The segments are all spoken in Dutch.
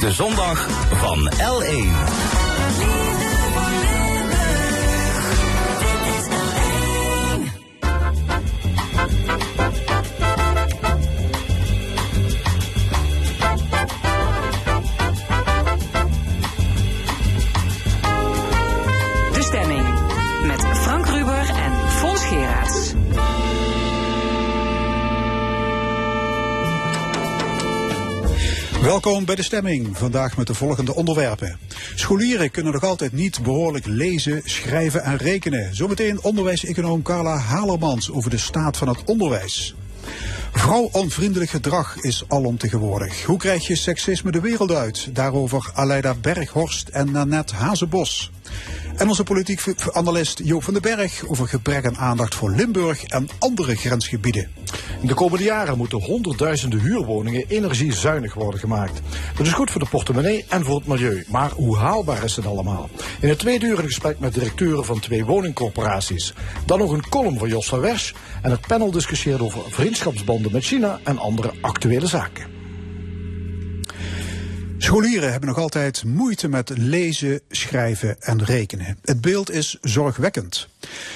de zondag van L1. Welkom bij de stemming. Vandaag met de volgende onderwerpen. Scholieren kunnen nog altijd niet behoorlijk lezen, schrijven en rekenen. Zometeen onderwijseconoom Carla Halermans over de staat van het onderwijs. Vrouwonvriendelijk gedrag is alomtegenwoordig. Hoe krijg je seksisme de wereld uit? Daarover Aleida Berghorst en Nanette Hazebos. En onze politiek analist Joop van den Berg over gebrek aan aandacht voor Limburg en andere grensgebieden. In de komende jaren moeten honderdduizenden huurwoningen energiezuinig worden gemaakt. Dat is goed voor de portemonnee en voor het milieu. Maar hoe haalbaar is het allemaal? In het tweede gesprek met directeuren van twee woningcorporaties. Dan nog een column van Jos van Wersch. En het panel discussieert over vriendschapsbanden met China en andere actuele zaken. Scholieren hebben nog altijd moeite met lezen, schrijven en rekenen. Het beeld is zorgwekkend.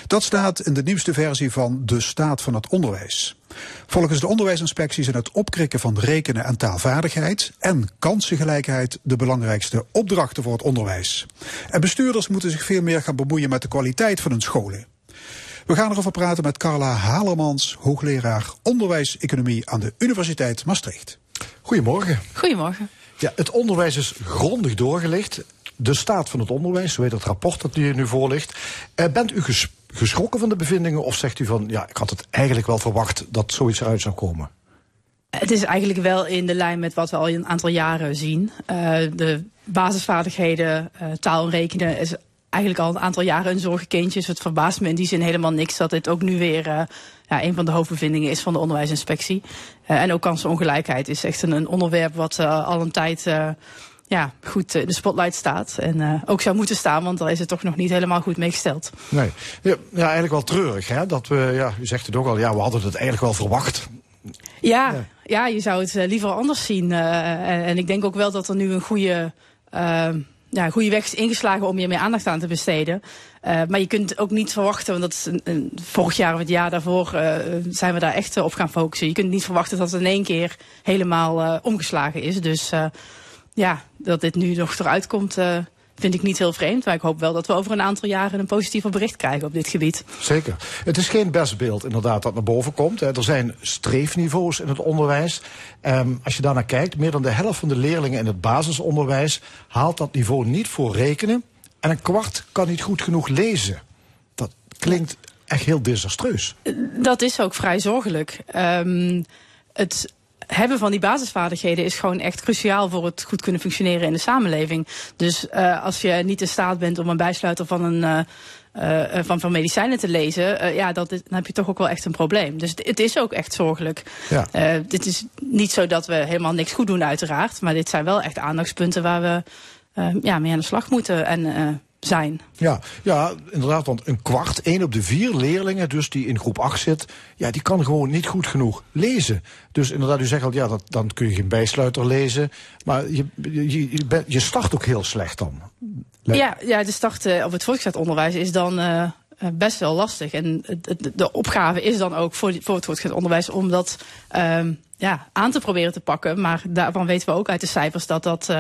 Dat staat in de nieuwste versie van De Staat van het Onderwijs. Volgens de onderwijsinspectie zijn het opkrikken van rekenen en taalvaardigheid en kansengelijkheid de belangrijkste opdrachten voor het onderwijs. En bestuurders moeten zich veel meer gaan bemoeien met de kwaliteit van hun scholen. We gaan erover praten met Carla Halermans, hoogleraar onderwijseconomie aan de Universiteit Maastricht. Goedemorgen. Goedemorgen. Ja, het onderwijs is grondig doorgelicht. De staat van het onderwijs, zo het rapport dat hier nu voor ligt. Eh, bent u geschrokken van de bevindingen of zegt u van ja, ik had het eigenlijk wel verwacht dat zoiets eruit zou komen? Het is eigenlijk wel in de lijn met wat we al een aantal jaren zien. Uh, de basisvaardigheden, uh, taal en rekenen is eigenlijk al een aantal jaren een zorgenkindje. Dus het verbaast me in die zin helemaal niks dat dit ook nu weer ja, een van de hoofdbevindingen is van de onderwijsinspectie. Uh, en ook kansenongelijkheid is echt een, een onderwerp wat uh, al een tijd ja, goed in de spotlight staat. En ook zou moeten staan, want daar is het toch nog niet helemaal goed mee gesteld. Nee, ja, ja eigenlijk wel treurig hè. Dat we, ja, u zegt het ook al, ja, we hadden het eigenlijk wel verwacht. Ja, ja. ja je zou het liever anders zien. En, en, ik denk ook wel dat er nu een goede ja, goede weg is ingeslagen om hier meer aandacht aan te besteden. Uh, maar je kunt ook niet verwachten, want dat is een, vorig jaar of het jaar daarvoor uh, zijn we daar echt op gaan focussen. Je kunt niet verwachten dat het in één keer helemaal omgeslagen is. Dus ja, dat dit nu nog eruit komt, vind ik niet heel vreemd. Maar ik hoop wel dat we over een aantal jaren een positiever bericht krijgen op dit gebied. Zeker. Het is geen best beeld inderdaad dat naar boven komt. Er zijn streefniveaus in het onderwijs. Um, als je daarnaar kijkt, meer dan de helft van de leerlingen in het basisonderwijs haalt dat niveau niet voor rekenen. En een kwart kan niet goed genoeg lezen. Dat klinkt echt heel desastreus. Dat is ook vrij zorgelijk. Um, het hebben van die basisvaardigheden is gewoon echt cruciaal voor het goed kunnen functioneren in de samenleving. Dus uh, als je niet in staat bent om een bijsluiter van een. Uh, uh, van, van medicijnen te lezen, uh, ja, dat is, dan heb je toch ook wel echt een probleem. Dus het is ook echt zorgelijk. Ja. Uh, dit is niet zo dat we helemaal niks goed doen, uiteraard. Maar dit zijn wel echt aandachtspunten waar we ja, mee aan de slag moeten. En zijn. Ja, ja, inderdaad, want een kwart, één op de vier leerlingen dus die in groep 8 zit, ja, die kan gewoon niet goed genoeg lezen. Dus inderdaad, u zegt al, ja, dat, dan kun je geen bijsluiter lezen, maar je, je, je, je start ook heel slecht dan. Ja, ja de start uh, op het voortgezet onderwijs is dan uh, best wel lastig. En de, de opgave is dan ook voor, voor het voortgezet onderwijs om dat uh, ja, aan te proberen te pakken. Maar daarvan weten we ook uit de cijfers dat dat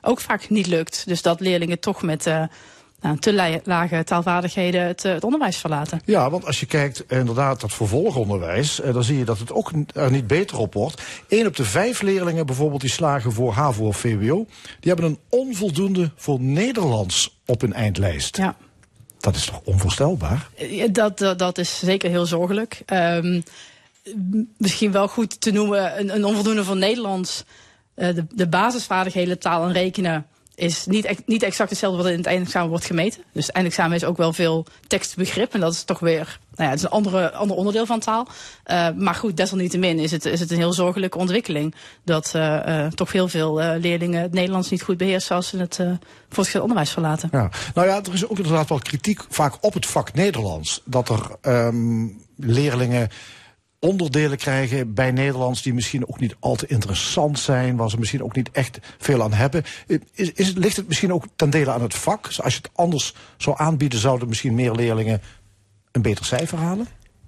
ook vaak niet lukt. Dus dat leerlingen toch met nou, te lage taalvaardigheden het, het, onderwijs verlaten. Ja, want als je kijkt inderdaad dat vervolgonderwijs, eh, dan zie je dat het ook er niet beter op wordt. Eén op de vijf leerlingen bijvoorbeeld die slagen voor HAVO of VWO, die hebben een onvoldoende voor Nederlands op hun eindlijst. Ja. Dat is toch onvoorstelbaar? Dat, dat, dat is zeker heel zorgelijk. Um, misschien wel goed te noemen, een, een onvoldoende voor Nederlands. Uh, de, de basisvaardigheden taal en rekenen is niet, niet exact hetzelfde wat in het eindexamen wordt gemeten. Dus het eindexamen is ook wel veel tekstbegrip. En dat is toch weer nou ja, het is een andere, ander onderdeel van taal. Uh, maar goed, desalniettemin is het, is het een heel zorgelijke ontwikkeling. Dat uh, uh, toch heel veel leerlingen het Nederlands niet goed beheersen als ze het voortgezet onderwijs verlaten. Ja. Nou ja, er is ook inderdaad wel kritiek vaak op het vak Nederlands. Dat er um, leerlingen onderdelen krijgen bij Nederlands die misschien ook niet al te interessant zijn, waar ze misschien ook niet echt veel aan hebben. Is, is, ligt het misschien ook ten dele aan het vak? Als je het anders zou aanbieden, zouden misschien meer leerlingen een beter cijfer halen?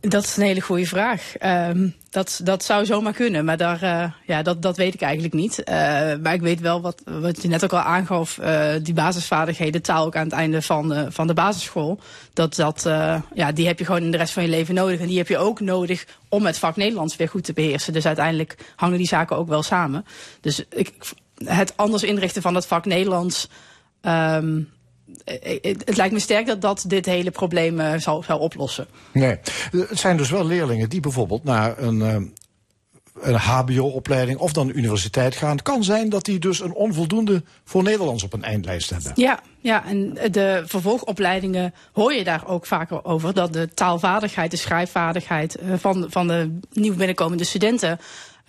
Dat is een hele goede vraag. Uh, dat, dat zou zomaar kunnen, maar daar, uh, ja, dat, dat weet ik eigenlijk niet. Uh, maar ik weet wel wat, wat je net ook al aangaf, uh, die basisvaardigheden, taal ook aan het einde van de, van de basisschool. Dat, dat, ja, die heb je gewoon in de rest van je leven nodig. En die heb je ook nodig om het vak Nederlands weer goed te beheersen. Dus uiteindelijk hangen die zaken ook wel samen. Dus ik, het anders inrichten van het vak Nederlands. Um, het lijkt me sterk dat dat dit hele probleem uh, zal, zal oplossen. Nee, het zijn dus wel leerlingen die bijvoorbeeld naar een, een HBO-opleiding of dan universiteit gaan. Het kan zijn dat die dus een onvoldoende voor Nederlands op een eindlijst hebben. Ja, ja, en de vervolgopleidingen hoor je daar ook vaker over. Dat de taalvaardigheid, de schrijfvaardigheid van, van de nieuw binnenkomende studenten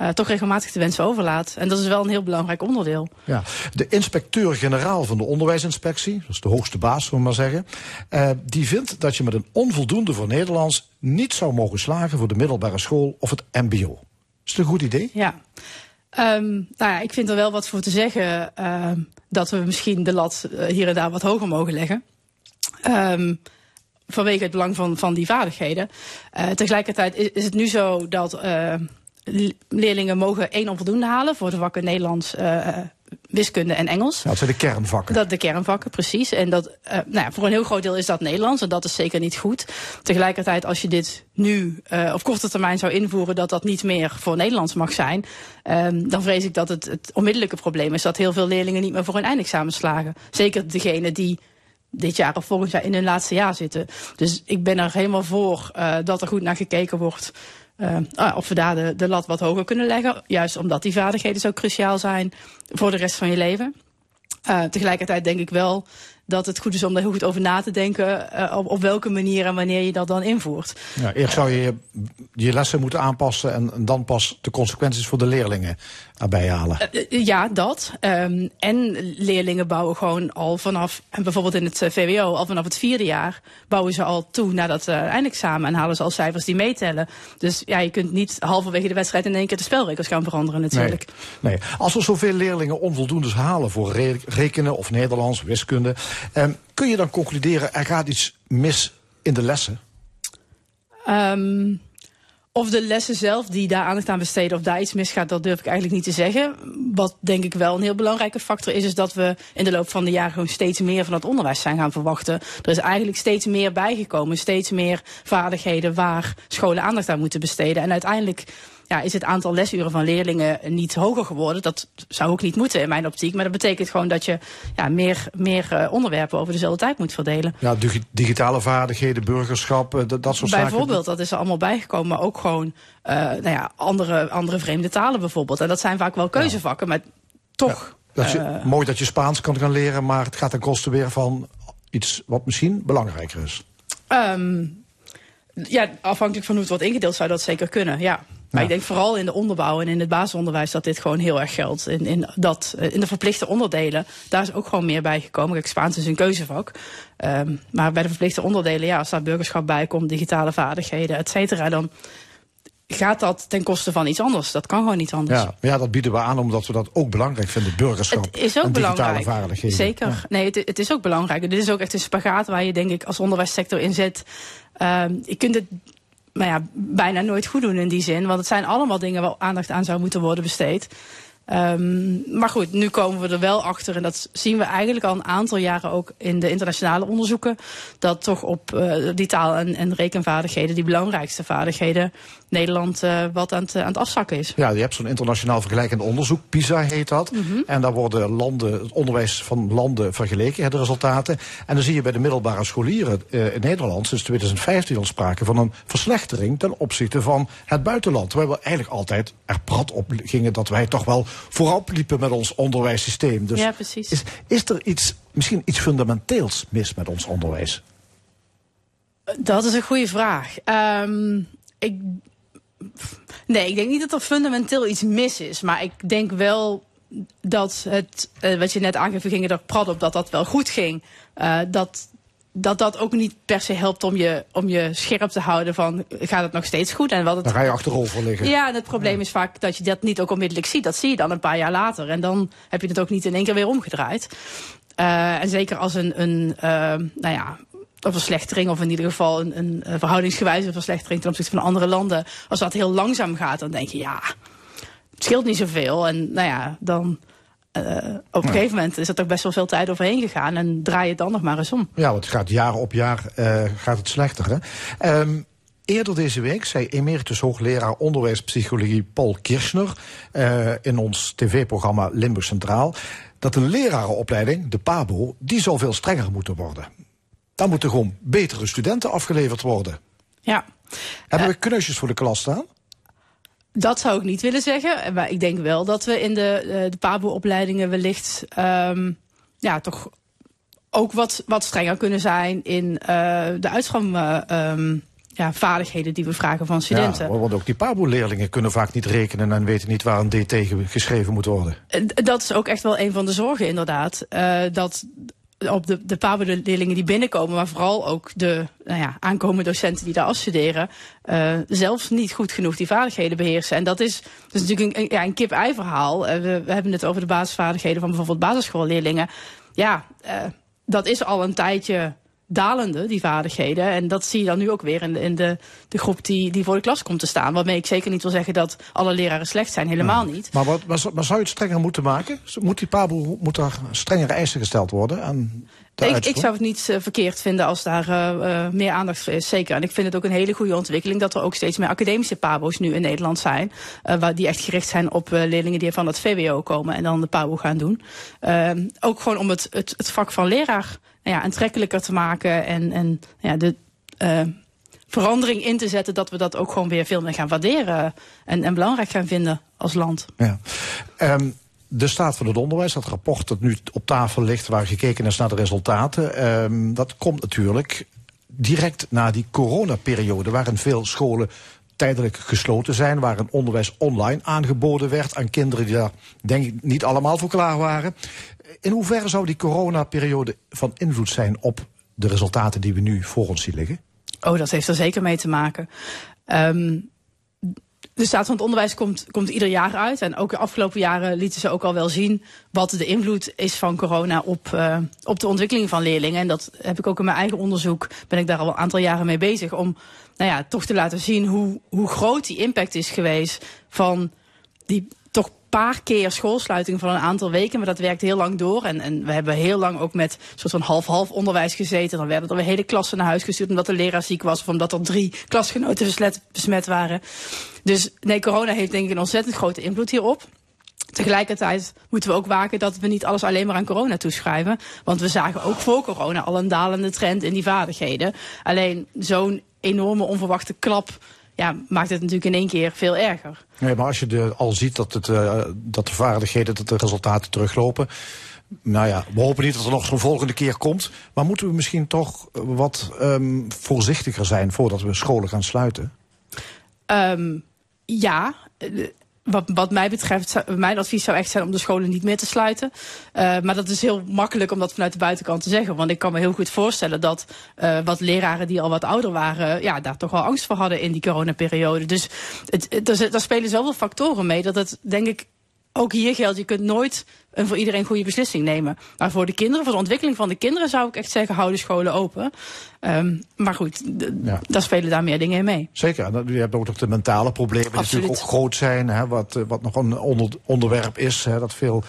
uh, toch regelmatig de wensen overlaat. En dat is wel een heel belangrijk onderdeel. Ja, de inspecteur-generaal van de onderwijsinspectie, dat is de hoogste baas, zullen we maar zeggen, uh, die vindt dat je met een onvoldoende voor Nederlands niet zou mogen slagen voor de middelbare school of het MBO. Is het een goed idee? Ja. Um, nou ja, ik vind er wel wat voor te zeggen uh, dat we misschien de lat uh, hier en daar wat hoger mogen leggen. Um, vanwege het belang van, van die vaardigheden. Uh, tegelijkertijd is, is, het nu zo dat leerlingen mogen één onvoldoende halen voor de vakken Nederlands, uh, wiskunde en Engels. Ja, dat zijn de kernvakken. Dat de kernvakken, precies. En dat, uh, nou ja, voor een heel groot deel is dat Nederlands en dat is zeker niet goed. Tegelijkertijd, als je dit nu uh, op korte termijn zou invoeren dat dat niet meer voor Nederlands mag zijn, um, dan vrees ik dat het, het onmiddellijke probleem is dat heel veel leerlingen niet meer voor hun eindexamen slagen. Zeker degene die dit jaar of volgend jaar in hun laatste jaar zitten. Dus ik ben er helemaal voor dat er goed naar gekeken wordt. Uh, of we daar de, lat wat hoger kunnen leggen. Juist omdat die vaardigheden zo cruciaal zijn voor de rest van je leven. Uh, tegelijkertijd denk ik wel dat het goed is om daar heel goed over na te denken uh, op, op welke manier en wanneer je dat dan invoert. Ja, eerst zou je je lessen moeten aanpassen en, dan pas de consequenties voor de leerlingen erbij halen. Uh, ja, dat. Um, en leerlingen bouwen gewoon al vanaf, en bijvoorbeeld in het VWO, al vanaf het vierde jaar, bouwen ze al toe naar dat eindexamen en halen ze al cijfers die meetellen. Dus ja, je kunt niet halverwege de wedstrijd in één keer de spelregels gaan veranderen natuurlijk. Nee, nee. Als er zoveel leerlingen onvoldoendes halen voor re rekenen of Nederlands, wiskunde, Um, kun je dan concluderen, er gaat iets mis in de lessen? Um, of de lessen zelf die daar aandacht aan besteden, of daar iets misgaat, dat durf ik eigenlijk niet te zeggen. Wat denk ik wel een heel belangrijke factor is, is dat we in de loop van de jaren gewoon steeds meer van het onderwijs zijn gaan verwachten. Er is eigenlijk steeds meer bijgekomen, steeds meer vaardigheden waar scholen aandacht aan moeten besteden. En uiteindelijk ja, is het aantal lesuren van leerlingen niet hoger geworden. Dat zou ook niet moeten in mijn optiek. Maar dat betekent gewoon dat je ja, meer, meer uh, onderwerpen over dezelfde tijd moet verdelen. Ja, digitale vaardigheden, burgerschap, uh, dat, dat soort zaken. Bijvoorbeeld, dat is er allemaal bijgekomen. Maar ook gewoon uh, nou ja, andere, andere vreemde talen bijvoorbeeld. En dat zijn vaak wel keuzevakken, maar toch... Dat je, mooi dat je Spaans kan gaan leren, maar het gaat ten koste weer van iets wat misschien belangrijker is. Um, ja, afhankelijk van hoe het wordt ingedeeld zou dat zeker kunnen, ja. Maar ja. ik denk vooral in de onderbouw en in het basisonderwijs dat dit gewoon heel erg geldt. In, in, dat, in de verplichte onderdelen, daar is ook gewoon meer bij gekomen. Kijk, Spaans is een keuzevak. Um, maar bij de verplichte onderdelen, ja, als daar burgerschap bij komt, digitale vaardigheden, et cetera, dan gaat dat ten koste van iets anders. Dat kan gewoon niet anders. Ja, ja dat bieden we aan omdat we dat ook belangrijk vinden, burgerschap het is ook en belangrijk. vaardigheden. Zeker. Ja. Nee, het, het, is ook belangrijk. Dit is ook echt een spagaat waar je denk ik als onderwijssector in zit. Um, je kunt het maar ja, bijna nooit goed doen in die zin. Want het zijn allemaal dingen waar aandacht aan zou moeten worden besteed. Um, maar goed, nu komen we er wel achter. En dat zien we eigenlijk al een aantal jaren ook in de internationale onderzoeken. Dat toch op uh, die taal- en rekenvaardigheden, die belangrijkste vaardigheden, Nederland uh, wat aan het, aan het afzakken is. Ja, je hebt zo'n internationaal vergelijkend onderzoek, PISA heet dat. Mm -hmm. En daar worden landen, het onderwijs van landen vergeleken, de resultaten. En dan zie je bij de middelbare scholieren uh, in Nederland sinds 2015 al sprake van een verslechtering ten opzichte van het buitenland. Terwijl we eigenlijk altijd er prat op gingen dat wij toch wel voorop liepen met ons onderwijssysteem. Dus ja, precies. Is, is er iets, misschien iets fundamenteels mis met ons onderwijs? Dat is een goede vraag. Um, ik, nee, ik denk niet dat er fundamenteel iets mis is. Maar ik denk wel dat het, uh, wat je net aangeeft, we gingen er prat op dat dat wel goed ging. Uh, dat dat dat ook niet per se helpt om je, om je scherp te houden van gaat het nog steeds goed en wat het Dan ga je achterover liggen. ja, en het probleem is vaak dat je dat niet ook onmiddellijk ziet. Dat zie je dan een paar jaar later. En dan heb je het ook niet in één keer weer omgedraaid. Uh, en zeker als een, een uh, nou ja, een verslechtering, of in ieder geval een, een verhoudingsgewijze verslechtering ten opzichte van andere landen. Als dat heel langzaam gaat, dan denk je ja, het scheelt niet zoveel. En nou ja, dan. Uh, op een gegeven moment is er toch best wel veel tijd overheen gegaan en draai je het dan nog maar eens om. Ja, want het gaat jaar op jaar uh, gaat het slechter. Hè? Um, Eerder deze week zei emeritus hoogleraar onderwijspsychologie Paul Kirchner uh, in ons tv-programma Limburg Centraal dat de lerarenopleiding, de PABO, die zou veel strenger moeten worden. Dan moeten gewoon betere studenten afgeleverd worden. Ja. Hebben we kneusjes voor de klas staan? Dat zou ik niet willen zeggen. Maar ik denk wel dat we in de, de PABO-opleidingen wellicht um, ja, toch ook wat, wat strenger kunnen zijn in uh, de uitstroom. Uh, um, ja, vaardigheden die we vragen van studenten. Ja, want ook die PABO-leerlingen kunnen vaak niet rekenen en weten niet waar een D tegen geschreven moet worden. Dat is ook echt wel een van de zorgen, inderdaad. Uh, dat op de, de PABO-leerlingen die binnenkomen, maar vooral ook de nou ja, aankomende docenten die daar afstuderen, uh, zelfs niet goed genoeg die vaardigheden beheersen. En dat is, dat is natuurlijk een, ja, een kip-ei verhaal. Uh, we, hebben het over de basisvaardigheden van bijvoorbeeld basisschoolleerlingen. Ja, uh, dat is al een tijdje dalende, die vaardigheden. En dat zie je dan nu ook weer in de, in de, de groep die, die voor de klas komt te staan. Waarmee ik zeker niet wil zeggen dat alle leraren slecht zijn. Helemaal niet. Maar, wat, maar, maar zou je het strenger moeten maken? Moet die PABO, moet er strengere eisen gesteld worden aan ik, ik, zou het niet uh, verkeerd vinden als daar uh, meer aandacht voor is. Zeker. En ik vind het ook een hele goede ontwikkeling dat er ook steeds meer academische PABO's nu in Nederland zijn. Waar die echt gericht zijn op leerlingen die van het VWO komen en dan de PABO gaan doen. Ehm, ook gewoon om het, het, het vak van leraar ja, aantrekkelijker te maken en, en ja, de verandering in te zetten dat we dat ook gewoon weer veel meer gaan waarderen en, en belangrijk gaan vinden als land. Ja. Um, de staat van het onderwijs, dat rapport dat nu op tafel ligt, waar gekeken is naar de resultaten, um, dat komt natuurlijk direct na die coronaperiode, waarin veel scholen tijdelijk gesloten zijn, waar een onderwijs online aangeboden werd aan kinderen die daar denk ik niet allemaal voor klaar waren. In hoeverre zou die coronaperiode van invloed zijn op de resultaten die we nu voor ons zien liggen? Oh, dat heeft er zeker mee te maken. Um, de staat van het onderwijs komt, komt ieder jaar uit. En ook de afgelopen jaren lieten ze ook al wel zien wat de invloed is van corona op, uh, op de ontwikkeling van leerlingen. En dat heb ik ook in mijn eigen onderzoek, ben ik daar al een aantal jaren mee bezig. Om nou ja, toch te laten zien hoe, hoe groot die impact is geweest van die paar keer schoolsluiting van een aantal weken, maar dat werkt heel lang door. En, en we hebben heel lang ook met soort van half-half onderwijs gezeten. Dan werden er weer hele klassen naar huis gestuurd omdat de leraar ziek was of omdat er drie klasgenoten besmet, besmet waren. Dus nee, corona heeft denk ik een ontzettend grote invloed hierop. Tegelijkertijd moeten we ook waken dat we niet alles alleen maar aan corona toeschrijven. Want we zagen ook voor corona al een dalende trend in die vaardigheden. Alleen zo'n enorme onverwachte klap ja, maakt het natuurlijk in één keer veel erger. Nee, maar als je de, al ziet dat, het, uh, dat de vaardigheden, dat de resultaten teruglopen. Nou ja, we hopen niet dat er nog zo'n volgende keer komt. Maar moeten we misschien toch wat um, voorzichtiger zijn voordat we scholen gaan sluiten? Um, ja, wat, wat mij betreft, mijn advies zou echt zijn om de scholen niet meer te sluiten. Uh, maar dat is heel makkelijk om dat vanuit de buitenkant te zeggen. Want ik kan me heel goed voorstellen dat uh, wat leraren die al wat ouder waren, ja, daar toch wel angst voor hadden in die coronaperiode. Dus het, daar spelen zoveel factoren mee dat het, denk ik, ook hier geldt, je kunt nooit een voor iedereen goede beslissing nemen. Maar voor de kinderen, voor de ontwikkeling van de kinderen zou ik echt zeggen, hou de scholen open. Um, maar goed, ja. daar spelen daar meer dingen in mee. Zeker, je hebt ook nog de mentale problemen die natuurlijk ook groot zijn. Hè, wat, wat nog een onder, onderwerp is, hè, dat veel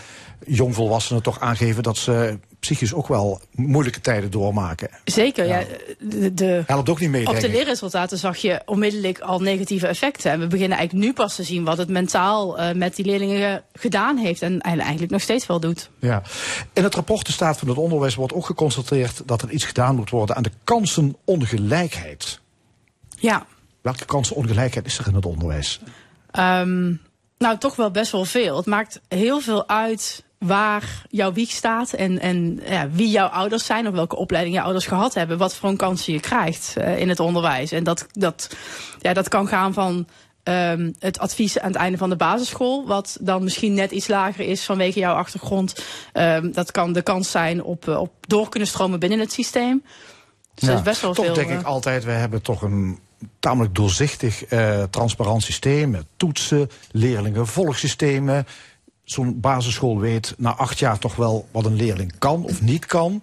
jongvolwassenen toch aangeven dat ze psychisch ook wel moeilijke tijden doormaken. Zeker, ja. ja de, de, Helpt ook niet mee, Op de leerresultaten zag je onmiddellijk al negatieve effecten. En we beginnen eigenlijk nu pas te zien wat het mentaal uh, met die leerlingen gedaan heeft. En eigenlijk nog steeds wel doet. Ja. In het rapport de staat van het onderwijs wordt ook geconstateerd dat er iets gedaan moet worden aan de kansenongelijkheid. Ja. Welke kansenongelijkheid is er in het onderwijs? Um, nou, toch wel best wel veel. Het maakt heel veel uit waar jouw wieg staat en, en ja, wie jouw ouders zijn of welke opleiding je ouders gehad hebben, wat voor een kansen je krijgt uh, in het onderwijs. En dat, dat, ja, dat kan gaan van um, het advies aan het einde van de basisschool, wat dan misschien net iets lager is vanwege jouw achtergrond. Um, dat kan de kans zijn op, op door kunnen stromen binnen het systeem. Dus dat is best wel toch veel. denk eh, ik altijd, we hebben toch een tamelijk doorzichtig, eh, transparant systeem met toetsen, leerlingen, volgsystemen. Zo'n basisschool weet na acht jaar toch wel wat een leerling kan of niet kan.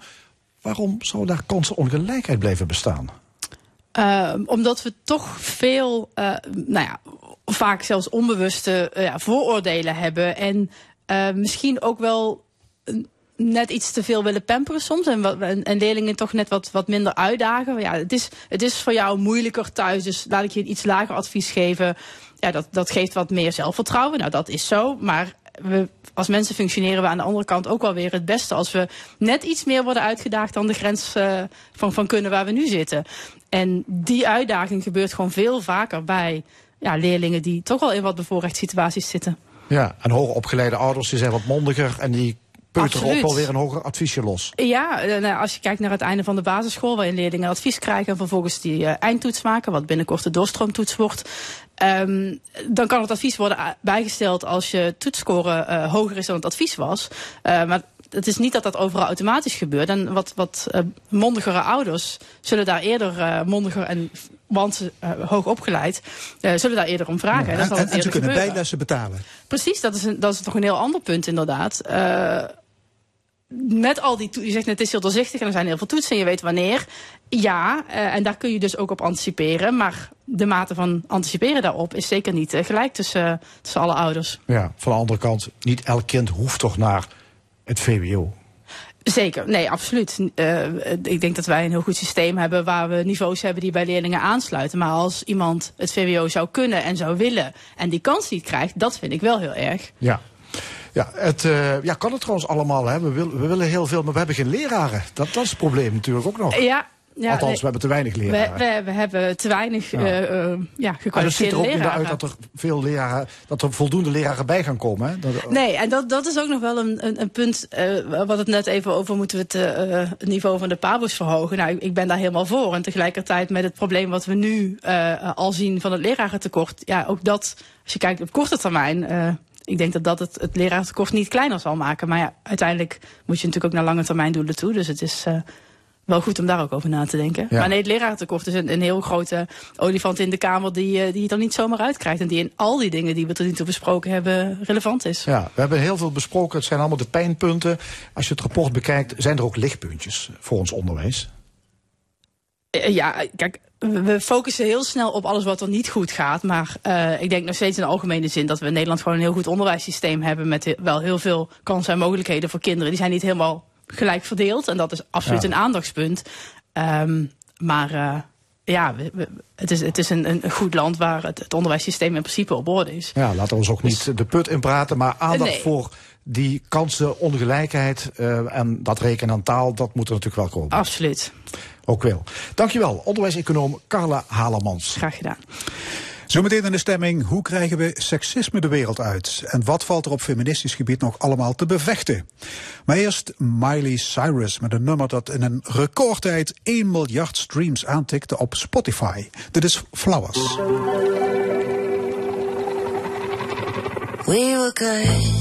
Waarom zou daar kansenongelijkheid blijven bestaan? Uh, omdat we toch veel, uh, nou ja, vaak zelfs onbewuste uh, ja, vooroordelen hebben. En uh, misschien ook wel net iets te veel willen pamperen soms. En, wat, en, en, leerlingen toch net wat, wat minder uitdagen. Ja, het, is, het is voor jou moeilijker thuis, dus laat ik je een iets lager advies geven. Ja, dat, dat geeft wat meer zelfvertrouwen. Nou, dat is zo. Maar we, als mensen functioneren we aan de andere kant ook wel weer het beste als we net iets meer worden uitgedaagd dan de grens uh, van, van kunnen waar we nu zitten. En die uitdaging gebeurt gewoon veel vaker bij ja, leerlingen die toch wel in wat bevoorrecht situaties zitten. Ja, en hoger opgeleide ouders die zijn wat mondiger en die peuteren ook wel weer een hoger adviesje los. Ja, nou, als je kijkt naar het einde van de basisschool, waarin leerlingen advies krijgen en vervolgens die uh, eindtoets maken, wat binnenkort de doorstroomtoets wordt. Um, dan kan het advies worden bijgesteld als je toetsscore uh, hoger is dan het advies was. Uh, maar het is niet dat dat overal automatisch gebeurt. En wat, wat uh, mondigere ouders zullen daar eerder mondiger en want ze uh, hoog opgeleid, uh, zullen daar eerder om vragen. Ja, en, en, en, en ze kunnen gebeuren. bijlessen betalen. Precies, dat is, een, dat is toch een heel ander punt inderdaad. Uh, met al die toetsen, je zegt net, het is heel doorzichtig en er zijn heel veel toetsen en je weet wanneer. Ja, uh, en daar kun je dus ook op anticiperen. Maar de mate van anticiperen daarop is zeker niet uh, gelijk tussen, tussen alle ouders. Ja, van de andere kant, niet elk kind hoeft toch naar het VWO. Zeker, nee, absoluut. Uh, ik denk dat wij een heel goed systeem hebben waar we niveaus hebben die bij leerlingen aansluiten. Maar als iemand het VWO zou kunnen en zou willen en die kans niet krijgt, dat vind ik wel heel erg. Ja. Ja, het uh, ja, kan het trouwens allemaal. Hè? We, wil, we willen heel veel, maar we hebben geen leraren. Dat, dat is het probleem natuurlijk ook nog. Ja, ja, Althans, we hebben te weinig leraren. We, we, we hebben te weinig ja. uh, ja, gekwalificeerde ziet er ook leraren. niet uit dat er veel leraren, dat er voldoende leraren bij gaan komen. Hè? Dat, nee, en dat, dat is ook nog wel een, een, een punt. Uh, wat het net even over moeten we het, het niveau van de PABO's verhogen. Nou, ik ben daar helemaal voor. En tegelijkertijd met het probleem wat we nu al zien van het lerarentekort. Ja, ook dat, als je kijkt op korte termijn ik denk dat dat het, het leraartekort niet kleiner zal maken. Maar ja, uiteindelijk moet je natuurlijk ook naar lange termijn doelen toe. Dus het is uh, wel goed om daar ook over na te denken. Ja. Maar nee, het leraartekort is een, een heel grote olifant in de Kamer die, uh, die je er niet zomaar uitkrijgt. En die in al die dingen die we tot nu toe besproken hebben relevant is. Ja, we hebben heel veel besproken. Het zijn allemaal de pijnpunten. Als je het rapport bekijkt, zijn er ook lichtpuntjes voor ons onderwijs? Ja, kijk, we focussen heel snel op alles wat er niet goed gaat. Maar uh, ik denk nog steeds in de algemene zin dat we in Nederland gewoon een heel goed onderwijssysteem hebben. Met wel heel veel kansen en mogelijkheden voor kinderen. Die zijn niet helemaal gelijk verdeeld. En dat is absoluut ja. een aandachtspunt. Um, maar uh, ja, we, we, het is, het is een, een goed land waar het, het, onderwijssysteem in principe op orde is. Ja, laten we ons ook niet de put in praten. Maar aandacht nee. voor die kansenongelijkheid uh, en dat rekenen aan taal, dat moet er natuurlijk wel komen. Absoluut. Ook wel. Dankjewel, onderwijseconoom Carla Halemans. Graag gedaan. Zometeen in de stemming, hoe krijgen we seksisme de wereld uit? En wat valt er op feministisch gebied nog allemaal te bevechten? Maar eerst Miley Cyrus met een nummer dat in een recordtijd 1 miljard streams aantikte op Spotify. Dit is Flowers. We were good,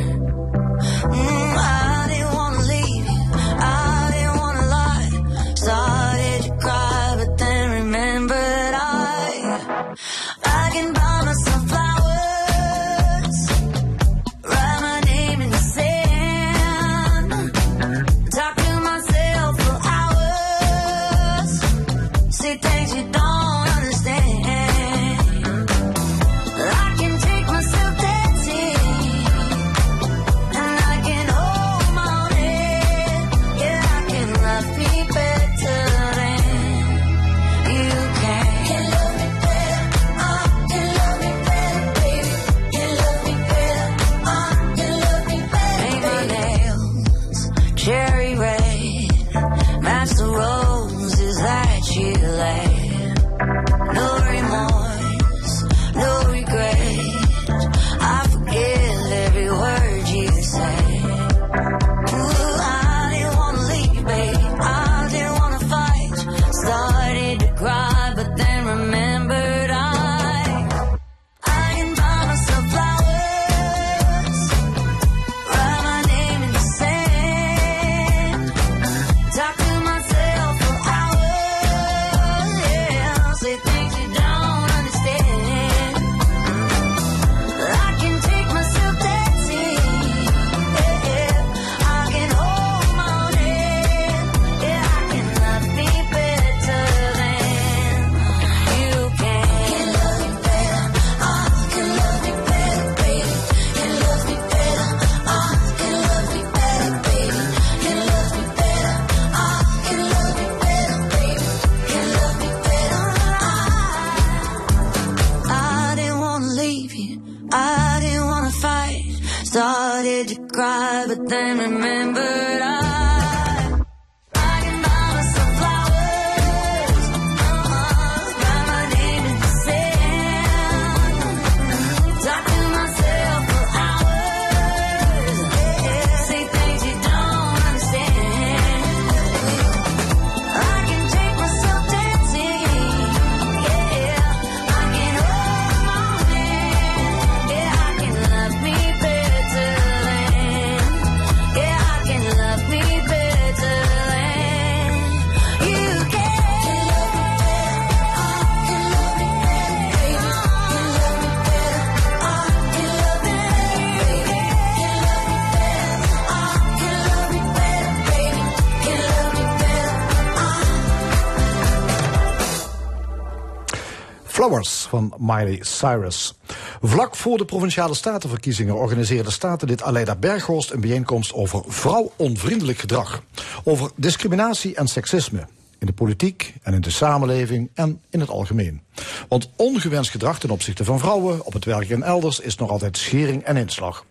Van Miley Cyrus. Vlak voor de provinciale statenverkiezingen organiseerde statenlid Aleida Berghorst een bijeenkomst over vrouwonvriendelijk gedrag. Over discriminatie en seksisme. In de politiek en in de samenleving en in het algemeen. Want ongewenst gedrag ten opzichte van vrouwen op het werk en elders is nog altijd schering en inslag.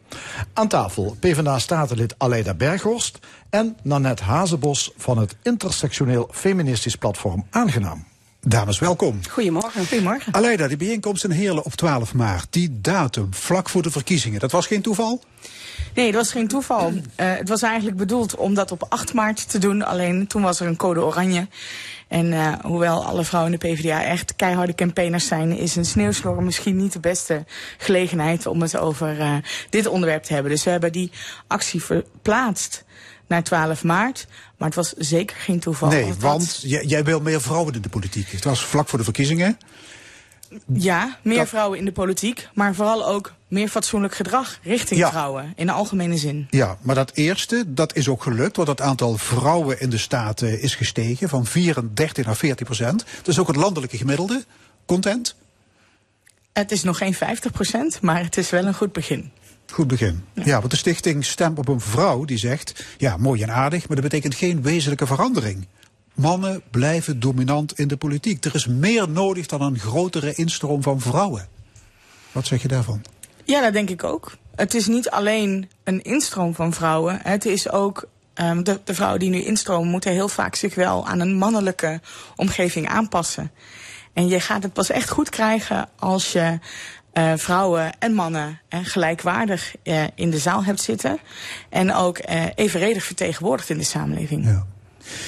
Aan tafel PvdA-statenlid Aleida Berghorst en Nanette Hazebos van het intersectioneel feministisch platform Aangenaam. Dames, welkom. Goedemorgen. Goedemorgen. Aleida, die bijeenkomst in Heerlen op 12 maart. Die datum, vlak voor de verkiezingen. Dat was geen toeval? Nee, dat was geen toeval. Uh, het was eigenlijk bedoeld om dat op 8 maart te doen. Alleen toen was er een code oranje. En uh, hoewel alle vrouwen in de PvdA echt keiharde campaigners zijn... is een sneeuwstorm misschien niet de beste gelegenheid om het over uh, dit onderwerp te hebben. Dus we hebben die actie verplaatst naar 12 maart. Maar het was zeker geen toeval. Nee, want jij wil meer vrouwen in de politiek. Het was vlak voor de verkiezingen. Ja, meer dat... vrouwen in de politiek, maar vooral ook meer fatsoenlijk gedrag richting ja. vrouwen, in de algemene zin. Ja, maar dat eerste, dat is ook gelukt, want het aantal vrouwen in de Staten is gestegen van 34 naar 40 procent. Dat is ook het landelijke gemiddelde. Content? Het is nog geen 50 procent, maar het is wel een goed begin. Goed begin. Ja. want de stichting Stem op een Vrouw die zegt, ja, mooi en aardig, maar dat betekent geen wezenlijke verandering. Mannen blijven dominant in de politiek. Er is meer nodig dan een grotere instroom van vrouwen. Wat zeg je daarvan? Ja, dat denk ik ook. Het is niet alleen een instroom van vrouwen. Het is ook um, de, de vrouwen die nu instromen moeten heel vaak zich wel aan een mannelijke omgeving aanpassen. En je gaat het pas echt goed krijgen als je uh, vrouwen en mannen uh, gelijkwaardig uh, in de zaal hebt zitten. En ook evenredig vertegenwoordigd in de samenleving. Ja.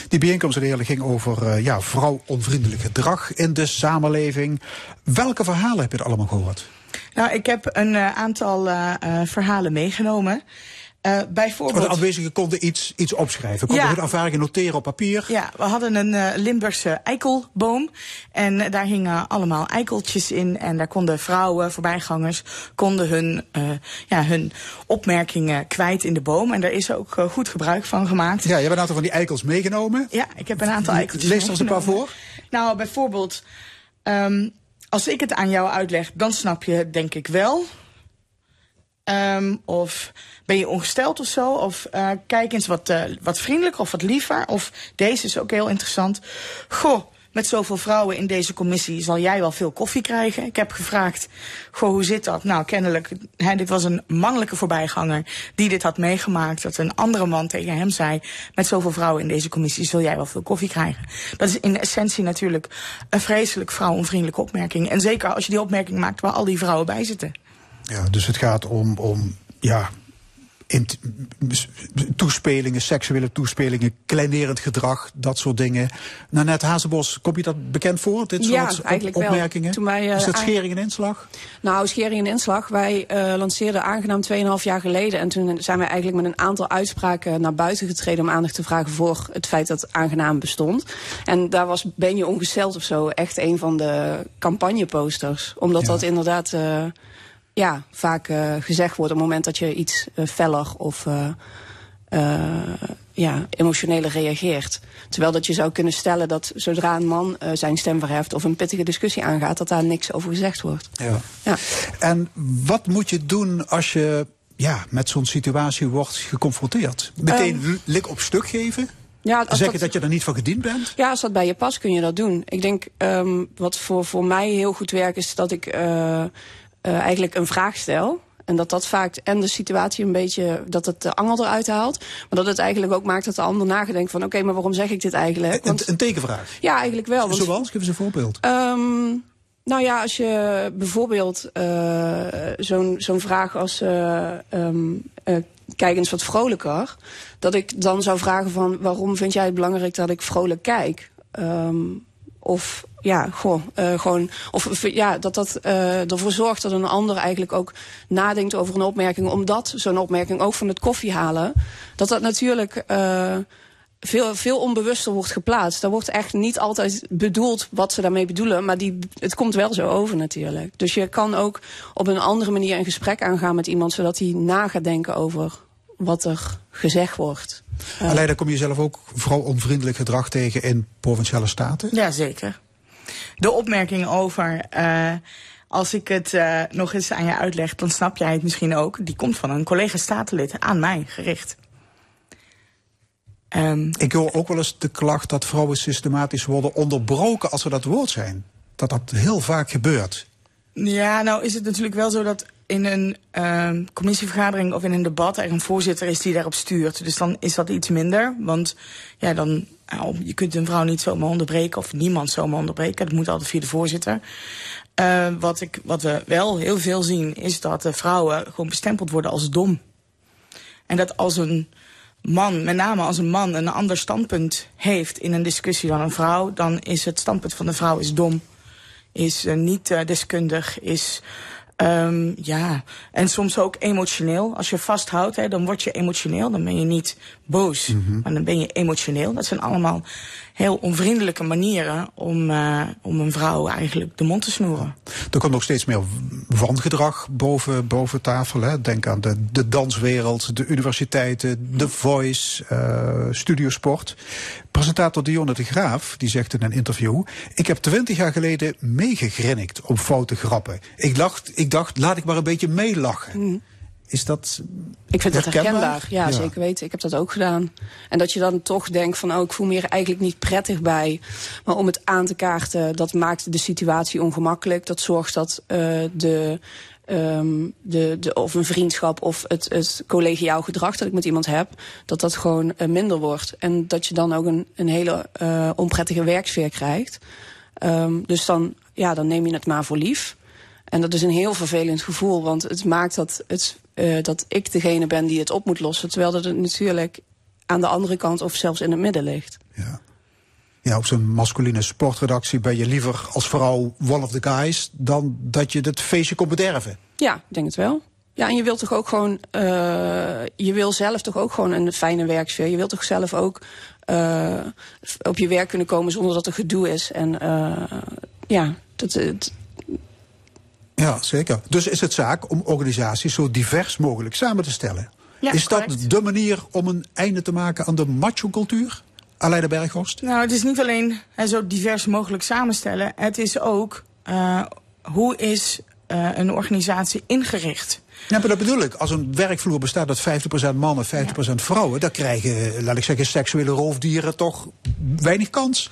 Die bijeenkomst ging over ja, vrouwonvriendelijk gedrag in de samenleving. Welke verhalen heb je er allemaal gehoord? Nou, ik heb een aantal verhalen meegenomen. Uh, bijvoorbeeld... De aanwezigen konden iets, iets opschrijven, konden ja. hun ervaringen noteren op papier. Ja, we hadden een uh, Limburgse eikelboom. En uh, daar hingen allemaal eikeltjes in. En daar konden vrouwen, voorbijgangers, konden hun, ja, hun opmerkingen kwijt in de boom. En daar is ook goed gebruik van gemaakt. Ja, je hebt een aantal van die eikels meegenomen. Ja, ik heb een aantal eikeltjes Lees er eens een paar voor. Nou, bijvoorbeeld, um, als ik het aan jou uitleg, dan snap je het denk ik wel. Um, of ben je ongesteld of zo? Of uh, kijk eens wat, uh, wat vriendelijker of wat liever. Of deze is ook heel interessant. Goh, met zoveel vrouwen in deze commissie zal jij wel veel koffie krijgen. Ik heb gevraagd, goh, hoe zit dat? Nou, kennelijk, hè, dit was een mannelijke voorbijganger die dit had meegemaakt. Dat een andere man tegen hem zei, met zoveel vrouwen in deze commissie zul jij wel veel koffie krijgen. Dat is in essentie natuurlijk een vreselijk vrouwonvriendelijke opmerking. En zeker als je die opmerking maakt waar al die vrouwen bij zitten. Ja, dus het gaat om, om ja, toespelingen, seksuele toespelingen, kleinerend gedrag, dat soort dingen. Nanette Hazebos, kom je dat bekend voor, dit ja, soort eigenlijk opmerkingen? Wel. Toen wij, uh, Is dat schering en inslag? Nou, schering en inslag. Wij uh, lanceerden aangenaam 2,5 jaar geleden. En toen zijn wij eigenlijk met een aantal uitspraken naar buiten getreden om aandacht te vragen voor het feit dat aangenaam bestond. En daar was Ben je ongesteld of zo echt een van de campagneposters. Omdat ja. dat inderdaad... Uh, ja, vaak uh, gezegd wordt op het moment dat je iets uh, feller of uh, ja, emotioneler reageert. Terwijl dat je zou kunnen stellen dat zodra een man zijn stem verheft of een pittige discussie aangaat, dat daar niks over gezegd wordt. Ja. ja. En wat moet je doen als je ja, met zo'n situatie wordt geconfronteerd? Meteen um, lik op stuk geven? Ja, Zeggen dat, dat je er niet van gediend bent? Ja, als dat bij je past kun je dat doen. Ik denk um, wat voor, voor mij heel goed werkt is dat ik uh, eigenlijk een vraag stel. En dat dat vaak en de situatie een beetje, dat het de angel eruit haalt. Maar dat het eigenlijk ook maakt dat de ander nagedenkt van... oké, okay, maar waarom zeg ik dit eigenlijk? Want, een, een tekenvraag? Ja, eigenlijk wel. Want, Zoals? Geef eens een voorbeeld. Um, nou ja, als je bijvoorbeeld uh, zo'n zo'n vraag als... Uh, um, uh, kijk eens wat vrolijker. Dat ik dan zou vragen van... waarom vind jij het belangrijk dat ik vrolijk kijk? Um, of ja, goh, uh, gewoon. Of ja, dat dat uh, ervoor zorgt dat een ander eigenlijk ook nadenkt over een opmerking. Omdat zo'n opmerking ook van het koffie halen. Dat dat natuurlijk. Uh, veel, veel onbewuster wordt geplaatst. Daar wordt echt niet altijd bedoeld wat ze daarmee bedoelen. Maar die, het komt wel zo over natuurlijk. Dus je kan ook op een andere manier een gesprek aangaan met iemand. Zodat hij na gaat denken over wat er gezegd wordt. Uh, Aleida, kom je zelf ook vooral onvriendelijk gedrag tegen in provinciale staten? Ja, zeker. De opmerking over. eh, als ik het eh, nog eens aan je uitleg, dan snap jij het misschien ook. Die komt van een collega statenlid aan mij gericht. Ehm, Ik hoor ook wel eens de klacht dat vrouwen systematisch worden onderbroken als ze dat woord zijn. Dat dat heel vaak gebeurt. Ja, nou is het natuurlijk wel zo dat in een ehm, commissievergadering of in een debat er een voorzitter is die daarop stuurt. Dus dan is dat iets minder. Want ja, dan, nou, je kunt een vrouw niet zomaar onderbreken of niemand zomaar onderbreken. Dat moet altijd via de voorzitter. Eh, wat, ik, wat we wel heel veel zien is dat vrouwen gewoon bestempeld worden als dom. En dat als een man, met name als een man, een ander standpunt heeft in een discussie dan een vrouw, dan is het standpunt van de vrouw is dom, is eh, niet eh, deskundig, is ehm, ja, en soms ook emotioneel. Als je vasthoudt, hè, dan word je emotioneel, dan ben je niet boos, maar dan ben je emotioneel. Dat zijn allemaal heel onvriendelijke manieren om, eh, om een vrouw eigenlijk de mond te snoeren. Er komt nog steeds meer wangedrag boven, boven tafel. Hè. Denk aan de, de danswereld, de universiteiten, de voice, eh studiosport. Presentator Dionne de Graaf die zegt in een interview... ik heb twintig jaar geleden meegegrinnikt om foute grappen. Ik dacht, ik dacht, laat ik maar een beetje meelachen. Is dat Ik vind dat herkenbaar? Ja, zeker weten. Ik heb dat ook gedaan. En dat je dan toch denkt van, oh, ik voel me hier eigenlijk niet prettig bij. Maar om het aan te kaarten, dat maakt de situatie ongemakkelijk. Dat zorgt dat eh, de, ehm, de, de, of een vriendschap of het, het collegiaal gedrag dat ik met iemand heb, dat dat gewoon eh, minder wordt. En dat je dan ook een, een hele eh, onprettige werksfeer krijgt. Ehm, dus dan, ja, dan neem je het maar voor lief. En dat is een heel vervelend gevoel, want het maakt dat, het, eh, dat ik degene ben die het op moet lossen. Terwijl dat het natuurlijk aan de andere kant of zelfs in het midden ligt. Ja. Ja, op zo'n masculine sportredactie ben je liever als vrouw one of the guys dan dat je het feestje komt bederven. Ja, ik denk het wel. Ja, en je wilt toch ook gewoon, eh, je wil zelf toch ook gewoon een fijne werksfeer. Je wilt toch zelf ook eh, op je werk kunnen komen zonder dat er gedoe is. En ja, dat, het, Ja, zeker. Dus is het zaak om organisaties zo divers mogelijk samen te stellen. Ja, is dat correct. de manier om een einde te maken aan de macho-cultuur? Aleida Berghorst? Nou, het is niet alleen hè, zo divers mogelijk samenstellen. Het is ook eh, hoe is eh, een organisatie ingericht. Ja, maar dat bedoel ik. Als een werkvloer bestaat uit 50% mannen, 50% vrouwen, dan krijgen, laat ik zeggen, seksuele roofdieren toch weinig kans.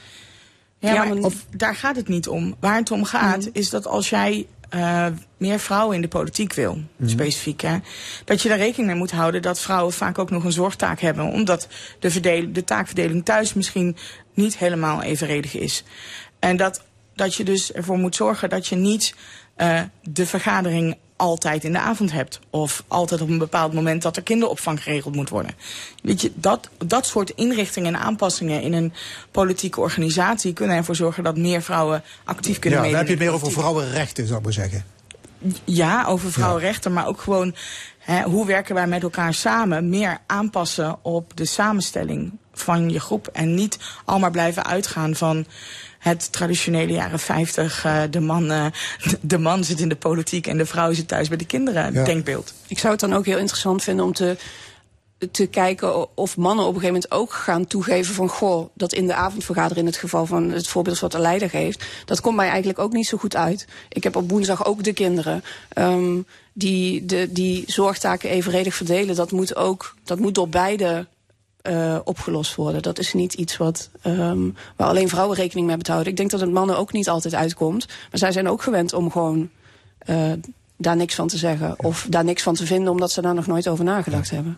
Ja, Ja, maar of, daar gaat het niet om. Waar het om gaat is dat als jij eh, meer vrouwen in de politiek wil, specifiek, hè, dat je daar rekening mee moet houden dat vrouwen vaak ook nog een zorgtaak hebben, omdat de, de taakverdeling thuis misschien niet helemaal evenredig is. En dat, dat je dus ervoor moet zorgen dat je niet eh, de vergadering altijd in de avond hebt. Of altijd op een bepaald moment dat er kinderopvang geregeld moet worden. Weet je, dat, dat soort inrichtingen en aanpassingen in een politieke organisatie kunnen ervoor zorgen dat meer vrouwen actief kunnen Ja, dan meedoen. heb je het meer over vrouwenrechten, zou ik maar zeggen. Ja, over vrouwenrechten, maar ook gewoon hè, hoe werken wij met elkaar samen? Meer aanpassen op de samenstelling van je groep. En niet allemaal blijven uitgaan van het traditionele jaren 50. eh, de, man, eh, de man zit in de politiek en de vrouw zit thuis bij de kinderen. Ja. Denkbeeld. ik zou het dan ook heel interessant vinden om te, te kijken of mannen op een gegeven moment ook gaan toegeven van goh, dat in de avondvergadering in het geval van het voorbeeld wat de leider geeft, dat komt mij eigenlijk ook niet zo goed uit. Ik heb op woensdag ook de kinderen. ehm, die, de, die zorgtaken evenredig verdelen, dat moet ook dat moet door beide eh, opgelost worden. Dat is niet iets wat, ehm, waar alleen vrouwen rekening mee te houden. Ik denk dat het mannen ook niet altijd uitkomt. Maar zij zijn ook gewend om gewoon eh, daar niks van te zeggen. Of daar niks van te vinden omdat ze daar nog nooit over nagedacht hebben.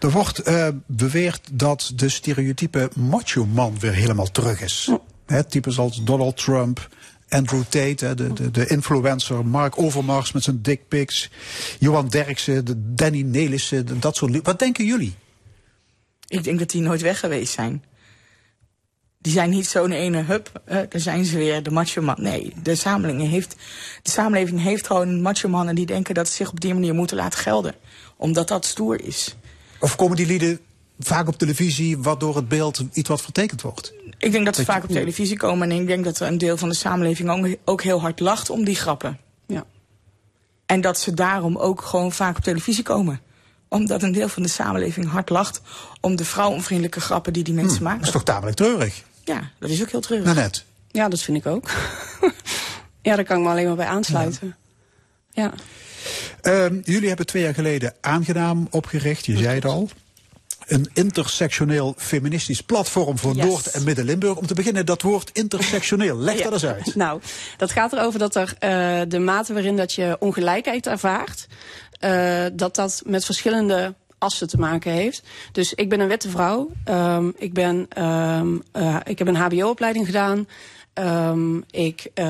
Er wordt eh, beweerd dat de stereotype macho-man weer helemaal terug is. Hè, types als Donald Trump, Andrew Tate, de, de, de influencer, Mark Overmars met zijn dickpics, Johan Derksen, de Danny Nelissen, dat soort. Wat denken jullie? Ik denk dat die nooit weg geweest zijn. Die zijn niet zo'n ene hup, eh, daar zijn ze weer, de macho man. Nee, de samenleving heeft, de samenleving heeft gewoon macho mannen die denken dat ze zich op die manier moeten laten gelden. Omdat dat stoer is. Of komen die lieden vaak op televisie, waardoor het beeld iets wat vertekend wordt? Ik denk dat ze Dat je- vaak op televisie komen en ik denk dat er een deel van de samenleving ook, ook heel hard lacht om die grappen. Ja. En dat ze daarom ook gewoon vaak op televisie komen. Omdat een deel van de samenleving hard lacht om de vrouwonvriendelijke grappen die die mensen Dat is maken. toch tamelijk treurig? Ja, dat is ook heel treurig. Nanette. Ja, dat vind ik ook. ja, daar kan ik me alleen maar bij aansluiten. Ja. Ehm, jullie hebben twee jaar geleden aangenaam opgericht, je zei het al. Een intersectioneel feministisch platform voor Yes. Noord- en Midden-Limburg. Om te beginnen, dat woord intersectioneel. Leg Ja. dat eens uit. Nou, dat gaat erover dat er eh, de mate waarin dat je ongelijkheid ervaart, eh, dat dat met verschillende assen te maken heeft. Dus ik ben een witte vrouw. Ehm, ik, ben, ehm, eh, ik heb een HBO-opleiding gedaan. Ehm, ik eh,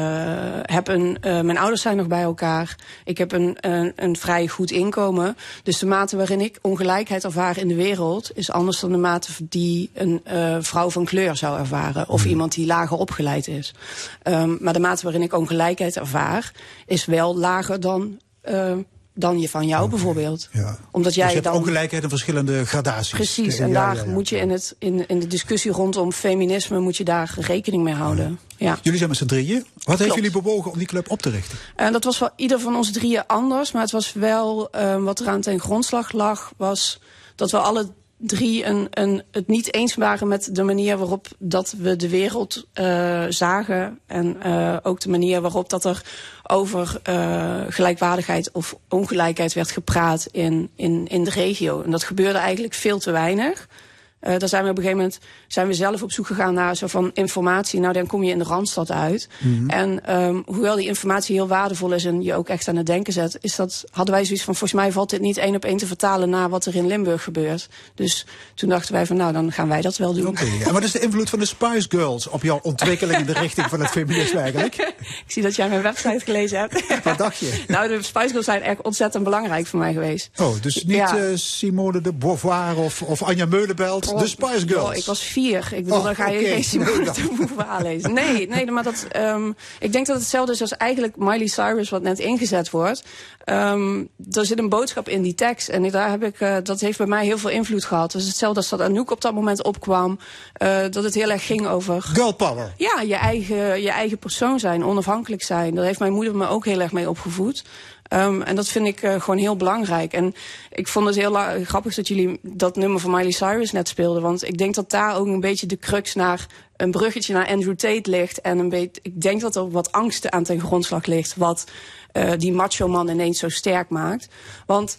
heb een, mijn ouders zijn nog bij elkaar. Ik heb een, een, een vrij goed inkomen. Dus de mate waarin ik ongelijkheid ervaar in de wereld is anders dan de mate die een vrouw van kleur zou ervaren. Of iemand die lager opgeleid is. Maar de mate waarin ik ongelijkheid ervaar is wel lager dan, dan je van jou bijvoorbeeld. Ja. Omdat Dus jij je hebt dan. ongelijkheid in verschillende gradaties. Precies, en daar ja, ja. moet je in, het, in, in de discussie rondom feminisme moet je daar rekening mee houden. Ja. Jullie zijn met z'n drieën. Wat heeft jullie bewogen om die club op te richten? En dat was voor ieder van ons drieën anders. Maar het was wel eh, wat eraan ten grondslag lag, was dat we alle drie een, een, het niet eens waren met de manier waarop dat we de wereld eh, zagen. En eh, ook de manier waarop dat er over eh, gelijkwaardigheid of ongelijkheid werd gepraat in, in, in de regio. En dat gebeurde eigenlijk veel te weinig. Eh daar zijn we op een gegeven moment zijn we zelf op zoek gegaan naar zo van informatie. Nou, dan kom je in de randstad uit. En ehm, hoewel die informatie heel waardevol is en je ook echt aan het denken zet, is dat hadden wij zoiets van volgens mij valt dit niet één op één te vertalen naar wat er in Limburg gebeurt. Dus toen dachten wij van nou, dan gaan wij dat wel doen. Oké. En wat is de invloed van de Spice Girls op jouw ontwikkeling in de richting van het feminisme eigenlijk? Ik zie dat jij mijn website gelezen hebt. Wat dacht je? nou, de Spice Girls zijn echt ontzettend belangrijk voor mij geweest. Oh, dus niet Ja. eh, Simone de Beauvoir of, of Anja Meulenbelt, de Spice Girls. Oh, ik was vier. Ik bedoel, Oh, dan ga je geen Simone Nee, de Beauvoir lezen. Nee, nee, maar dat, ehm, ik denk dat het hetzelfde is als eigenlijk Miley Cyrus wat net ingezet wordt. Ehm, er zit een boodschap in die tekst en daar heb ik, eh, dat heeft bij mij heel veel invloed gehad. Dus hetzelfde als dat Anouk op dat moment opkwam, eh, dat het heel erg ging over... Girl power. Ja, je eigen, je eigen persoon zijn, onafhankelijk zijn. Daar heeft mijn moeder me ook heel erg mee opgevoed. Ehm, en dat vind ik eh, gewoon heel belangrijk. En ik vond het heel grappig dat jullie dat nummer van Miley Cyrus net speelden. Want ik denk dat daar ook een beetje de crux naar een bruggetje naar Andrew Tate ligt. En een beetje, ik denk dat er wat angst aan ten grondslag ligt. Wat eh, die macho man ineens zo sterk maakt. Want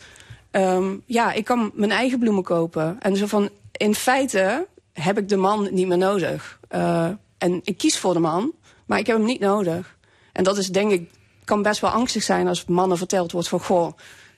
ehm, ja, ik kan mijn eigen bloemen kopen. En zo van, in feite heb ik de man niet meer nodig. Eh, en ik kies voor de man, maar ik heb hem niet nodig. En dat is denk ik, kan best wel angstig zijn als mannen verteld wordt van, goh,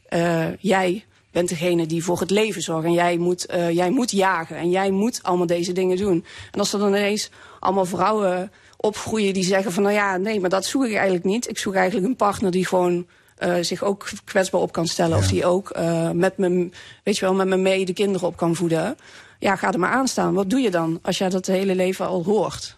eh, jij bent degene die voor het leven zorgt. En jij moet, eh, jij moet jagen. En jij moet allemaal deze dingen doen. En als er dan ineens allemaal vrouwen opgroeien die zeggen van... nou ja, nee, maar dat zoek ik eigenlijk niet. Ik zoek eigenlijk een partner die gewoon eh, zich ook kwetsbaar op kan stellen. Of die ook met, me, weet je wel, met me mee de kinderen op kan voeden. Ja, ga er maar aan staan. Wat doe je dan als jij dat het hele leven al hoort?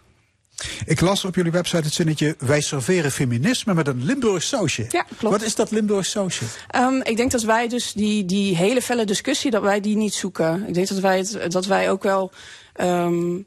Ik las op jullie website het zinnetje... wij serveren feminisme met een Limburgs sausje. Ja, klopt. Wat is dat Limburgs sausje? Um, ik denk dat wij dus die, die hele felle discussie, dat wij die niet zoeken. Ik denk dat wij, het, dat wij ook wel... Um,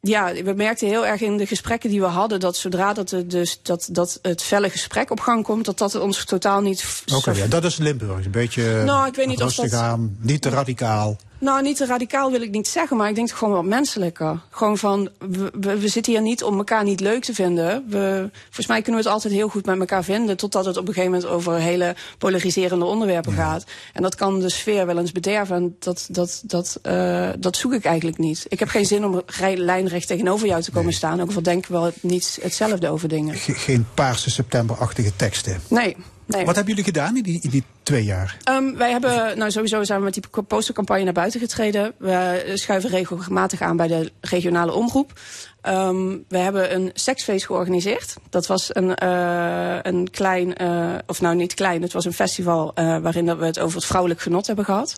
ja, we merkten heel erg in de gesprekken die we hadden... dat zodra dat, het, dus, dat, dat het felle gesprek op gang komt... dat dat ons totaal niet... Oké, ja, dat is Limburgs. Een beetje Nou, ik weet niet of dat- aan, niet te radicaal. Nou, niet te radicaal wil ik niet zeggen, maar ik denk gewoon wat menselijker. Gewoon van, we, we, we zitten hier niet om elkaar niet leuk te vinden. We, volgens mij kunnen we het altijd heel goed met elkaar vinden, totdat het op een gegeven moment over hele polariserende onderwerpen gaat. En dat kan de sfeer wel eens bederven. En dat, dat, dat, uh, dat zoek ik eigenlijk niet. Ik heb geen zin om rij- lijnrecht tegenover jou te komen staan. Ook al denken we wel niet hetzelfde over dingen. Ge- geen paarse septemberachtige teksten. Nee. Nee. Wat hebben jullie gedaan in die, in die twee jaar? Um, wij hebben, nou sowieso zijn we met die postercampagne naar buiten getreden. We schuiven regelmatig aan bij de regionale omroep. Um, we hebben een seksfeest georganiseerd. Dat was een, uh, een klein, uh, of nou niet klein, het was een festival uh, waarin dat we het over het vrouwelijk genot hebben gehad.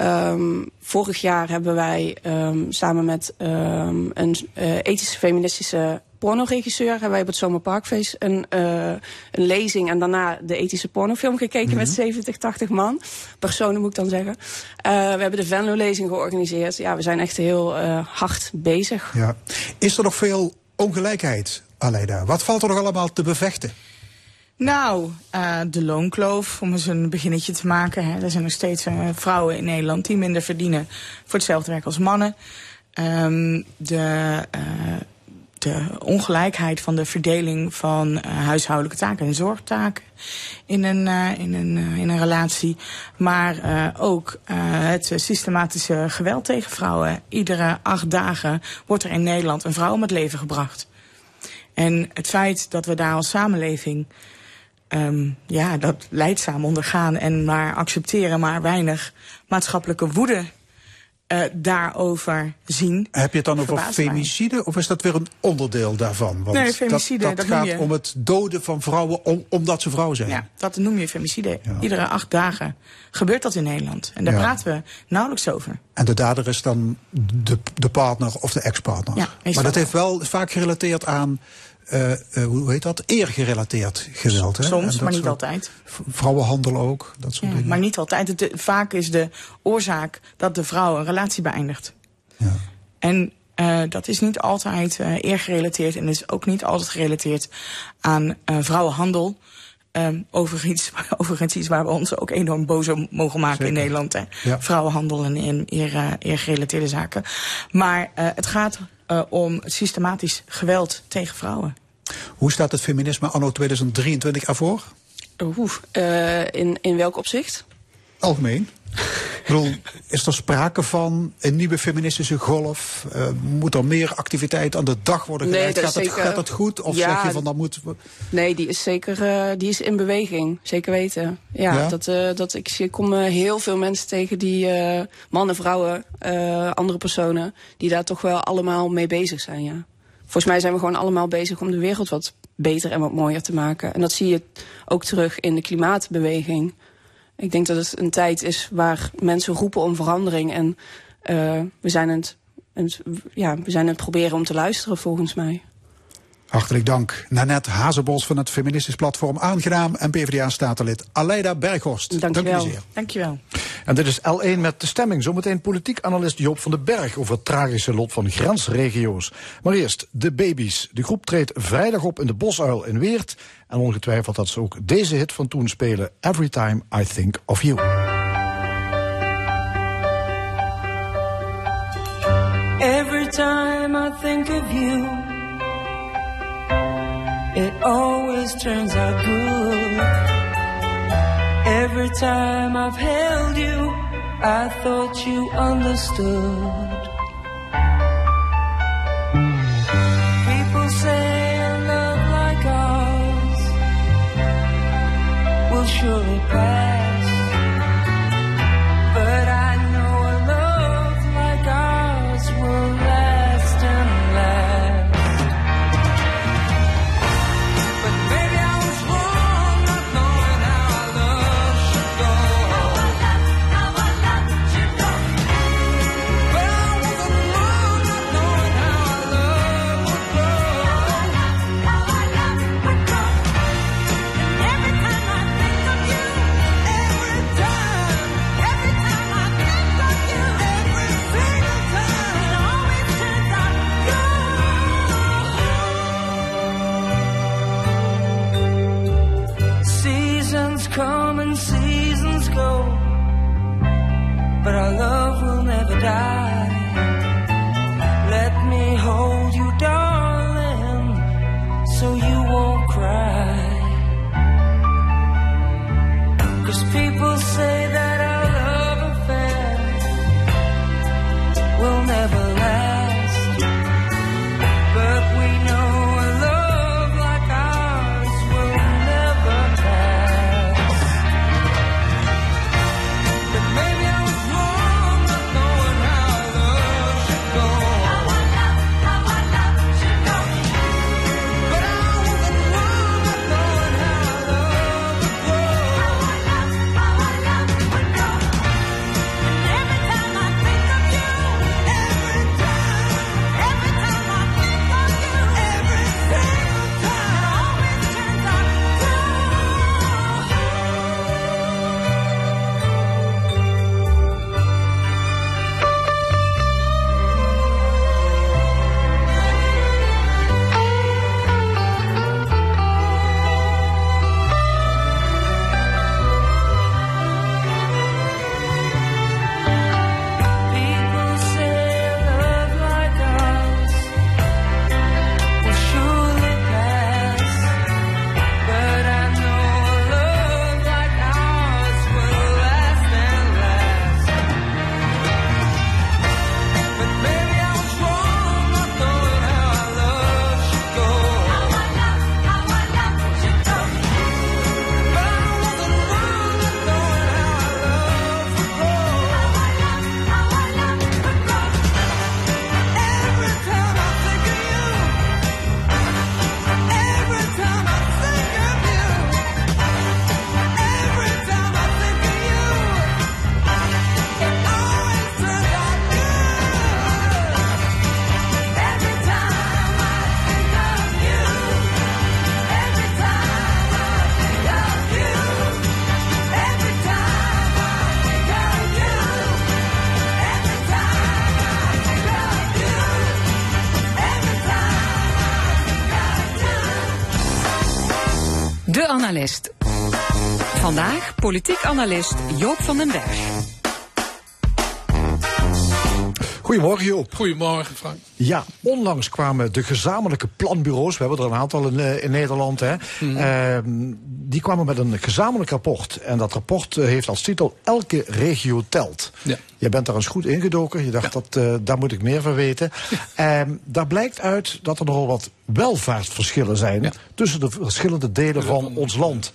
Um, vorig jaar hebben wij um, samen met een ethische feministische pornoregisseur hebben wij op het Zomerparkfeest een, uh, een lezing en daarna de ethische pornofilm gekeken mm -hmm. met 70, 80 man. Personen moet ik dan zeggen. Uh, we hebben de Venlo-lezing georganiseerd. Ja, we zijn echt heel uh, hard bezig. Ja. Is er nog veel ongelijkheid, Aleida? Wat valt er nog allemaal te bevechten? Nou, uh, de loonkloof, om eens een beginnetje te maken. Hè. Er zijn nog steeds uh, vrouwen in Nederland die minder verdienen voor hetzelfde werk als mannen. Um, de uh, de ongelijkheid van de verdeling van uh, huishoudelijke taken en zorgtaken in een, uh, in een, uh, in een relatie. Maar ook het systematische geweld tegen vrouwen. Iedere acht dagen wordt er in Nederland een vrouw om het leven gebracht. En het feit dat we daar als samenleving um, ja, dat leidzaam ondergaan en maar accepteren, maar weinig maatschappelijke woede uh, daarover zien. Heb je het dan over femicide of is dat weer een onderdeel daarvan? Want nee, femicide. Dat, dat, dat gaat om het doden van vrouwen om, omdat ze vrouw zijn. Ja, dat noem je femicide. Ja. Iedere acht dagen gebeurt dat in Nederland. En daar ja. praten we nauwelijks over. En de dader is dan de, de partner of de ex-partner. Ja, maar dat heeft wel vaak gerelateerd aan uh, uh, hoe heet dat? Eergerelateerd geweld. Hè? Soms, maar niet altijd. Vrouwenhandel ook, dat soort ja, dingen. Maar niet altijd. Het, vaak is de oorzaak dat de vrouw een relatie beëindigt. Ja. En uh, dat is niet altijd eergerelateerd en is ook niet altijd gerelateerd aan vrouwenhandel. Um, overigens, overigens iets waar we ons ook enorm boos om mogen maken Zeker. in Nederland. Hè? Ja. Vrouwenhandel en, en eer, eergerelateerde zaken. Maar het gaat uh, om systematisch geweld tegen vrouwen. Hoe staat het feminisme anno 2023 ervoor? Oeh, uh, in, in welk opzicht? Algemeen. Ik bedoel, is er sprake van een nieuwe feministische golf? Uh, moet er meer activiteit aan de dag worden gelegd? Nee, gaat, zeker, gaat het goed? Of ja, zeg je van dat moet. Nee, die is zeker uh, die is in beweging. Zeker weten. Ja, ja? Dat, uh, dat, ik, ik kom heel veel mensen tegen die mannen, vrouwen, andere personen, die daar toch wel allemaal mee bezig zijn. Ja. Volgens mij zijn we gewoon allemaal bezig om de wereld wat beter en wat mooier te maken. En dat zie je ook terug in de klimaatbeweging. Ik denk dat het een tijd is waar mensen roepen om verandering. En uh, we, zijn het, het, ja, we zijn het proberen om te luisteren, volgens mij. Hartelijk dank. Nanette Hazebos van het Feministisch Platform Aangenaam en PvdA-statenlid Aleida Berghorst. Dank, dank je wel. zeer. Dank je wel. En dit is L1 met de stemming. Zometeen politiek analist Joop van den Berg over het tragische lot van grensregio's. Maar eerst de baby's. De groep treedt vrijdag op in de Bosuil in Weert. En ongetwijfeld dat ze ook deze hit van toen spelen. Every time I think of you. Every time I think of you It always turns out good. Every time I've held you, I thought you understood. People say a love like ours will surely pass. Politiek analist Joop van den Berg. Goedemorgen Joop. Goedemorgen Frank. Ja, onlangs kwamen de gezamenlijke planbureaus, we hebben er een aantal in, eh, in Nederland, hè, ehm, die kwamen met een gezamenlijk rapport. En dat rapport eh, heeft als titel Elke regio telt. Ja. Je bent daar eens goed ingedoken, je dacht dat, eh, daar moet ik meer van weten. Ehm, daar blijkt uit dat er nogal wat welvaartsverschillen zijn Ja. tussen de verschillende delen van ons land.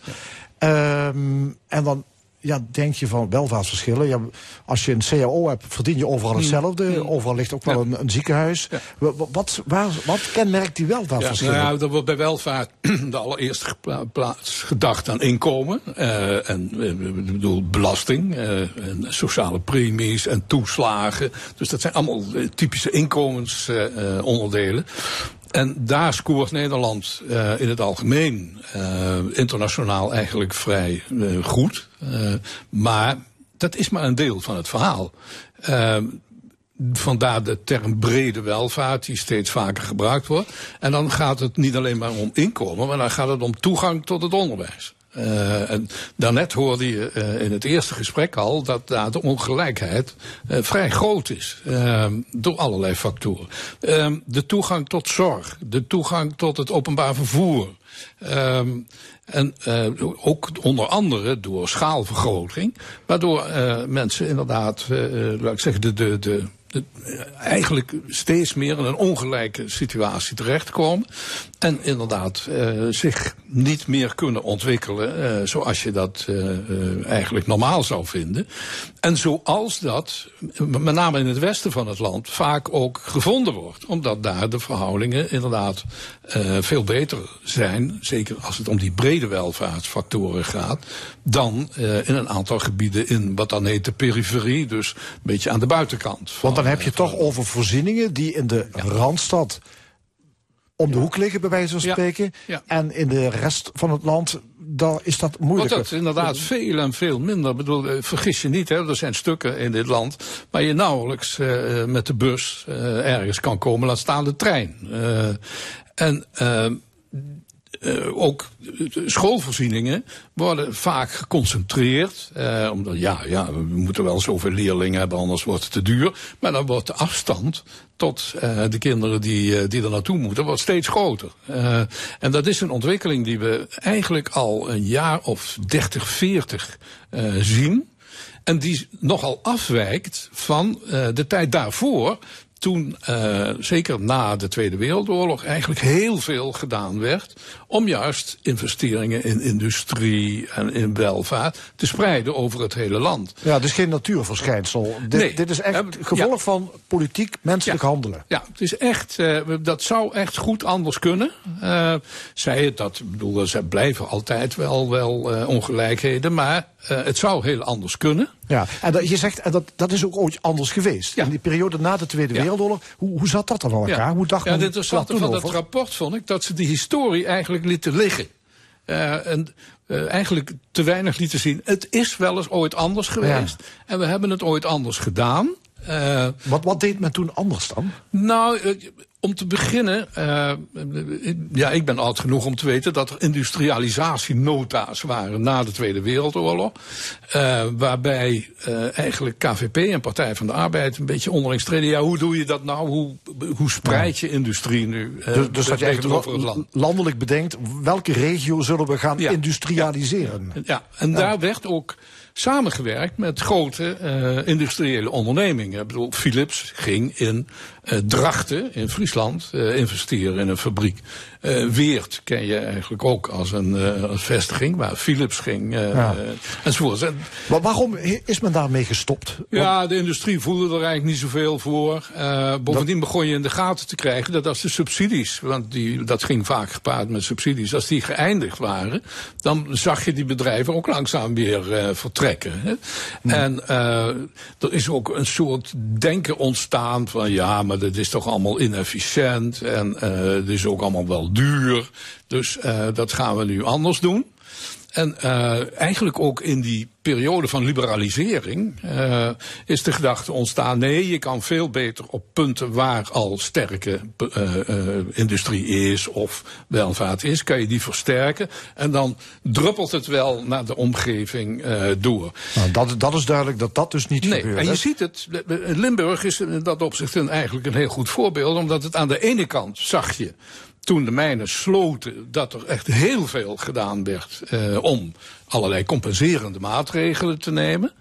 Ehm, en dan ja, denk je van welvaartsverschillen. Ja, als je een CAO hebt, verdien je overal hetzelfde. Overal ligt ook wel Hmm. Ja. een, een ziekenhuis. Wa- wa- Wat, waar, wat kenmerkt die Ja, welvaartsverschillen? nou ja, er wordt bij welvaart de allereerste plaats gedacht aan inkomen. eh, en eh, ik bedoel belasting, eh, en sociale premies en toeslagen. Dus dat zijn allemaal typische inkomensonderdelen. En daar scoort Nederland eh, in het algemeen eh, internationaal eigenlijk vrij eh, goed. Maar dat is maar een deel van het verhaal. Vandaar de term brede welvaart, die steeds vaker gebruikt wordt. En dan gaat het niet alleen maar om inkomen, maar dan gaat het om toegang tot het onderwijs. Eh, en daarnet hoorde je eh, in het eerste gesprek al dat de ongelijkheid eh, vrij groot is. door allerlei factoren. Eh, de toegang tot zorg, de toegang tot het openbaar vervoer. Ehm, en ook onder andere door schaalvergroting, waardoor mensen inderdaad, laat ik zeggen, de, de, de, eigenlijk steeds meer in een ongelijke situatie terechtkomen. En inderdaad eh, zich niet meer kunnen ontwikkelen eh, zoals je dat eh, eigenlijk normaal zou vinden. En zoals dat, met name in het westen van het land, vaak ook gevonden wordt. Omdat daar de verhoudingen inderdaad veel beter zijn. Zeker als het om die brede welvaartsfactoren gaat. Dan in een aantal gebieden in wat dan heet de periferie. Dus een beetje aan de buitenkant. van, Want dan heb je toch over voorzieningen die in de Randstad om de hoek liggen, bij wijze van spreken. Ja. En in de rest van het land, daar is dat Wordt moeilijker. dat inderdaad veel en veel minder. Ik bedoel, eh, vergis je niet, hè, er zijn stukken in dit land waar je nauwelijks eh, met de bus eh, ergens kan komen, laat staan de trein. Eh, en eh, ook schoolvoorzieningen worden vaak geconcentreerd. Eh, omdat ja, ja, we moeten wel zoveel leerlingen hebben, anders wordt het te duur. Maar dan wordt de afstand tot eh, de kinderen die, die er naartoe moeten, wordt steeds groter. En dat is een ontwikkeling die we eigenlijk al een jaar of 30, 40 eh, zien. En die nogal afwijkt van de tijd daarvoor. Toen, eh, zeker na de Tweede Wereldoorlog, eigenlijk heel veel gedaan werd. om juist investeringen in industrie en in welvaart te spreiden over het hele land. Ja, het is geen natuurverschijnsel. Dit, Nee. dit is echt gevolg ja. van politiek, menselijk Ja. handelen. Ja, het is echt, eh, dat zou echt goed anders kunnen. Eh zij het dat, ik bedoel, er blijven altijd wel, wel ongelijkheden, maar het zou heel anders kunnen. Ja, en dat, je zegt, en dat, dat is ook ooit anders geweest. Ja. In die periode na de Tweede Ja. Wereldoorlog, hoe, hoe zat dat dan aan elkaar? Hoe dacht ja, men het interessante van dat rapport vond ik dat ze die historie eigenlijk lieten liggen. Eh, en eh, eigenlijk te weinig lieten zien. Het is wel eens ooit anders geweest. En we hebben het ooit anders gedaan. Eh, Wat, wat deed men toen anders dan? nou, eh, om te beginnen, eh, ja, ik ben oud genoeg om te weten dat er industrialisatienota's waren na de Tweede Wereldoorlog. waarbij eigenlijk KVP en Partij van de Arbeid een beetje onderling streden. Ja, hoe doe je dat nou? Hoe, hoe spreid je industrie nu Dus, dus dat je over het land? landelijk bedenkt, welke regio zullen we gaan Ja. industrialiseren? Ja, en daar werd ook samengewerkt met grote eh, industriële ondernemingen. Ik bedoel, Philips ging in eh, Drachten in Friesland eh, investeren in een fabriek. Eh, Weert ken je eigenlijk ook als een als vestiging, waar Philips ging Ja. enzovoort. En, Maar waarom is men daarmee gestopt? ja, de industrie voelde er eigenlijk niet zoveel voor. Bovendien begon je in de gaten te krijgen dat als de subsidies, want die, dat ging vaak gepaard met subsidies, als die geëindigd waren, dan zag je die bedrijven ook langzaam weer vertrekken. Hè. En eh, er is ook een soort denken ontstaan van ja, maar dat is toch allemaal inefficiënt en eh het is ook allemaal wel duur. Dus eh, dat gaan we nu anders doen. En uh, eigenlijk ook in die periode van liberalisering uh, is de gedachte ontstaan: nee, je kan veel beter op punten waar al sterke uh, industrie is of welvaart is, kan je die versterken. En dan druppelt het wel naar de omgeving door. Nou, dat, dat is duidelijk dat dat dus niet nee, gebeurt. En je hè? ziet het, Limburg is in dat opzicht een, eigenlijk een heel goed voorbeeld, omdat het aan de ene kant zag je toen de mijnen sloten, dat er echt heel veel gedaan werd uh, om allerlei compenserende maatregelen te nemen.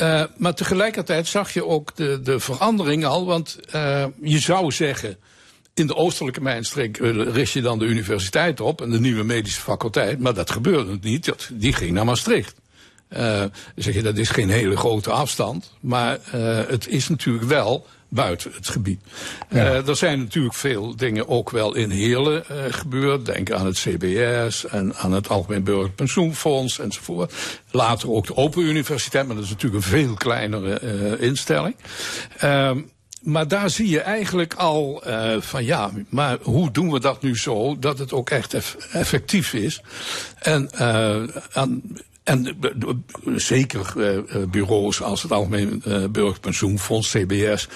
Uh, maar tegelijkertijd zag je ook de, de verandering al, want uh, je zou zeggen. In de oostelijke mijnstreek richt je dan de universiteit op en de nieuwe medische faculteit, maar dat gebeurde niet. Dat, die ging naar Maastricht. Uh, zeg je, dat is geen hele grote afstand, maar uh, het is natuurlijk wel buiten het gebied. Ja. Uh, er zijn natuurlijk veel dingen ook wel in Heerlen uh, gebeurd. Denk aan het CBS en aan het Algemeen Burgerlijk Pensioenfonds enzovoort. Later ook de Open Universiteit, maar dat is natuurlijk een veel kleinere uh, instelling. maar daar zie je eigenlijk al van ja, maar hoe doen we dat nu zo dat het ook echt eff effectief is? En aan, en zeker bureaus als het Algemeen Burgerpensioenfonds, CBS,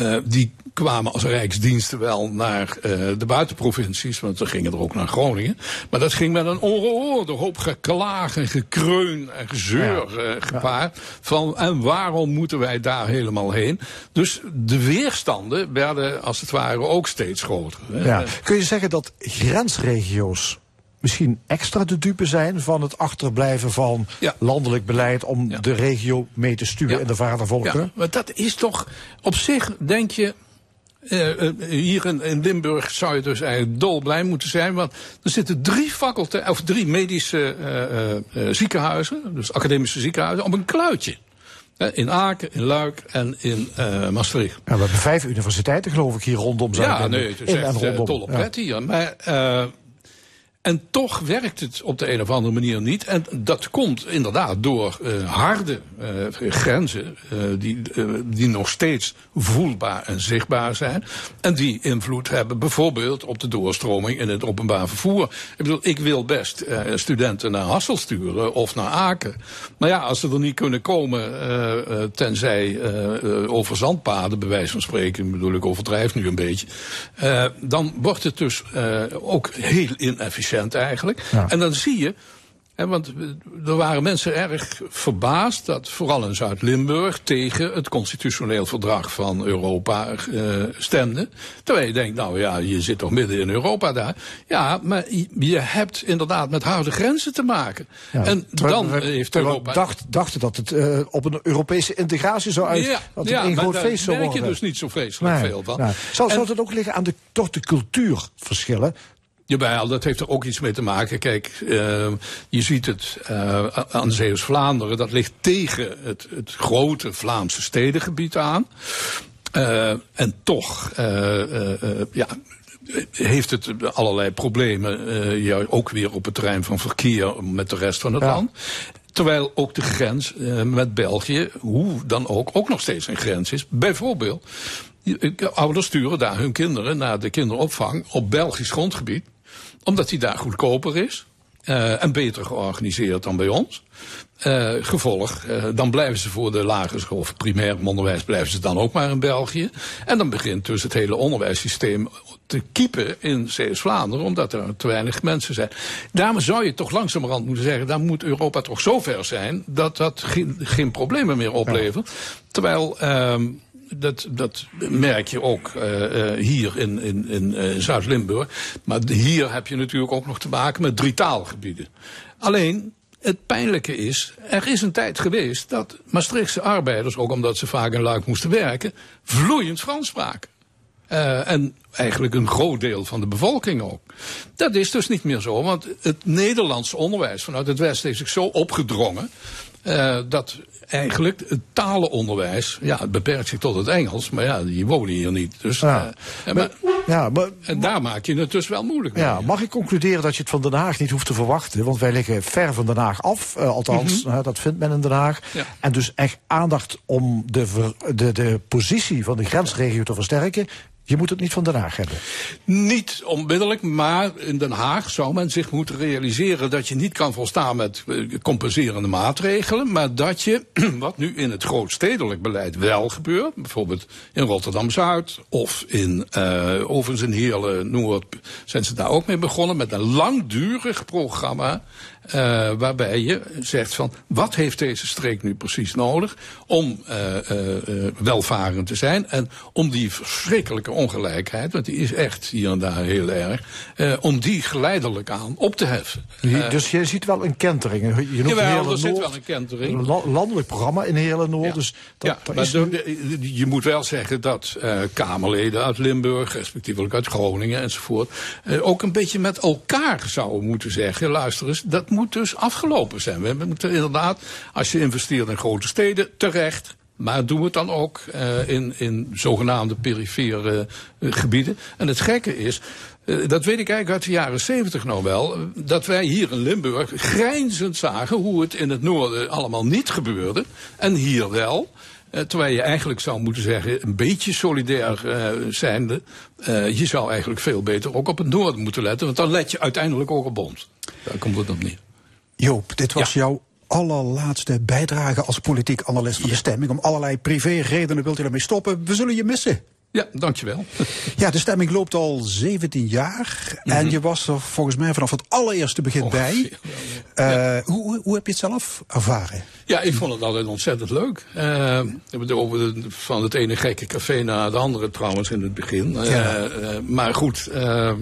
uh, die kwamen als rijksdiensten wel naar de buitenprovincies, want ze gingen er ook naar Groningen. Maar dat ging met een ongehoorde hoop geklaag en gekreun en gezeur ja. gepaard. Ja. Van en waarom moeten wij daar helemaal heen? Dus de weerstanden werden als het ware ook steeds groter. Ja. Kun je zeggen dat grensregio's misschien extra de dupe zijn van het achterblijven van ja. landelijk beleid om ja. de regio mee te sturen ja. in de vadervolken? Ja, maar dat is toch op zich, denk je. Uh, uh, hier in, in, Limburg zou je dus eigenlijk dolblij moeten zijn, want er zitten drie faculteiten, of drie medische uh, ziekenhuizen, dus academische ziekenhuizen, op een kluitje. In Aken, in Luik en in uh, Maastricht. Ja, we hebben vijf universiteiten, geloof ik, hier rondom zijn. Ja, nee, het is in echt dol op hier. Maar, uh, en toch werkt het op de een of andere manier niet. En dat komt inderdaad door uh, harde uh, grenzen uh, die, die nog steeds voelbaar en zichtbaar zijn. En die invloed hebben bijvoorbeeld op de doorstroming in het openbaar vervoer. Ik bedoel, ik wil best studenten naar Hassel sturen of naar Aken. Maar ja, als ze er niet kunnen komen tenzij over zandpaden, bij wijze van spreken, bedoel ik overdrijf nu een beetje. dan wordt het dus ook heel inefficiënt eigenlijk. Ja. En dan zie je, hè, want er waren mensen erg verbaasd dat vooral in Zuid-Limburg tegen het constitutioneel verdrag van Europa uh, stemden. Terwijl je denkt, nou ja, je zit toch midden in Europa daar. Ja, maar je hebt inderdaad met harde grenzen te maken. Ja, en dan we, heeft Europa... Dacht, dachten dat het uh, op een Europese integratie zou uit... Ja, dat ja, een groot daar feest zou merk worden. je dus niet zo vreselijk Nee, veel van. Zou, En- zou het ook liggen aan de, toch de cultuurverschillen? Jawel, dat heeft er ook iets mee te maken. Kijk, uh, je ziet het uh, aan Zeeuws-Vlaanderen. Dat ligt tegen het, het grote Vlaamse stedengebied aan. Uh, en toch, ja, heeft het allerlei problemen. ja, ook weer op het terrein van verkeer met de rest van het Ja. land. Terwijl ook de grens met België, hoe dan ook, ook nog steeds een grens is. Bijvoorbeeld, ouders sturen daar hun kinderen naar de kinderopvang op Belgisch grondgebied. Omdat die daar goedkoper is. uh, en beter georganiseerd dan bij ons. Uh, gevolg, uh, dan blijven ze voor de lagere school of primair onderwijs blijven ze dan ook maar in België. En dan begint dus het hele onderwijssysteem te kiepen in Zeeuws-Vlaanderen, omdat er te weinig mensen zijn. Daarom zou je toch langzamerhand moeten zeggen, dan moet Europa toch zo ver zijn dat dat geen, geen problemen meer oplevert. Terwijl, um, dat, dat merk je ook uh, hier in, in, in uh, Zuid-Limburg. Maar hier heb je natuurlijk ook nog te maken met drie taalgebieden. Alleen, het pijnlijke is, er is een tijd geweest dat Maastrichtse arbeiders, ook omdat ze vaak in Luik moesten werken, vloeiend Frans spraken. Uh, en eigenlijk een groot deel van de bevolking ook. Dat is dus niet meer zo, want het Nederlandse onderwijs vanuit het Westen heeft zich zo opgedrongen. Uh, dat eigenlijk het talenonderwijs, ja, het beperkt zich tot het Engels, maar ja, die wonen hier niet. Dus, Ja. uh, maar, Ja, maar en daar maak je het dus wel moeilijk mee. Ja, mag ik concluderen dat je het van Den Haag niet hoeft te verwachten? Want wij liggen ver van Den Haag af, eh, althans, eh, dat vindt men in Den Haag. Ja. En dus echt aandacht om de, ver- de, de positie van de grensregio te versterken Je moet het niet van Den Haag hebben. Niet onmiddellijk, maar in Den Haag zou men zich moeten realiseren dat je niet kan volstaan met eh, compenserende maatregelen, maar dat je, wat nu in het grootstedelijk beleid wel gebeurt, bijvoorbeeld in Rotterdam-Zuid of in, uh, overigens in Heerlen-Noord zijn ze daar ook mee begonnen met een langdurig programma uh, waarbij je zegt van wat heeft deze streek nu precies nodig om uh, uh, welvarend te zijn en om die verschrikkelijke ongelijkheid, want die is echt hier en daar heel erg, om die geleidelijk aan op te heffen. dus je ziet wel een kentering. Je noemt Jawel, er zit wel een kentering. Een landelijk programma in Heerlen Noord. Ja. Dus dat, ja, maar is... je moet wel zeggen dat Kamerleden uit Limburg, respectievelijk uit Groningen enzovoort, ook een beetje met elkaar zouden moeten zeggen, luister eens, dat moet dus afgelopen zijn. We moeten inderdaad, als je investeert in grote steden, terecht. Maar doen we het dan ook uh, in, in zogenaamde perifere uh, gebieden. En het gekke is, uh, dat weet ik eigenlijk uit de jaren zeventig nog wel, dat wij hier in Limburg grijnzend zagen hoe het in het noorden allemaal niet gebeurde. En hier wel. Terwijl je eigenlijk zou moeten zeggen, een beetje solidair uh, zijnde. Je zou eigenlijk veel beter ook op het noorden moeten letten. Want dan let je uiteindelijk ook op ons. Daar komt het op neer. Joop, dit was ja. jouw allerlaatste bijdrage als politiek analist van de stemming. Om allerlei privé redenen wilt u ermee stoppen. We zullen je missen. Ja, dankjewel. Ja, de stemming loopt al 17 jaar. Mm -hmm. En je was er volgens mij vanaf het allereerste begin oh, bij. Uh, ja. hoe, hoe heb je het zelf ervaren? Ja, ik vond het altijd ontzettend leuk. Uh, over de, van het ene gekke café naar het andere trouwens in het begin. Uh, ja. maar goed,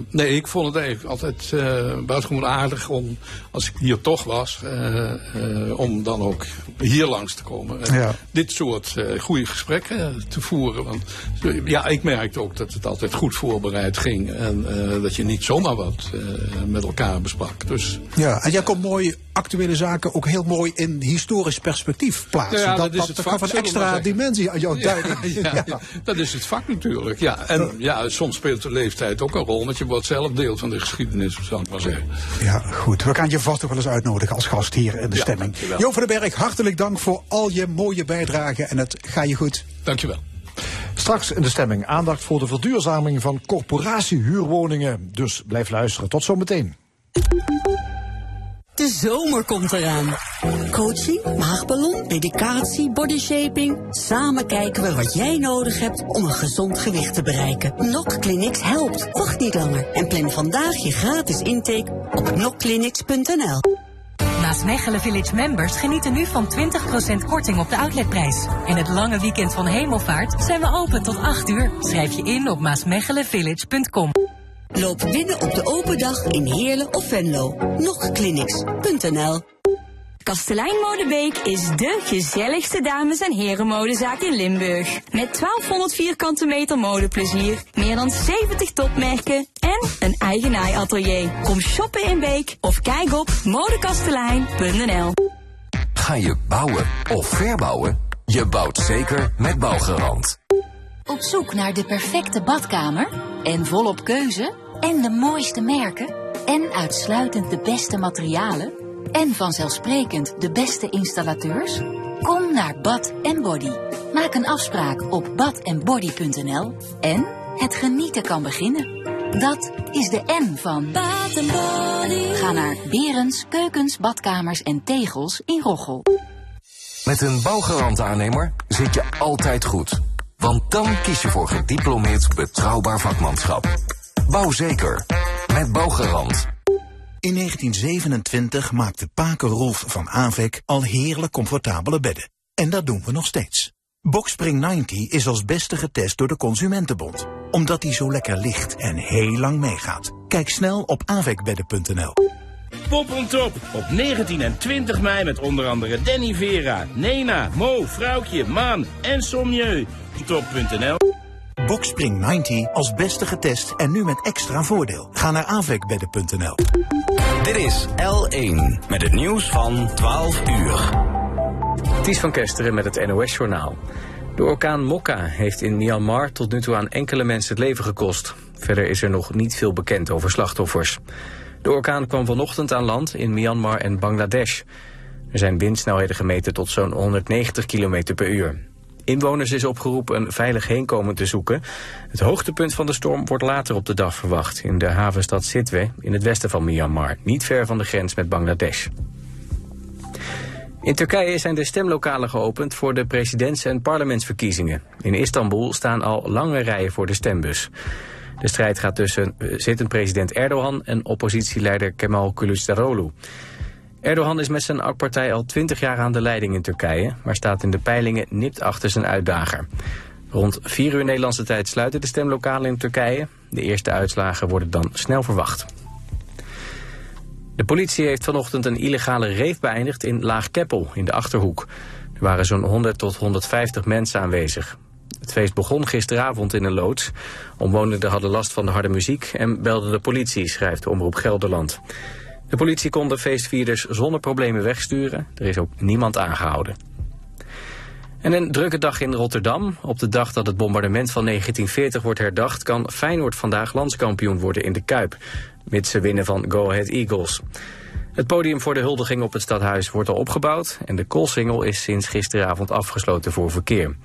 nee, ik vond het eigenlijk altijd buitengewoon aardig om, als ik hier toch was, om dan ook hier langs te komen. Ja. Dit soort goede gesprekken te voeren. Want ja, ja, ik merkte ook dat het altijd goed voorbereid ging. En uh, dat je niet zomaar wat uh, met elkaar besprak. Dus, ja, en jij komt mooi actuele zaken ook heel mooi in historisch perspectief plaatsen. Ja, dat, dat, is het dat vak, gaf een extra dimensie aan jouw. Ja, ja, dat is het vak natuurlijk. Ja. En ja, soms speelt de leeftijd ook een rol. Want je wordt zelf deel van de geschiedenis, zou ik maar zeggen. Ja, goed. We gaan je vast ook wel eens uitnodigen als gast hier in de stemming. Jo van den Berg, hartelijk dank voor al je mooie bijdragen. En het ga je goed. Dankjewel. Straks in de stemming aandacht voor de verduurzaming van corporatiehuurwoningen. Dus blijf luisteren. Tot zometeen. De zomer komt eraan. Coaching, maagballon, medicatie, bodyshaping. Samen kijken we wat jij nodig hebt om een gezond gewicht te bereiken. Nok Clinics helpt. Wacht niet langer en plan vandaag je gratis intake op nokclinics.nl. Maasmechelen Village members genieten nu van 20% korting op de outletprijs. In het lange weekend van Hemelvaart zijn we open tot 8 uur. Schrijf je in op maasmechelenvillage.com. Loop binnen op de open dag in Heerlen of Venlo. Nogclinics.nl Kastelein Modebeek is de gezelligste dames- en herenmodezaak in Limburg. Met 1200 vierkante meter modeplezier, meer dan 70 topmerken en een eigen naaiatelier. Kom shoppen in Beek of kijk op modekastelein.nl. Ga je bouwen of verbouwen? Je bouwt zeker met Bouwgarant. Op zoek naar de perfecte badkamer en volop keuze en de mooiste merken en uitsluitend de beste materialen? En vanzelfsprekend de beste installateurs? Kom naar Bad Body. Maak een afspraak op badandbody.nl en het genieten kan beginnen. Dat is de N van Bad Body. Ga naar Berens, Keukens, Badkamers en Tegels in Roggel. Met een bouwgarant aannemer zit je altijd goed. Want dan kies je voor gediplomeerd betrouwbaar vakmanschap. Bouw zeker. Met Bouwgarant. In 1927 maakte Paken Rolf van Avek al heerlijk comfortabele bedden. En dat doen we nog steeds. Boxspring 90 is als beste getest door de Consumentenbond. Omdat hij zo lekker ligt en heel lang meegaat. Kijk snel op avekbedden.nl. Pop on top op 19 en 20 mei met onder andere Danny Vera, Nena, Mo, Vrouwtje, Maan en Sommieu. Top.nl Boxspring 90 als beste getest en nu met extra voordeel. Ga naar avekbedden.nl. Dit is L1 met het nieuws van 12 uur. Ties van Kesteren met het NOS-journaal. De orkaan Mokka heeft in Myanmar tot nu toe aan enkele mensen het leven gekost. Verder is er nog niet veel bekend over slachtoffers. De orkaan kwam vanochtend aan land in Myanmar en Bangladesh. Er zijn windsnelheden gemeten tot zo'n 190 km per uur. Inwoners is opgeroepen een veilig heenkomen te zoeken. Het hoogtepunt van de storm wordt later op de dag verwacht... in de havenstad Sitwe in het westen van Myanmar, niet ver van de grens met Bangladesh. In Turkije zijn de stemlokalen geopend voor de presidents- en parlementsverkiezingen. In Istanbul staan al lange rijen voor de stembus. De strijd gaat tussen eh, zittend president Erdogan en oppositieleider Kemal Kılıçdaroğlu. Erdogan is met zijn AK-partij al 20 jaar aan de leiding in Turkije... maar staat in de peilingen nipt achter zijn uitdager. Rond 4 uur Nederlandse tijd sluiten de stemlokalen in Turkije. De eerste uitslagen worden dan snel verwacht. De politie heeft vanochtend een illegale reef beëindigd in Laagkeppel in de Achterhoek. Er waren zo'n 100 tot 150 mensen aanwezig. Het feest begon gisteravond in een loods. Omwonenden hadden last van de harde muziek en belden de politie, schrijft de Omroep Gelderland. De politie kon de feestvierders zonder problemen wegsturen. Er is ook niemand aangehouden. En een drukke dag in Rotterdam. Op de dag dat het bombardement van 1940 wordt herdacht... kan Feyenoord vandaag landskampioen worden in de Kuip. Mits ze winnen van Go Ahead Eagles. Het podium voor de huldiging op het stadhuis wordt al opgebouwd... en de koolsingel is sinds gisteravond afgesloten voor verkeer.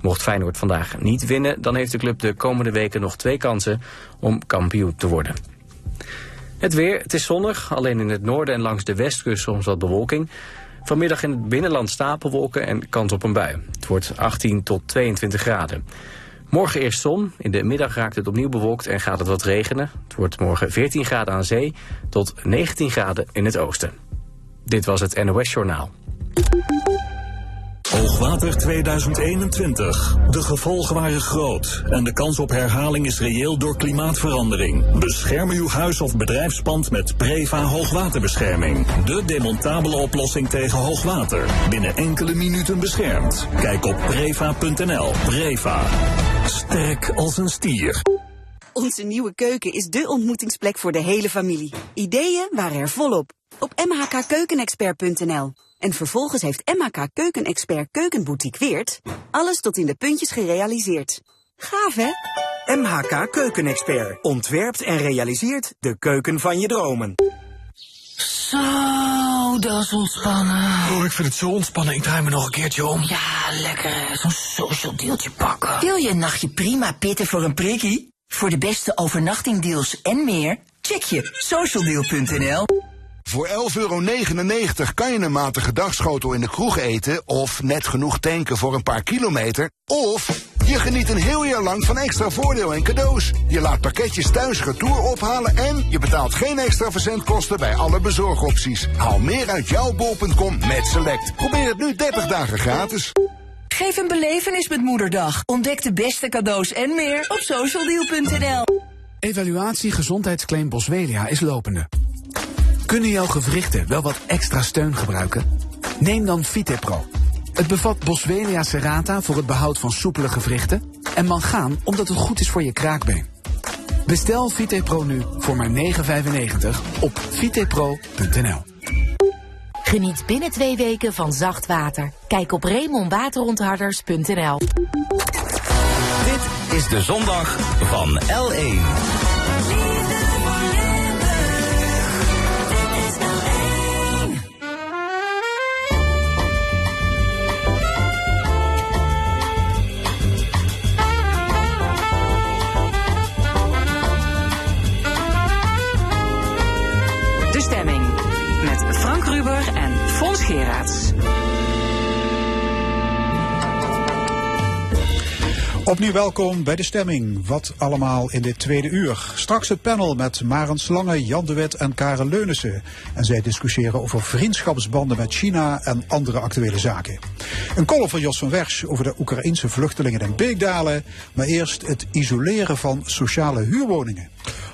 Mocht Feyenoord vandaag niet winnen... dan heeft de club de komende weken nog twee kansen om kampioen te worden. Het weer, het is zonnig, alleen in het noorden en langs de westkust soms wat bewolking. Vanmiddag in het binnenland stapelwolken en kans op een bui. Het wordt 18 tot 22 graden. Morgen eerst zon, in de middag raakt het opnieuw bewolkt en gaat het wat regenen. Het wordt morgen 14 graden aan zee tot 19 graden in het oosten. Dit was het NOS Journaal. Hoogwater 2021. De gevolgen waren groot en de kans op herhaling is reëel door klimaatverandering. Bescherm uw huis of bedrijfspand met Preva hoogwaterbescherming. De demontabele oplossing tegen hoogwater. Binnen enkele minuten beschermd. Kijk op preva.nl. Preva. Sterk als een stier. Onze nieuwe keuken is de ontmoetingsplek voor de hele familie. Ideeën waren er volop. Op mhkkeukenexpert.nl. En vervolgens heeft MHK Keukenexpert Keukenboutique Weert alles tot in de puntjes gerealiseerd. Gaaf, hè? MHK Keukenexpert ontwerpt en realiseert de keuken van je dromen. Zo, dat is ontspannen. Oh, ik vind het zo ontspannen. Ik draai me nog een keertje om. Ja, lekker. hè. Zo'n social dealtje pakken. Wil je een nachtje prima pitten voor een prikkie? Voor de beste overnachtingdeals en meer? Check je socialdeal.nl. Voor 11,99 euro kan je een matige dagschotel in de kroeg eten... of net genoeg tanken voor een paar kilometer... of je geniet een heel jaar lang van extra voordeel en cadeaus. Je laat pakketjes thuis retour ophalen... en je betaalt geen extra verzendkosten bij alle bezorgopties. Haal meer uit jouw bol.com met Select. Probeer het nu 30 dagen gratis. Geef een belevenis met Moederdag. Ontdek de beste cadeaus en meer op socialdeal.nl. Evaluatie gezondheidsclaim Boswellia is lopende. Kunnen jouw gewrichten wel wat extra steun gebruiken? Neem dan Vitepro. Het bevat Boswellia serrata voor het behoud van soepele gewrichten en mangaan omdat het goed is voor je kraakbeen. Bestel Vitepro nu voor maar 9,95 op vitepro.nl. Geniet binnen twee weken van zacht water. Kijk op remonwaterontharders.nl. Dit is de zondag van L1. Met Frank Ruber en Fons Geraerts. Opnieuw welkom bij de stemming. Wat allemaal in dit tweede uur. Straks het panel met Maren Slange, Jan de Wit en Karen Leunissen. En zij discussiëren over vriendschapsbanden met China en andere actuele zaken. Een column van Jos van Wersch over de Oekraïnse vluchtelingen in Beekdalen. Maar eerst het isoleren van sociale huurwoningen.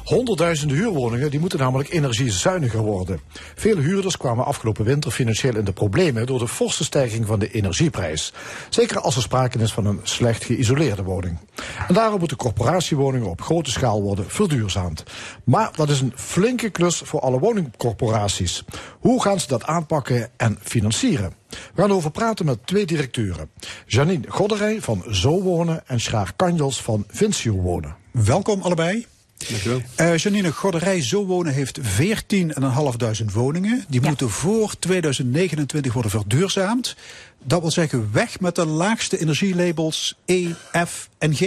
Honderdduizenden huurwoningen die moeten namelijk energiezuiniger worden. Veel huurders kwamen afgelopen winter financieel in de problemen door de forse stijging van de energieprijs. Zeker als er sprake is van een slecht geïsoleerde woning. En daarom moeten corporatiewoningen op grote schaal worden verduurzaamd. Maar dat is een flinke klus voor alle woningcorporaties. Hoe gaan ze dat aanpakken en financieren? We gaan over praten met twee directeuren. Janine Godderij van Zo Wonen en Schaar Kanjels van Vinsio Wonen. Welkom allebei. Dankjewel. Eh Janine Gorderij Zo Wonen heeft 14.500 woningen. Die moeten voor 2029 worden verduurzaamd. Dat wil zeggen weg met de laagste energielabels E, F en G?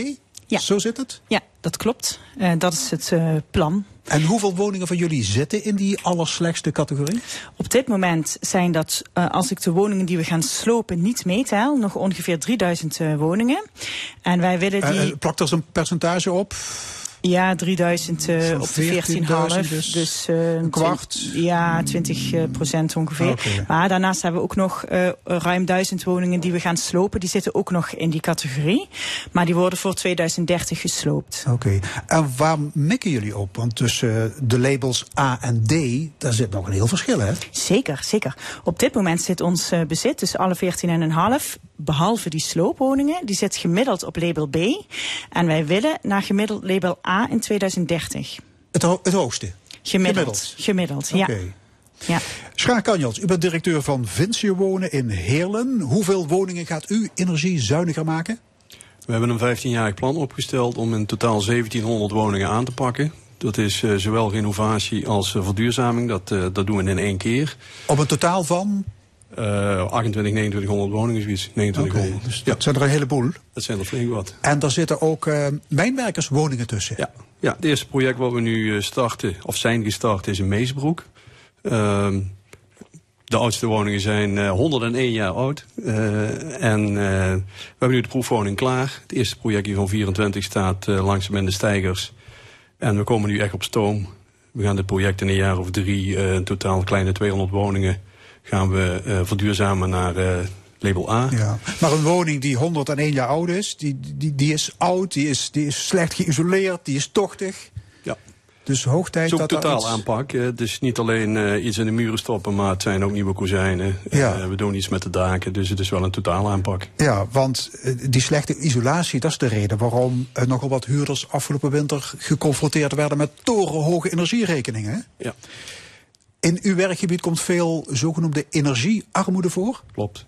Ja. Zo zit het? Ja, dat klopt. Eh, dat is het eh, plan. En hoeveel woningen van jullie zitten in die allerslechtste categorie? Op dit moment zijn dat, eh, als ik de woningen die we gaan slopen niet meetel, nog ongeveer 3000 eh, woningen. En wij willen die... Plakt er eens een percentage op? Ja, 3000 eh, Zo'n op de 14.000 14,5. dus Dus, eh, een kwart? Ja, 20 eh, procent ongeveer. Oké. Maar daarnaast hebben we ook nog eh, ruim 1000 woningen die we gaan slopen. Die zitten ook nog in die categorie. Maar die worden voor 2030 gesloopt. Oké. En waar mikken jullie op? Want tussen eh, de labels A en D, daar zit nog een heel verschil, hè? Zeker, zeker. Op dit moment zit ons eh, bezit, dus alle 14,5, behalve die sloopwoningen, die zit gemiddeld op label B. En wij willen naar gemiddeld label A in 2030. Het, ho- het hoogste? Gemiddeld. Gemiddeld, ja. Oké. ja. Schaar Kanjels, u bent directeur van Vincië Wonen in Heerlen. Hoeveel woningen gaat u energiezuiniger maken? We hebben een 15-jarig plan opgesteld om in totaal 1700 woningen aan te pakken. Dat is eh, zowel renovatie als eh, verduurzaming. Dat, eh, dat doen we in één keer. Op een totaal van? Eh 28, 2900 woningen, zoiets. 2900. dus dat zijn er een heleboel. Dat zijn er flink wat. En daar zitten ook eh, mijnwerkerswoningen tussen. Ja. Ja, het eerste project wat we nu eh, starten, of zijn gestart, is in Meesbroek. Ehm, de oudste woningen zijn eh, 101 jaar oud. Eh, en eh, we hebben nu de proefwoning klaar. Het eerste projectje van 24 staat eh, langzaam in de stijgers. En we komen nu echt op stoom. We gaan dit project in een jaar of drie, eh, in totaal kleine 200 woningen, gaan we eh, verduurzamen naar eh, label A. Ja. Maar een woning die 101 jaar oud is, die, die, die is oud, die is, die is slecht geïsoleerd, die is tochtig. Ja. Dus hoog tijd Het is ook dat totaal iets- aanpak. Het is niet alleen eh, iets in de muren stoppen, maar het zijn ook nieuwe kozijnen. Ja. We doen iets met de daken, dus het is wel een totaal aanpak. Ja, want die slechte isolatie, dat is de reden waarom nogal wat huurders afgelopen winter geconfronteerd werden met torenhoge energierekeningen. Ja. In uw werkgebied komt veel zogenoemde energiearmoede voor. Klopt.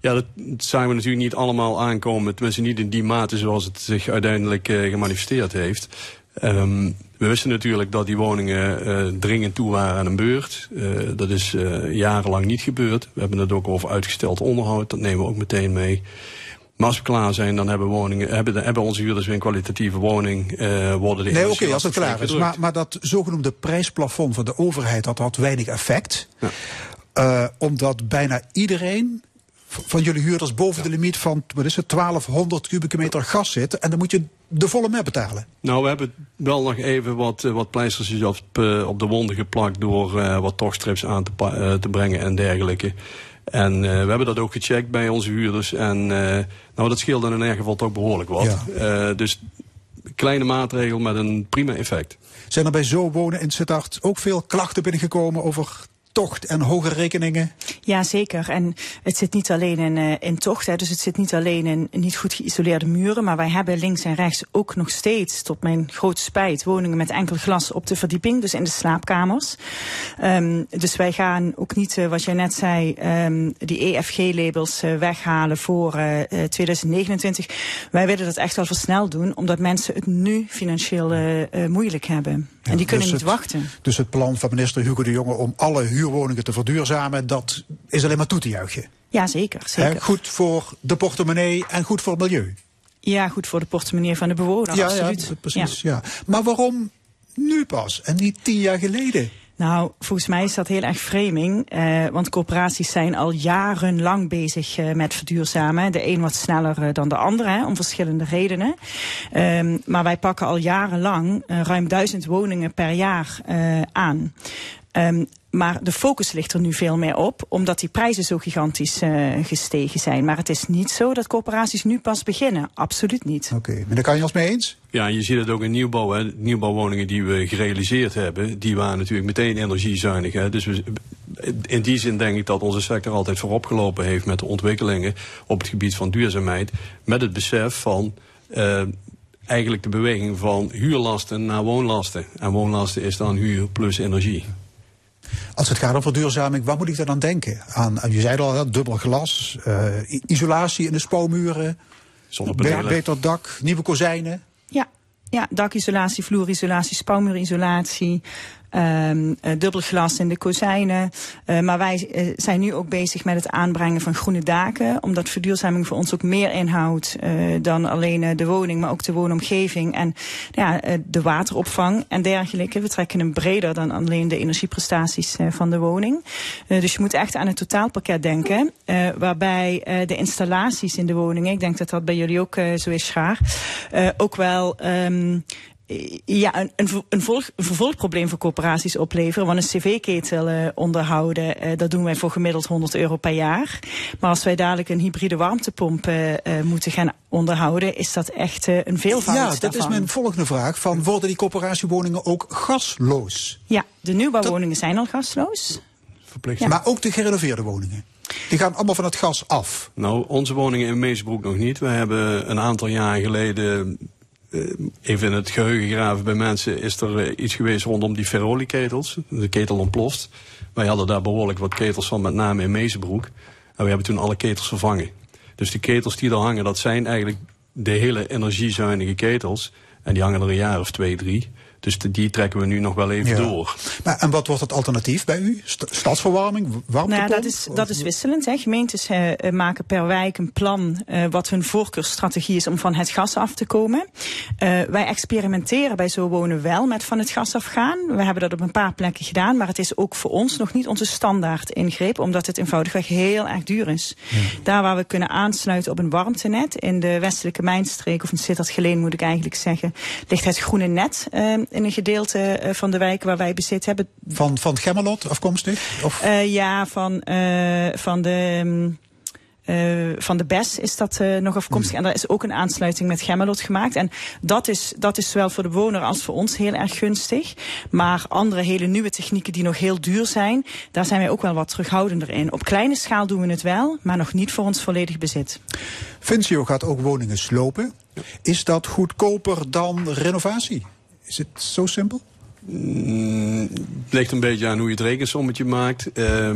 Ja, dat zijn we natuurlijk niet allemaal aankomen. Tenminste niet in die mate zoals het zich uiteindelijk eh, gemanifesteerd heeft. Ehm, we wisten natuurlijk dat die woningen eh, dringend toe waren aan een beurt. Eh, dat is jarenlang niet gebeurd. We hebben het ook over uitgesteld onderhoud. Dat nemen we ook meteen mee. Maar als we klaar zijn, dan hebben, woningen, hebben, hebben onze huurders weer een kwalitatieve woning. eh, worden de Nee, oké, als het klaar is. Maar, maar dat zogenoemde prijsplafond van de overheid, dat had weinig effect. Eh, omdat bijna iedereen van jullie huurders boven de limiet van wat is het, 1200 kubieke meter gas zit. En dan moet je de volle met betalen. Nou, we hebben wel nog even wat, eh, wat pleistertjes op, op de wonden geplakt door wat tochtstrips aan te, te brengen en dergelijke. En eh, we hebben dat ook gecheckt bij onze huurders. En eh, nou, dat scheelde in ieder geval toch behoorlijk wat. Eh, dus kleine maatregel met een prima effect. Zijn er bij Zo Wonen in Sittard ook veel klachten binnengekomen over tocht en hoge rekeningen? Ja, zeker. En het zit niet alleen in, eh, in tocht, hè, dus het zit niet alleen in niet goed geïsoleerde muren, maar wij hebben links en rechts ook nog steeds, tot mijn grote spijt, woningen met enkel glas op de verdieping, dus in de slaapkamers. Ehm, dus wij gaan ook niet, eh, wat jij net zei, ehm, die EFG-labels eh, weghalen voor eh, eh, 2029. Wij willen dat echt wel versneld doen, omdat mensen het nu financieel moeilijk hebben. En die kunnen dus niet het- wachten. Dus het plan van minister Hugo de Jonge om alle huurwoningen te verduurzamen, dat is alleen maar toe te juichen. Ja, zeker. Zeker. goed voor de portemonnee en goed voor het milieu. Ja, goed voor de portemonnee van de bewoner, absoluut. Ja, precies. Ja. Maar waarom nu pas en niet tien jaar geleden? Nou, volgens mij is dat heel erg framing. eh, want corporaties zijn al jarenlang bezig eh, met verduurzamen. De een wat sneller eh, dan de andere, om verschillende redenen. Ehm, maar wij pakken al jarenlang eh, ruim duizend woningen per jaar eh, aan. Ehm, maar de focus ligt er nu veel meer op, omdat die prijzen zo gigantisch eh, gestegen zijn. Maar het is niet zo dat corporaties nu pas beginnen. Absoluut niet. Oké, maar daar kan je ons mee eens? Ja, je ziet het ook in nieuwbouw. Hè. Nieuwbouwwoningen die we gerealiseerd hebben, die waren natuurlijk meteen energiezuinig. Hè. Dus we, in die zin denk ik dat onze sector altijd vooropgelopen heeft met de ontwikkelingen op het gebied van duurzaamheid. Met het besef van eh, eigenlijk de beweging van huurlasten naar woonlasten. En woonlasten is dan huur plus energie. Als het gaat om verduurzaming, waar moet ik dan aan denken? Aan, je zei al, hè, dubbel glas, eh, isolatie in de spouwmuren, beter dak, nieuwe kozijnen. Ja, Ja, dakisolatie, vloerisolatie, spouwmuurisolatie. Um, dubbel glas in de kozijnen. Uh, maar wij uh, zijn nu ook bezig met het aanbrengen van groene daken. Omdat verduurzaming voor ons ook meer inhoudt dan alleen de woning, maar ook de woonomgeving. En ja, de wateropvang en dergelijke. We trekken hem breder dan alleen de energieprestaties van de woning. dus je moet echt aan het totaalpakket denken. waarbij de installaties in de woningen, ik denk dat dat bij jullie ook zo is, Schaar. ook wel um, ja, een, een, een, volg, een vervolgprobleem voor corporaties opleveren. Want een cv-ketel uh, onderhouden, uh, dat doen wij voor gemiddeld 100 euro per jaar. Maar als wij dadelijk een hybride warmtepomp uh, moeten gaan onderhouden, is dat echt een veelvoud Ja, dat daarvan. is mijn volgende vraag. Van, worden die corporatiewoningen ook gasloos? Ja, de nieuwbouwwoningen dat... zijn al gasloos. Verplicht. Ja. Maar ook de gerenoveerde woningen? Die gaan allemaal van het gas af? Nou, onze woningen in Meesbroek nog niet. We hebben een aantal jaar geleden even in het geheugen graven bij mensen, is er uh, iets geweest rondom die Ferroli-ketels. De ketel ontploft. Wij hadden daar behoorlijk wat ketels van, met name in Mezenbroek. En we hebben toen alle ketels vervangen. Dus die ketels die er hangen, dat zijn eigenlijk de hele energiezuinige ketels. En die hangen er een jaar of twee, drie. Dus die trekken we nu nog wel even ja. door. Maar, en wat wordt het alternatief bij u? Stadsverwarming, warmtepomp? Nou, dat is, dat is wisselend. Hè. Gemeentes uh, maken per wijk een plan uh, wat hun voorkeursstrategie is om van het gas af te komen. Uh, wij experimenteren bij Zo Wonen wel met van het gas afgaan. We hebben dat op een paar plekken gedaan, maar het is ook voor ons nog niet onze standaard ingreep, omdat het eenvoudigweg heel erg duur is. Ja. Daar waar we kunnen aansluiten op een warmtenet in de westelijke mijnstreek, of in Sittard Geleen moet ik eigenlijk zeggen, ligt het groene net in een gedeelte uh, van de wijk waar wij bezit hebben. Van, van Gemmelot afkomstig? Of? Uh, ja, van, uh, van de... Um, uh, van de BES is dat uh, nog afkomstig. Mm. En daar is ook een aansluiting met Gemmelot gemaakt. En dat is, dat is zowel voor de bewoner als voor ons heel erg gunstig. Maar andere hele nieuwe technieken die nog heel duur zijn, daar zijn wij ook wel wat terughoudender in. Op kleine schaal doen we het wel, maar nog niet voor ons volledig bezit. Vinccio gaat ook woningen slopen. Is dat goedkoper dan renovatie? Is het zo simpel? Mm, het ligt een beetje aan hoe je het rekensommetje maakt. Uh,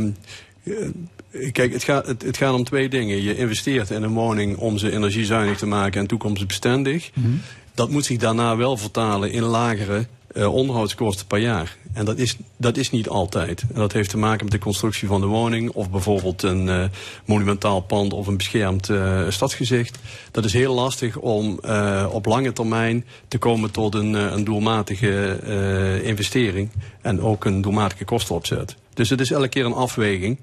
kijk, het gaat, het, het, gaat om twee dingen. Je investeert in een woning om ze energiezuinig te maken en toekomstbestendig. Mm -hmm. Dat moet zich daarna wel vertalen in lagere uh, onderhoudskosten per jaar. En dat is, dat is niet altijd. En dat heeft te maken met de constructie van de woning of bijvoorbeeld een uh, monumentaal pand of een beschermd uh, stadsgezicht. Dat is heel lastig om op lange termijn te komen tot een, een doelmatige investering en ook een doelmatige kostenopzet. Dus het is elke keer een afweging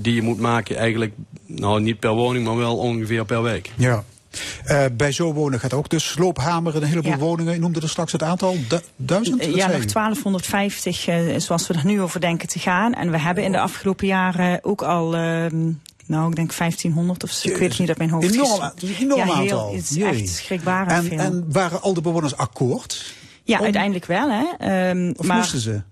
die je moet maken eigenlijk, nou niet per woning, maar wel ongeveer per week. Ja. Uh, bij zo wonen gaat ook de sloophamer een heleboel ja. woningen. Je noemde er straks het aantal du duizend? Ja, nog 1250 uh, zoals we er nu over denken te gaan. En we hebben in de afgelopen jaren ook al... Uh, nou, ik denk 1500 of zo. Ik weet het niet uit mijn hoofd. Enorm, een enorm ja, heel, aantal. Het is echt schrikbarend en, veel. En waren al de bewoners akkoord? Ja, om... uiteindelijk wel. Hè. Um, of maar moesten ze?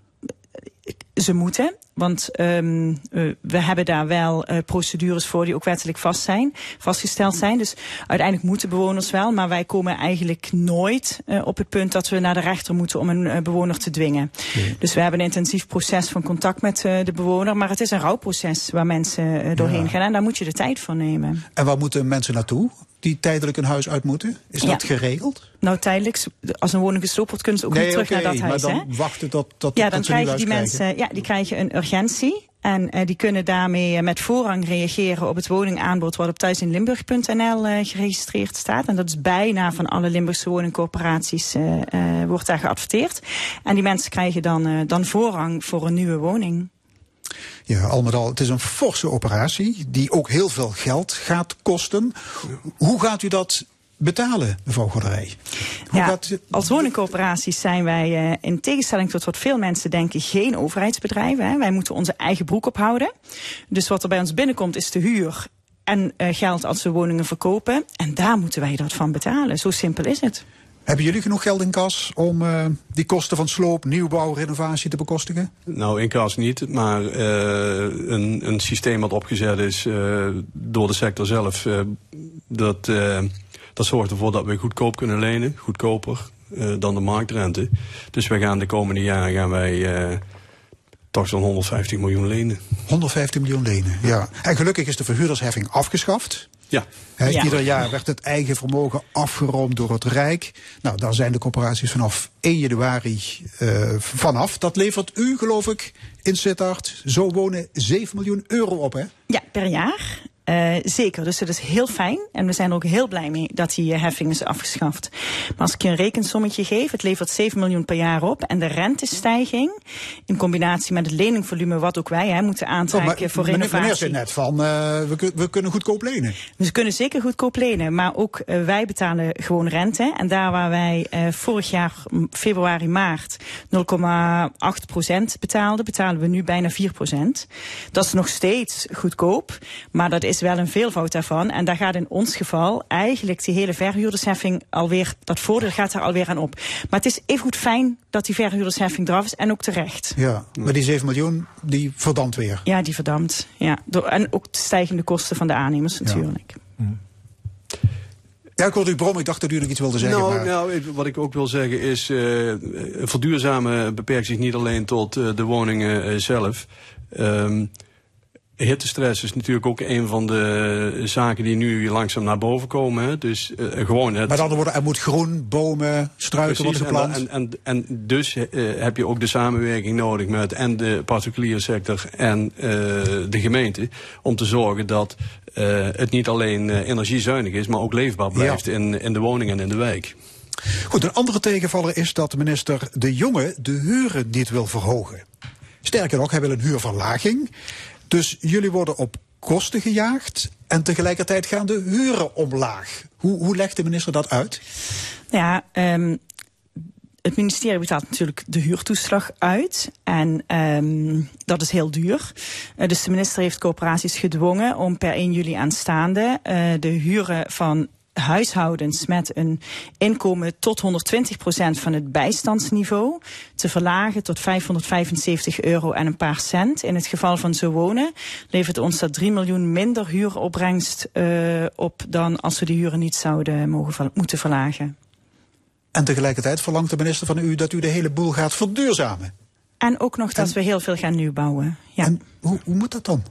Ze moeten, want um, uh, we hebben daar wel uh, procedures voor die ook wettelijk vast zijn, vastgesteld zijn. Dus uiteindelijk moeten bewoners wel, maar wij komen eigenlijk nooit uh, op het punt dat we naar de rechter moeten om een bewoner te dwingen. Nee. Dus we hebben een intensief proces van contact met de bewoner, maar het is een rouwproces waar mensen doorheen ja. gaan en daar moet je de tijd voor nemen. En waar moeten mensen naartoe? die tijdelijk een huis uit moeten? Is ja. dat geregeld? Nou, tijdelijk, als een woning gesloopt wordt, kunnen ze ook nee, niet terug okay, naar dat huis. Maar dan hè? wachten tot, tot Ja, dan tot krijgen die mensen ja, die krijgen een urgentie. En uh, die kunnen daarmee uh, met voorrang reageren op het woningaanbod wat op thuisinlimburg.nl uh, geregistreerd staat. En dat is bijna van alle Limburgse woningcorporaties wordt daar geadverteerd. En die mensen krijgen dan, dan voorrang voor een nieuwe woning. Ja, al met al, het is een forse operatie die ook heel veel geld gaat kosten. Hoe gaat u dat betalen, mevrouw Gorderij? Ja, gaat... Als woningcorporaties zijn wij uh, in tegenstelling tot wat veel mensen denken geen overheidsbedrijven. Hè. Wij moeten onze eigen broek ophouden. Dus wat er bij ons binnenkomt is de huur en uh, geld als we woningen verkopen. En daar moeten wij dat van betalen. Zo simpel is het. Hebben jullie genoeg geld in kas om uh, die kosten van sloop, nieuwbouw, renovatie te bekostigen? Nou, in kas niet, maar uh, een, een systeem wat opgezet is uh, door de sector zelf, dat, dat zorgt ervoor dat we goedkoop kunnen lenen, goedkoper dan de marktrente. Dus wij gaan de komende jaren gaan wij toch zo'n 150 miljoen lenen. 150 miljoen lenen, ja. En gelukkig is de verhuurdersheffing afgeschaft. Ja. Hè, Ja. Ieder jaar werd het eigen vermogen afgeroomd door het Rijk. Nou, daar zijn de corporaties vanaf 1 januari eh, vanaf. Dat levert u, geloof ik, in Sittard, zo wonen 7 miljoen euro op, hè? Ja, per jaar. Eh, zeker, dus dat is heel fijn. En we zijn er ook heel blij mee dat die eh, heffing is afgeschaft. Maar als ik je een rekensommetje geef, het levert 7 miljoen per jaar op. En de rentestijging, in combinatie met het leningvolume, wat ook wij hè, moeten aantrekken Oh, maar voor meneer, renovatie. meneer zei net van, eh, we, kun- we kunnen goedkoop lenen. We kunnen zeker goedkoop lenen, maar ook wij betalen gewoon rente. En daar waar wij vorig jaar februari, maart 0,8 procent betaalden, betalen we nu bijna 4 procent. Dat is nog steeds goedkoop, maar dat is wel een veelvoud daarvan. En daar gaat in ons geval eigenlijk die hele verhuurdersheffing alweer, dat voordeel gaat er alweer aan op. Maar het is even goed fijn dat die verhuurdersheffing eraf is en ook terecht. Ja, maar die 7 miljoen, die verdampt weer. Ja, die verdampt. Ja, en ook de stijgende kosten van de aannemers natuurlijk. Ja, ik hoorde u brom, ik dacht dat u nog iets wilde zeggen. Nou, maar... nou, wat ik ook wil zeggen is, eh verduurzamen beperkt zich niet alleen tot eh, de woningen eh, zelf. Ehm hittestress is natuurlijk ook een van de zaken die nu langzaam naar boven komen. Hè. Dus eh, gewoon het... Met andere woorden, er moet groen, bomen, struiken worden Precies, en, geplant. en, en, en dus eh, heb je ook de samenwerking nodig met en de particuliere sector en eh, de gemeente. Om te zorgen dat het niet alleen energiezuinig is, maar ook leefbaar blijft in, in de woning en in de wijk. Goed, een andere tegenvaller is dat minister De Jonge de huren niet wil verhogen. Sterker nog, hij wil een huurverlaging. Dus jullie worden op kosten gejaagd en tegelijkertijd gaan de huren omlaag. Hoe, hoe legt de minister dat uit? Ja, ehm, het ministerie betaalt natuurlijk de huurtoeslag uit. En ehm, dat is heel duur. Eh, dus de minister heeft coöperaties gedwongen om per 1 juli aanstaande eh, de huren van huishoudens met een inkomen tot 120% van het bijstandsniveau te verlagen tot 575 euro en een paar cent. In het geval van zo wonen levert ons dat 3 miljoen minder huuropbrengst eh, op dan als we de huren niet zouden mogen moeten verlagen. En tegelijkertijd verlangt de minister van u dat u de hele boel gaat verduurzamen. En ook nog dat we heel veel gaan nieuwbouwen. Ja. hoe, hoe moet dat dan?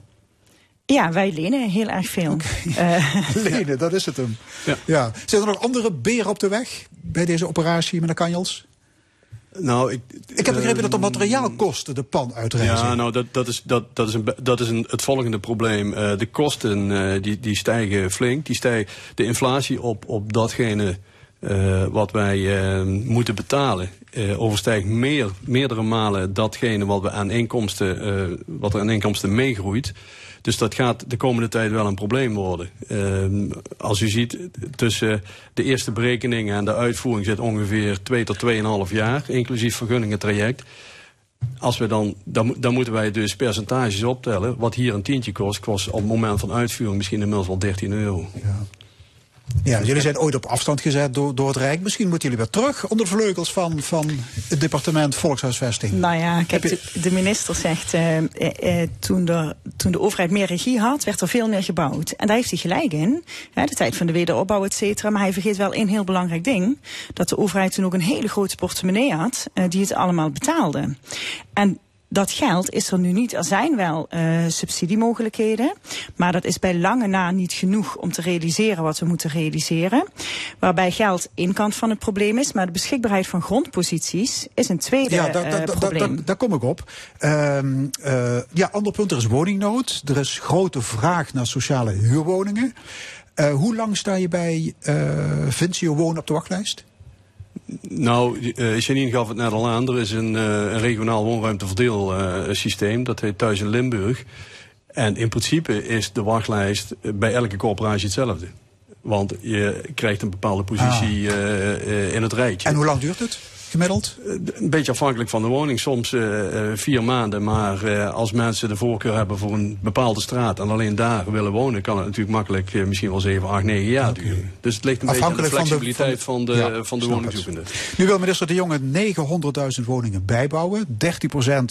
Ja, wij lenen heel erg veel. Eh, Lenen, dat is het hem. Ja. Zijn er nog andere beren op de weg bij deze operatie, meneer Kanjels? Nou, ik, Ik heb begrepen dat de materiaalkosten de pan uitreizen. Ja, nou, dat, dat is, dat, dat is, een, dat is een, het volgende probleem. Eh, de kosten eh, die, die stijgen flink. Die stijgen, de inflatie op, op datgene eh, wat wij eh, moeten betalen... eh, overstijgt meer, meerdere malen datgene wat, we aan inkomsten, eh, wat er aan inkomsten meegroeit. Dus dat gaat de komende tijd wel een probleem worden. Ehm, als u ziet, tussen de eerste berekeningen en de uitvoering zit ongeveer 2 tot 2,5 jaar, inclusief vergunningentraject. Als we dan, dan, dan moeten wij dus percentages optellen. Wat hier een tientje kost, kost op het moment van uitvoering misschien inmiddels wel 13 euro. Ja, jullie zijn ooit op afstand gezet door, door het Rijk. Misschien moeten jullie weer terug onder de vleugels van, van het departement Volkshuisvesting. Nou ja, kijk, je- de, de minister zegt, eh, eh, eh, toen, de, toen de overheid meer regie had, werd er veel meer gebouwd. En daar heeft hij gelijk in. Hè, de tijd van de wederopbouw, et cetera. Maar hij vergeet wel één heel belangrijk ding. Dat de overheid toen ook een hele grote portemonnee had, die het allemaal betaalde. En dat geld is er nu niet. Er zijn wel eh, subsidiemogelijkheden, maar dat is bij lange na niet genoeg om te realiseren wat we moeten realiseren. Waarbij geld één kant van het probleem is, maar de beschikbaarheid van grondposities is een tweede Ja, daar, eh, daar, daar, probleem. daar, daar kom ik op. Ehm, eh, ja, ander punt, er is woningnood. Er is grote vraag naar sociale huurwoningen. Eh, hoe lang sta je bij eh Vinsio Wonen op de wachtlijst? Nou, eh Janine gaf het net al aan. Er is een, eh, een regionaal woonruimteverdeelsysteem. dat heet Thuis in Limburg. En in principe is de wachtlijst bij elke corporatie hetzelfde. Want je krijgt een bepaalde positie eh, eh, in het rijtje. En hoe lang duurt het, gemiddeld? Een beetje afhankelijk van de woning. Soms eh, eh, vier maanden. Maar eh, als mensen de voorkeur hebben voor een bepaalde straat... en alleen daar willen wonen... kan het natuurlijk makkelijk eh, misschien wel 7, 8, 9 jaar duren. Dus het ligt een beetje aan de Afhankelijk van de- flexibiliteit van de, Ja, van de, woningzoekende. Nu wil minister De Jonge 900.000 woningen bijbouwen. 13%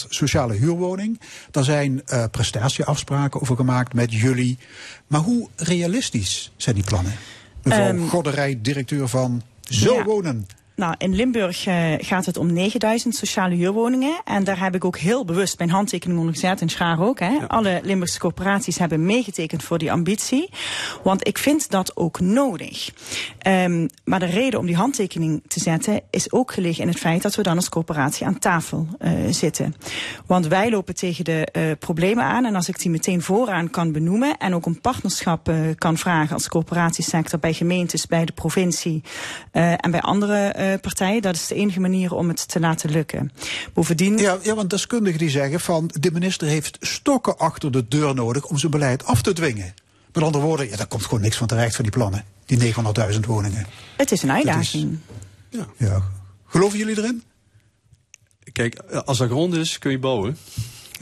sociale huurwoning. Daar zijn eh, prestatieafspraken over gemaakt met jullie. Maar hoe realistisch zijn die plannen? Mevrouw Ehm, Godderij, directeur van Zo ja. Wonen. Nou, in Limburg uh, gaat het om 9000 sociale huurwoningen. En daar heb ik ook heel bewust mijn handtekening onder gezet, in Schaar ook. Hè. Alle Limburgse corporaties hebben meegetekend voor die ambitie. Want ik vind dat ook nodig. Um, maar de reden om die handtekening te zetten is ook gelegen in het feit dat we dan als corporatie aan tafel uh, zitten. Want wij lopen tegen de uh, problemen aan. En als ik die meteen vooraan kan benoemen en ook een partnerschap kan vragen als corporatiesector bij gemeentes, bij de provincie en bij andere uh, partijen. Dat is de enige manier om het te laten lukken. Bovendien... Ja, ja, want deskundigen die zeggen van de minister heeft stokken achter de deur nodig om zijn beleid af te dwingen. Met andere woorden, ja, daar komt gewoon niks van terecht van die plannen. Die 900.000 woningen. Het is een uitdaging. Is, ja. ja. Geloven jullie erin? Kijk, als er grond is, kun je bouwen.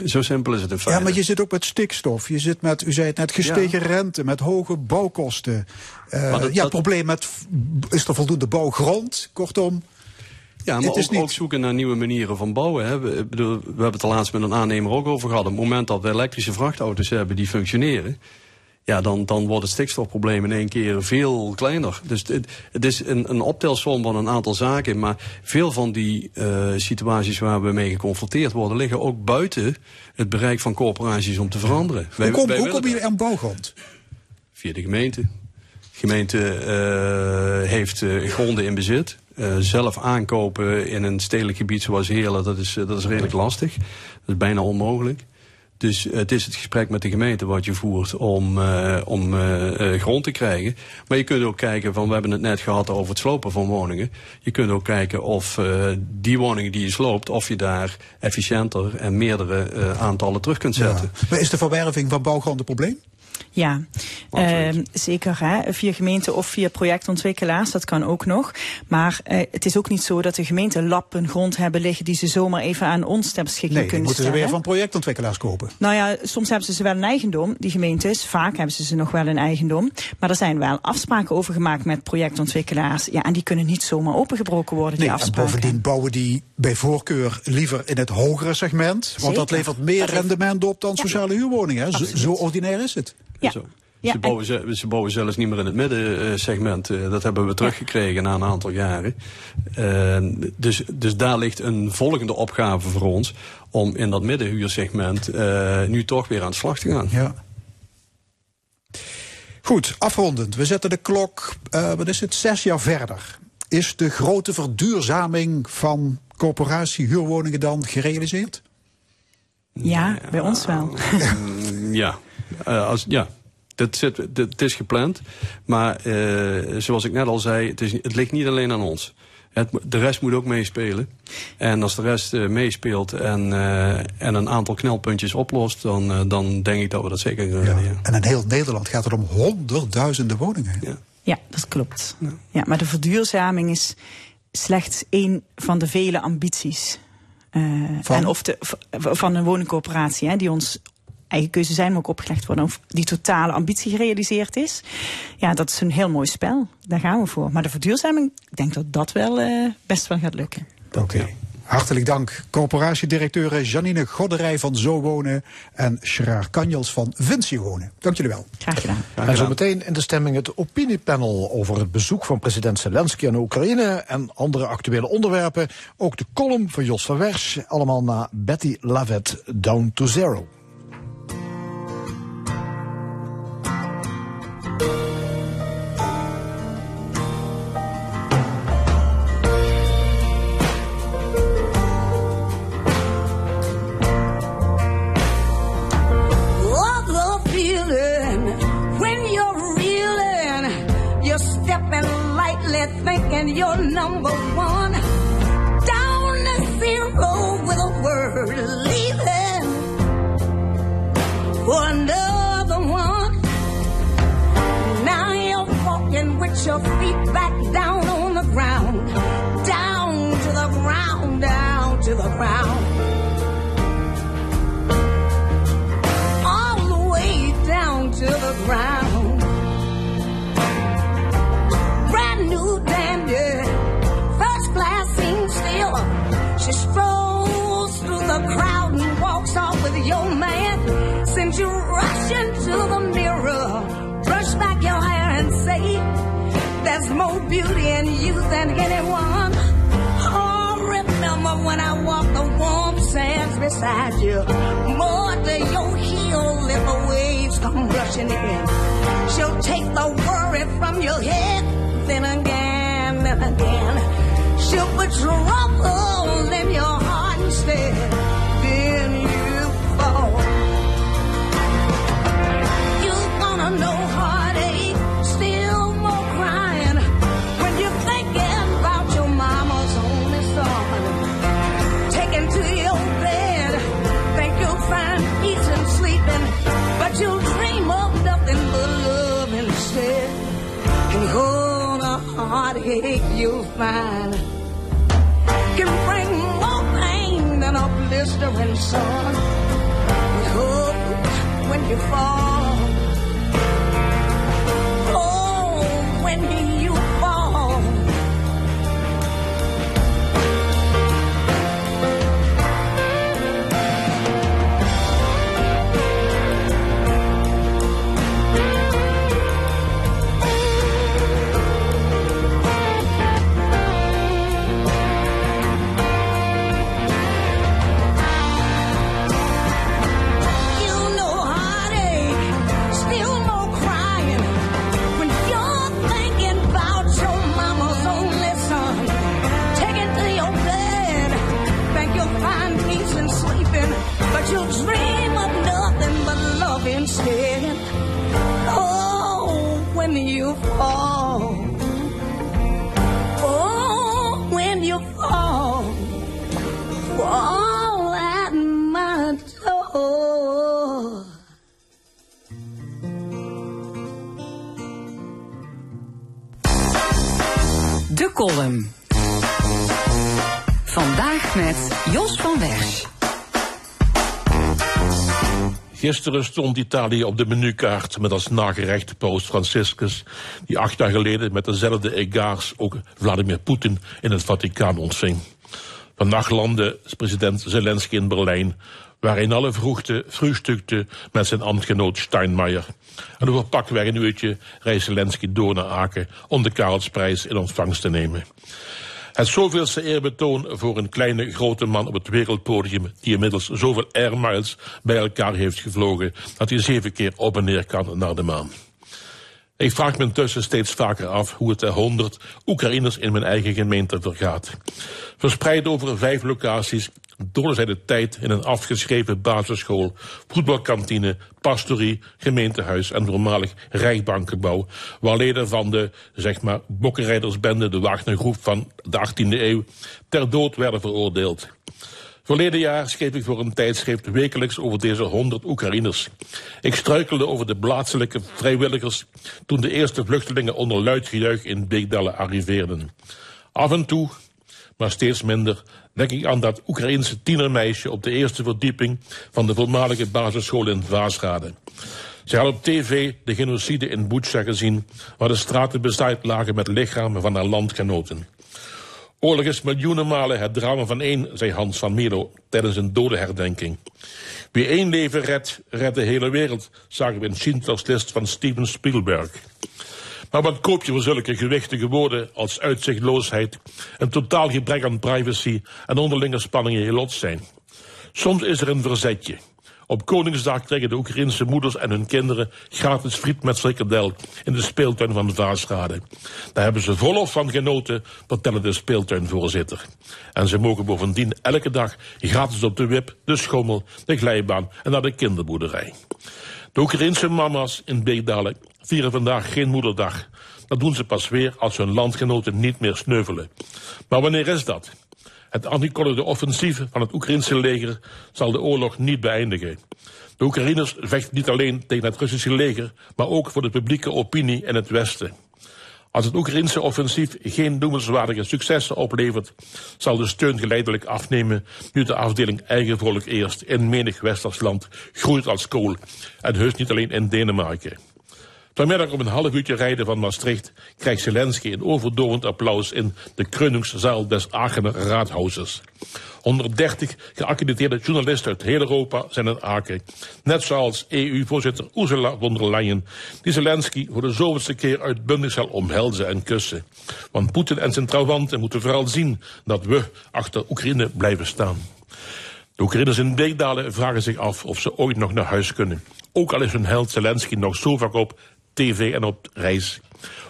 Zo simpel is het in feite. Ja, maar je zit ook met stikstof. Je zit met, u zei het net, gestegen ja. rente, met hoge bouwkosten. Uh, dat, ja, het probleem met, is er voldoende bouwgrond? Kortom. Ja, maar ook, niet... ook, zoeken naar nieuwe manieren van bouwen. Hè. We, bedoel, we hebben het er laatst met een aannemer ook over gehad. Op het moment dat we elektrische vrachtauto's hebben die functioneren ja, dan, dan wordt het stikstofprobleem in één keer veel kleiner. Dus het, het is een, een optelsom van een aantal zaken. Maar veel van die uh, situaties waar we mee geconfronteerd worden... liggen ook buiten het bereik van corporaties om te veranderen. Hoe, kom, hoe komen jullie aan bouwgrond? Via de gemeente. De gemeente uh, heeft uh, gronden in bezit. Uh, zelf aankopen in een stedelijk gebied zoals Heerlen, dat is, dat is redelijk lastig. Dat is bijna onmogelijk. Dus het is het gesprek met de gemeente wat je voert om, uh, om uh, grond te krijgen. Maar je kunt ook kijken van, we hebben het net gehad over het slopen van woningen. Je kunt ook kijken of die woningen die je sloopt, of je daar efficiënter en meerdere aantallen terug kunt zetten. Ja. Maar is de verwerving van bouwgrond een probleem? Ja, uh, zeker. Hè? Via gemeente of via projectontwikkelaars, dat kan ook nog. Maar uh, het is ook niet zo dat de gemeenten lappen grond hebben liggen die ze zomaar even aan ons ter beschikking nee, kunnen stellen. moeten ze weer van projectontwikkelaars kopen. Nou ja, soms hebben ze ze wel in eigendom, die gemeentes. Vaak hebben ze ze nog wel in eigendom. Maar er zijn wel afspraken over gemaakt met projectontwikkelaars. Ja, en die kunnen niet zomaar opengebroken worden, die nee, afspraken. En bovendien bouwen die bij voorkeur liever in het hogere segment. Want Zeker. dat levert meer rendement op dan sociale huurwoningen. Zo ordinair is het. Ja. Zo. Ja, ze, bouwen, ze, ze bouwen zelfs niet meer in het middensegment. Uh, dat hebben we teruggekregen na een aantal jaren. Uh, dus, dus daar ligt een volgende opgave voor ons. Om in dat middenhuursegment uh, nu toch weer aan de slag te gaan. Ja. Goed, afrondend. We zetten de klok, uh, wat is het, zes jaar verder. Is de grote verduurzaming van corporatie huurwoningen dan gerealiseerd? Ja, bij ons wel. ja, uh, als, ja. Dat zit, het is gepland. Maar uh, zoals ik net al zei, het, is, het ligt niet alleen aan ons. Het, de rest moet ook meespelen. En als de rest uh, meespeelt en, uh, en een aantal knelpuntjes oplost, dan, uh, dan denk ik dat we dat zeker kunnen ja. En in heel Nederland gaat het om honderdduizenden woningen. Ja, ja dat klopt. Ja. ja. maar de verduurzaming is slechts één van de vele ambities. van? En of de, van een woningcoöperatie hè, die ons eigen keuze zijn, maar ook opgelegd worden of die totale ambitie gerealiseerd is. Ja, dat is een heel mooi spel. Daar gaan we voor. Maar de verduurzaming, ik denk dat dat wel uh, best wel gaat lukken. Oké. Okay. Hartelijk dank, corporatiedirecteur Janine Godderij van Zo Wonen en Gerard Kanjels van Vinci Wonen. Dank jullie wel. Graag gedaan. Graag en zo meteen in de stemming het opiniepanel over het bezoek van president Zelensky aan Oekraïne en andere actuele onderwerpen. Ook de column van Jos van Wersch, allemaal na Betty Lavette Down to Zero. Thinking you're number one. Down to zero with a word leaving for with your feet back down on the ground. Down to the ground, down to the ground. All the way down to the ground. Brand new dandy, first class seems still. She strolls through the crowd and walks off with your man. Sends you rushing to the mirror, brush back your hair and say, There's more beauty in you than anyone. Oh, more when I walk the warm sands beside you. More to your heel if the waves come rushing in. She'll take the worry from your head, then again, then again. She'll put trouble in your heart instead. Heartache you'll find can bring more pain than a blistering sun. But hope when you fall, oh, when you Gisteren stond Italië op de menukaart met als nagerecht Paus Franciscus, die acht jaar geleden met dezelfde egaars ook Vladimir Poetin in het Vaticaan ontving. Vannacht landde president Zelensky in Berlijn, waar in alle vroegte frühstückte met zijn ambtgenoot Steinmeier. En over pakweg een uurtje reist Zelensky door naar Aken om de Karelsprijs in ontvangst te nemen. Het zoveelste eerbetoon voor een kleine grote man op het wereldpodium die inmiddels zoveel air miles bij elkaar heeft gevlogen dat hij zeven keer op en neer kan naar de maan. Ik vraag me intussen steeds vaker af hoe het de honderd Oekraïners in mijn eigen gemeente vergaat. Verspreid over vijf locaties doden zij de tijd in een afgeschreven basisschool, voetbalkantine, pastorie, gemeentehuis en voormalig rijkbankgebouw, waar leden van de, zeg maar, bokkenrijdersbende, de Wagnergroep van de 18e eeuw, ter dood werden veroordeeld. Verleden jaar schreef ik voor een tijdschrift wekelijks over deze honderd Oekraïners. Ik struikelde over de plaatselijke vrijwilligers toen de eerste vluchtelingen onder luid gejuich in Beekdalen arriveerden. Af en toe, maar steeds minder, denk ik aan dat Oekraïense tienermeisje op de eerste verdieping van de voormalige basisschool in Vaasrade. Zij had op tv de genocide in Butsja gezien, waar de straten bezaaid lagen met lichamen van haar landgenoten. Oorlog is miljoenen malen het drama van één, zei Hans van Milo tijdens een dodenherdenking. Wie één leven redt, redt de hele wereld, zagen we in Schindlers List van Steven Spielberg. Maar wat koop je voor zulke gewichtige woorden als uitzichtloosheid, een totaal gebrek aan privacy en onderlinge spanningen je lot zijn? Soms is er een verzetje. Op Koningsdag krijgen de Oekraïnse moeders en hun kinderen gratis friet met frikandel in de speeltuin van de Vaasrade. Daar hebben ze volop van genoten, vertellen de speeltuinvoorzitter. En ze mogen bovendien elke dag gratis op de wip, de schommel, de glijbaan en naar de kinderboerderij. De Oekraïnse mama's in Beekdalen vieren vandaag geen moederdag. Dat doen ze pas weer als hun landgenoten niet meer sneuvelen. Maar wanneer is dat? Het aangekondigde offensief van het Oekraïnse leger zal de oorlog niet beëindigen. De Oekraïners vechten niet alleen tegen het Russische leger, maar ook voor de publieke opinie in het Westen. Als het Oekraïnse offensief geen noemenswaardige successen oplevert, zal de steun geleidelijk afnemen nu de afdeling eigen volk eerst in menig westers land groeit als kool en heus niet alleen in Denemarken. Vanmiddag op een half uurtje rijden van Maastricht krijgt Zelensky een overdovend applaus in de Krönungszaal des Aachener Raadhuizes. 130 geaccrediteerde journalisten uit heel Europa zijn in Aken. Net zoals EU-voorzitter Ursula von der Leyen, die Zelensky voor de zoveelste keer uitbundig zal omhelzen en kussen. Want Poetin en zijn trouwanten moeten vooral zien dat we achter Oekraïne blijven staan. De Oekraïners in Beekdalen vragen zich af of ze ooit nog naar huis kunnen. Ook al is hun held Zelensky nog zo vaak op tv en op reis.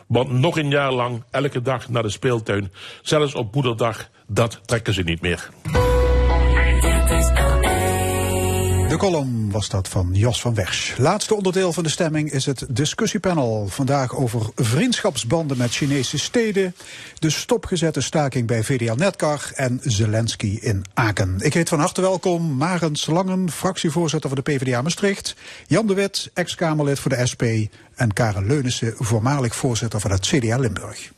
Want nog een jaar lang, elke dag naar de speeltuin, zelfs op moederdag, dat trekken ze niet meer. De column was dat van Jos van Wersch. Laatste onderdeel van de stemming is het discussiepanel. Vandaag over vriendschapsbanden met Chinese steden, de stopgezette staking bij VDL Netcar en Zelensky in Aken. Ik heet van harte welkom Marens Langen, fractievoorzitter van de PvdA Maastricht, Jan de Wit, ex-Kamerlid voor de SP en Karen Leunissen, voormalig voorzitter van het CDA Limburg.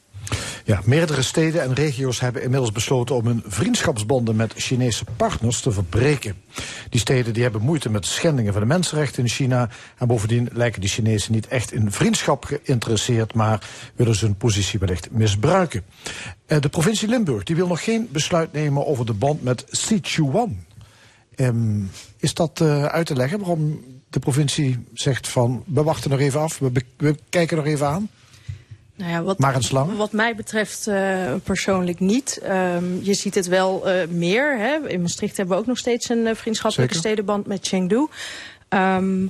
Ja, meerdere steden en regio's hebben inmiddels besloten om hun vriendschapsbanden met Chinese partners te verbreken. Die steden die hebben moeite met schendingen van de mensenrechten in China. En bovendien lijken die Chinezen niet echt in vriendschap geïnteresseerd, maar willen ze hun positie wellicht misbruiken. Eh, De provincie Limburg die wil nog geen besluit nemen over de band met Sichuan. Ehm, is dat eh, uit te leggen waarom de provincie zegt van we wachten nog even af, we, we kijken nog even aan? Nou ja, wat, Maar een slang? Wat mij betreft eh, persoonlijk niet. Ehm, je ziet het wel eh, meer. Hè. In Maastricht hebben we ook nog steeds een eh, vriendschappelijke Zeker. stedenband met Chengdu. Ehm,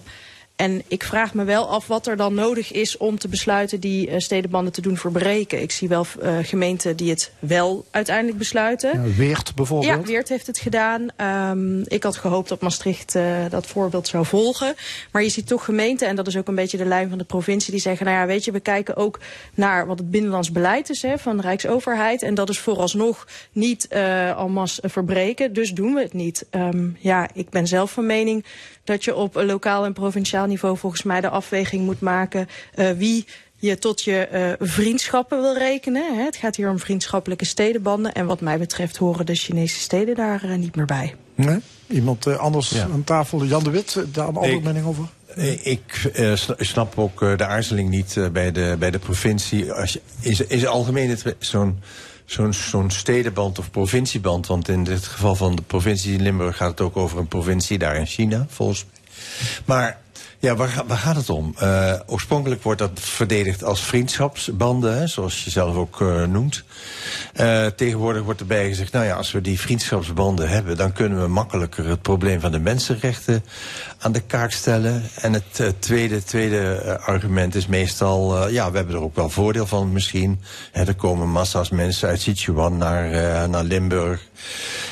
en ik vraag me wel af wat er dan nodig is om te besluiten die eh, stedenbanden te doen verbreken. Ik zie wel eh, gemeenten die het wel uiteindelijk besluiten. Ja, Weert bijvoorbeeld? Ja, Weert heeft het gedaan. Ehm, ik had gehoopt dat Maastricht eh, dat voorbeeld zou volgen. Maar je ziet toch gemeenten, en dat is ook een beetje de lijn van de provincie, die zeggen, nou ja, weet je, we kijken ook naar wat het binnenlands beleid is hè, van de Rijksoverheid. En dat is vooralsnog niet en masse verbreken, dus doen we het niet. Ehm, ja, ik ben zelf van mening dat je op een lokaal en provinciaal niveau volgens mij de afweging moet maken eh, wie je tot je eh, vriendschappen wil rekenen. Hè. Het gaat hier om vriendschappelijke stedenbanden. En wat mij betreft horen de Chinese steden daar eh, niet meer bij. Nee? Iemand anders aan tafel, Jan de Wit, daar een andere mening over? Ik eh, sna- snap ook eh, de aarzeling niet eh, bij, de, bij de provincie. Als je, is, is algemeen het zo'n zo'n stedenband of provincieband? Want in dit geval van de provincie Limburg gaat het ook over een provincie daar in China, volgens mij. Maar ja, waar, ga- waar gaat het om? Eh, oorspronkelijk wordt dat verdedigd als vriendschapsbanden, zoals je zelf ook eh, noemt. Eh, tegenwoordig wordt erbij gezegd, nou ja, als we die vriendschapsbanden hebben, dan kunnen we makkelijker het probleem van de mensenrechten aan de kaak stellen. En het eh, tweede, tweede eh, argument is meestal, eh, ja, we hebben er ook wel voordeel van misschien. Hè, er komen massa's mensen uit Sichuan naar, naar Limburg.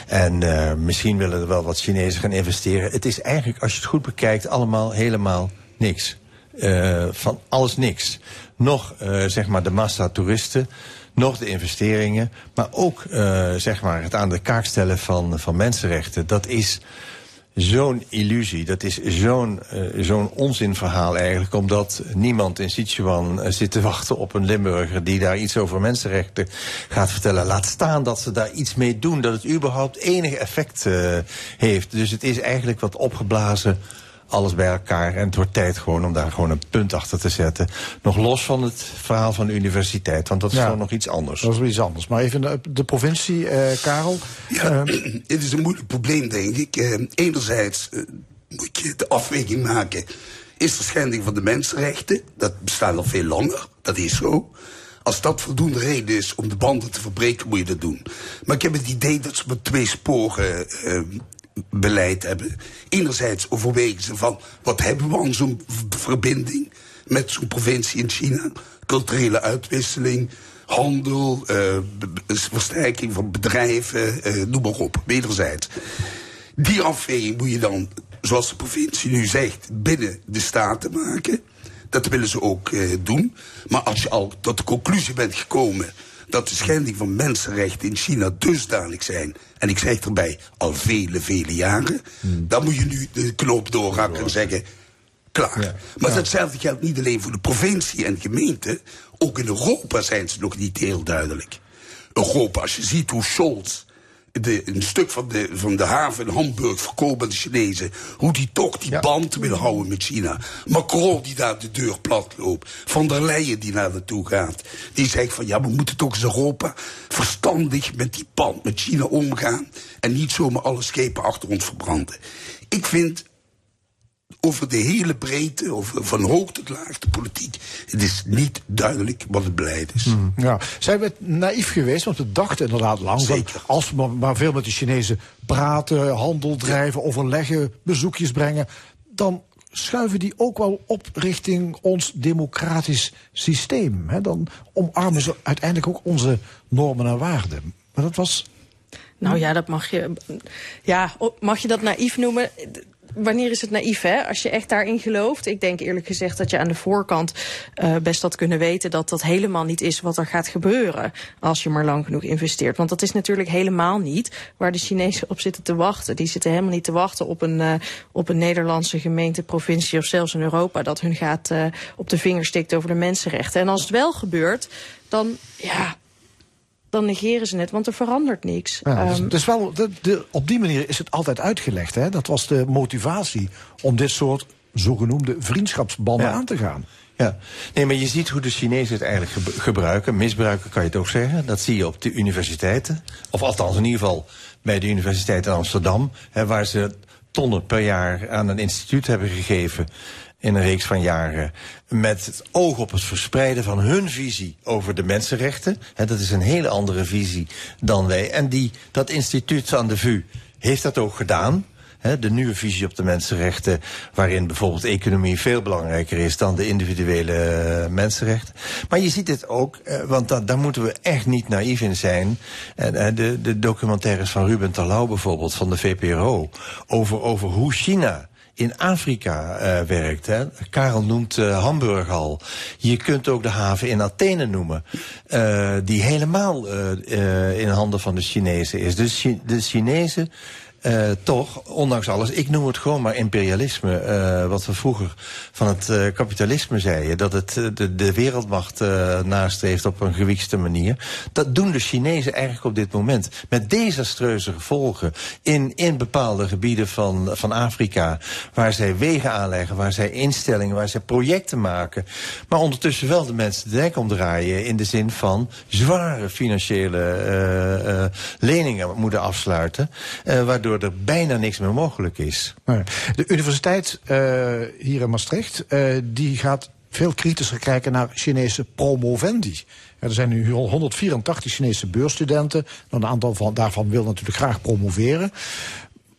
En misschien willen er wel wat Chinezen gaan investeren. Het is eigenlijk, als je het goed bekijkt, allemaal helemaal niks. Van alles niks. Nog zeg maar de massa toeristen, nog de investeringen, maar ook zeg maar het aan de kaak stellen van, van mensenrechten. Dat is zo'n illusie, dat is zo'n eh, zo'n onzinverhaal eigenlijk, omdat niemand in Sichuan eh, zit te wachten op een Limburger die daar iets over mensenrechten gaat vertellen. Laat staan dat ze daar iets mee doen, dat het überhaupt enig effect eh, heeft. Dus het is eigenlijk wat opgeblazen alles bij elkaar. En het wordt tijd gewoon om daar gewoon een punt achter te zetten. Nog los van het verhaal van de universiteit, want dat is Ja. gewoon nog iets anders. Dat is wel iets anders. Maar even de, de provincie, eh, Karel. Ja, het is een moeilijk probleem, denk ik. Eh, enerzijds eh, moet je de afweging maken. Is er schending van de mensenrechten? Dat bestaat al veel langer. Dat is zo. Als dat voldoende reden is om de banden te verbreken, moet je dat doen. Maar ik heb het idee dat ze met twee sporen eh, beleid hebben. Enerzijds overwegen ze van, wat hebben we aan zo'n verbinding met zo'n provincie in China? Culturele uitwisseling, handel, eh, versterking van bedrijven, eh, noem maar op, wederzijds. Die afweging moet je dan, zoals de provincie nu zegt, binnen de staten maken. Dat willen ze ook eh, doen. Maar als je al tot de conclusie bent gekomen dat de schending van mensenrechten in China dusdanig zijn, en ik zeg erbij al vele, vele jaren, dan moet je nu de knoop doorhakken en zeggen, klaar. Maar datzelfde geldt niet alleen voor de provincie en gemeente, ook in Europa zijn ze nog niet heel duidelijk. Europa, als je ziet hoe Scholz de, een stuk van de, van de haven in Hamburg verkopen aan de Chinezen. Hoe die toch die band willen houden met China. Macron die daar de deur plat loopt. Van der Leyen die naar naartoe gaat. Die zegt van ja, we moeten toch eens Europa verstandig met die band met China omgaan. En niet zomaar alle schepen achter ons verbranden. Ik vind over de hele breedte, over, van hoog tot laag de politiek. Het is niet duidelijk wat het beleid is. Ja. Zijn we naïef geweest? Want we dachten inderdaad lang van als we maar, veel met de Chinezen praten, handel drijven, overleggen, bezoekjes brengen, dan schuiven die ook wel op richting ons democratisch systeem. Hè? Dan omarmen ze uiteindelijk ook onze normen en waarden. Maar dat was. Nou ja, dat mag je. Ja, mag je dat naïef noemen? Wanneer is het naïef, hè? Als je echt daarin gelooft. Ik denk eerlijk gezegd dat je aan de voorkant eh, best had kunnen weten dat dat helemaal niet is wat er gaat gebeuren. Als je maar lang genoeg investeert. Want dat is natuurlijk helemaal niet waar de Chinezen op zitten te wachten. Die zitten helemaal niet te wachten op een, eh, op een Nederlandse gemeente, provincie of zelfs in Europa dat hun gaat eh, op de vinger stikt over de mensenrechten. En als het wel gebeurt, dan ja. Dan negeren ze het, want er verandert niks. Ja, dus, Ehm, dus wel, de, de- op die manier is het altijd uitgelegd. Hè? Dat was de motivatie om dit soort zogenoemde vriendschapsbanden Ja. aan te gaan. Ja, nee, maar je ziet hoe de Chinezen het eigenlijk ge- gebruiken. Misbruiken kan je het ook zeggen. Dat zie je op de universiteiten. Of althans in ieder geval bij de Universiteit in Amsterdam. Hè, waar ze tonnen per jaar aan een instituut hebben gegeven in een reeks van jaren. Met het oog op het verspreiden van hun visie over de mensenrechten. Dat is een hele andere visie dan wij. En die, dat instituut aan de VU heeft dat ook gedaan. De nieuwe visie op de mensenrechten, waarin bijvoorbeeld economie veel belangrijker is dan de individuele eh, mensenrechten. Maar je ziet het ook, eh, want da daar moeten we echt niet naïef in zijn. Eh, de, de documentaires van Ruben Terlouw bijvoorbeeld, van de VPRO, over, over hoe China in Afrika eh, werkt. Hè. Karel noemt eh, Hamburg al. Je kunt ook de haven in Athene noemen, eh, die helemaal in handen van de Chinezen is. Dus de Chinezen eh, toch, ondanks alles, ik noem het gewoon maar imperialisme. eh, wat we vroeger van het eh, kapitalisme zeiden. Dat het de, de wereldmacht nastreeft op een gewiekste manier. Dat doen de Chinezen eigenlijk op dit moment. Met desastreuze gevolgen in, in bepaalde gebieden van, van Afrika. Waar zij wegen aanleggen, waar zij instellingen, waar zij projecten maken. Maar ondertussen wel de mensen de nek omdraaien. In de zin van zware financiële leningen moeten afsluiten. eh, waardoor er bijna niks meer mogelijk is. De universiteit eh, hier in Maastricht, eh, die gaat veel kritischer kijken naar Chinese promovendi. Er zijn nu 184 Chinese beursstudenten. Nou, een aantal van, daarvan wil natuurlijk graag promoveren.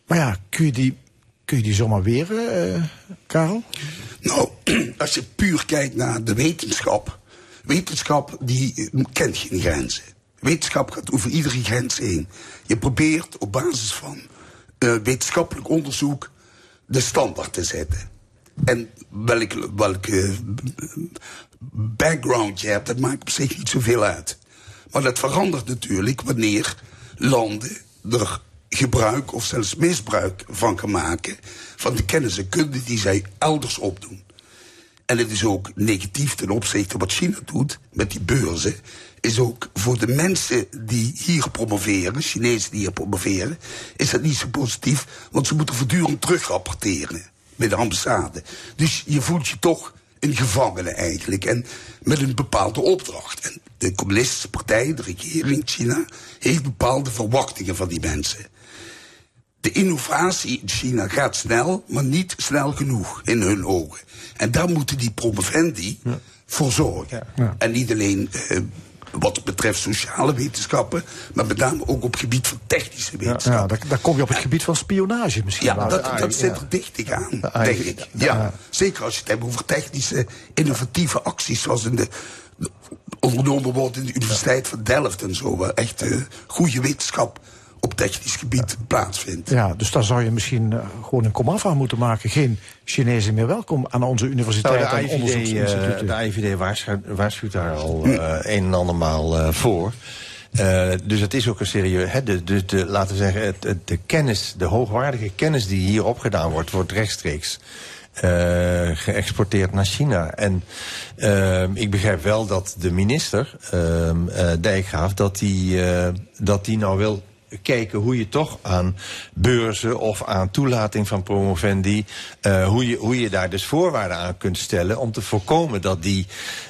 Maar ja, kun je die, kun je die zomaar weren, eh, Karel? Nou, als je puur kijkt naar de wetenschap. Wetenschap die kent geen grenzen. Wetenschap gaat over iedere grens heen. Je probeert op basis van wetenschappelijk onderzoek de standaard te zetten. En welke, welke background je hebt, dat maakt op zich niet zoveel uit. Maar dat verandert natuurlijk wanneer landen er gebruik of zelfs misbruik van gaan maken van de kennis en kunde die zij elders opdoen. En het is ook negatief ten opzichte wat China doet met die beurzen. Is ook voor de mensen die hier promoveren, Chinezen die hier promoveren, is dat niet zo positief. Want ze moeten voortdurend terugrapporteren bij de ambassade. Dus je voelt je toch een gevangene eigenlijk. En met een bepaalde opdracht. En de communistische partij, de regering China, heeft bepaalde verwachtingen van die mensen. De innovatie in China gaat snel, maar niet snel genoeg in hun ogen. En daar moeten die promovendi voor zorgen. En niet alleen eh, wat betreft sociale wetenschappen, maar met name ook op het gebied van technische wetenschappen. Ja, daar, daar kom je op het gebied van spionage misschien. Ja, dat, het- dat zit er dichtig aan, Ja, denk ik. Ja, zeker als je het hebt over technische, innovatieve acties... zoals in de, de- ondernomen wordt in de Universiteit van Delft en zo... echt eh, goede wetenschap op technisch gebied plaatsvindt. Ja, dus daar zou je misschien eh, gewoon een komaf aan moeten maken. Geen Chinezen meer welkom aan onze Nou, universiteiten de en IVD, onderzoeksinstituten. eh, de IVD waarschuwt, waarschuwt daar al eh, een en andermaal eh, voor. Eh, dus het is ook een serieus. Hè, de, de, de, laten we zeggen, het, het- de kennis, de hoogwaardige kennis die hier opgedaan wordt, wordt rechtstreeks eh, geëxporteerd naar China. En ehm, ik begrijp wel dat de minister, ehm, eh, Dijkgraaf, dat die, eh, dat die nou wil kijken hoe je toch aan beurzen of aan toelating van promovendi, eh, hoe, je, hoe je daar dus voorwaarden aan kunt stellen om te voorkomen dat die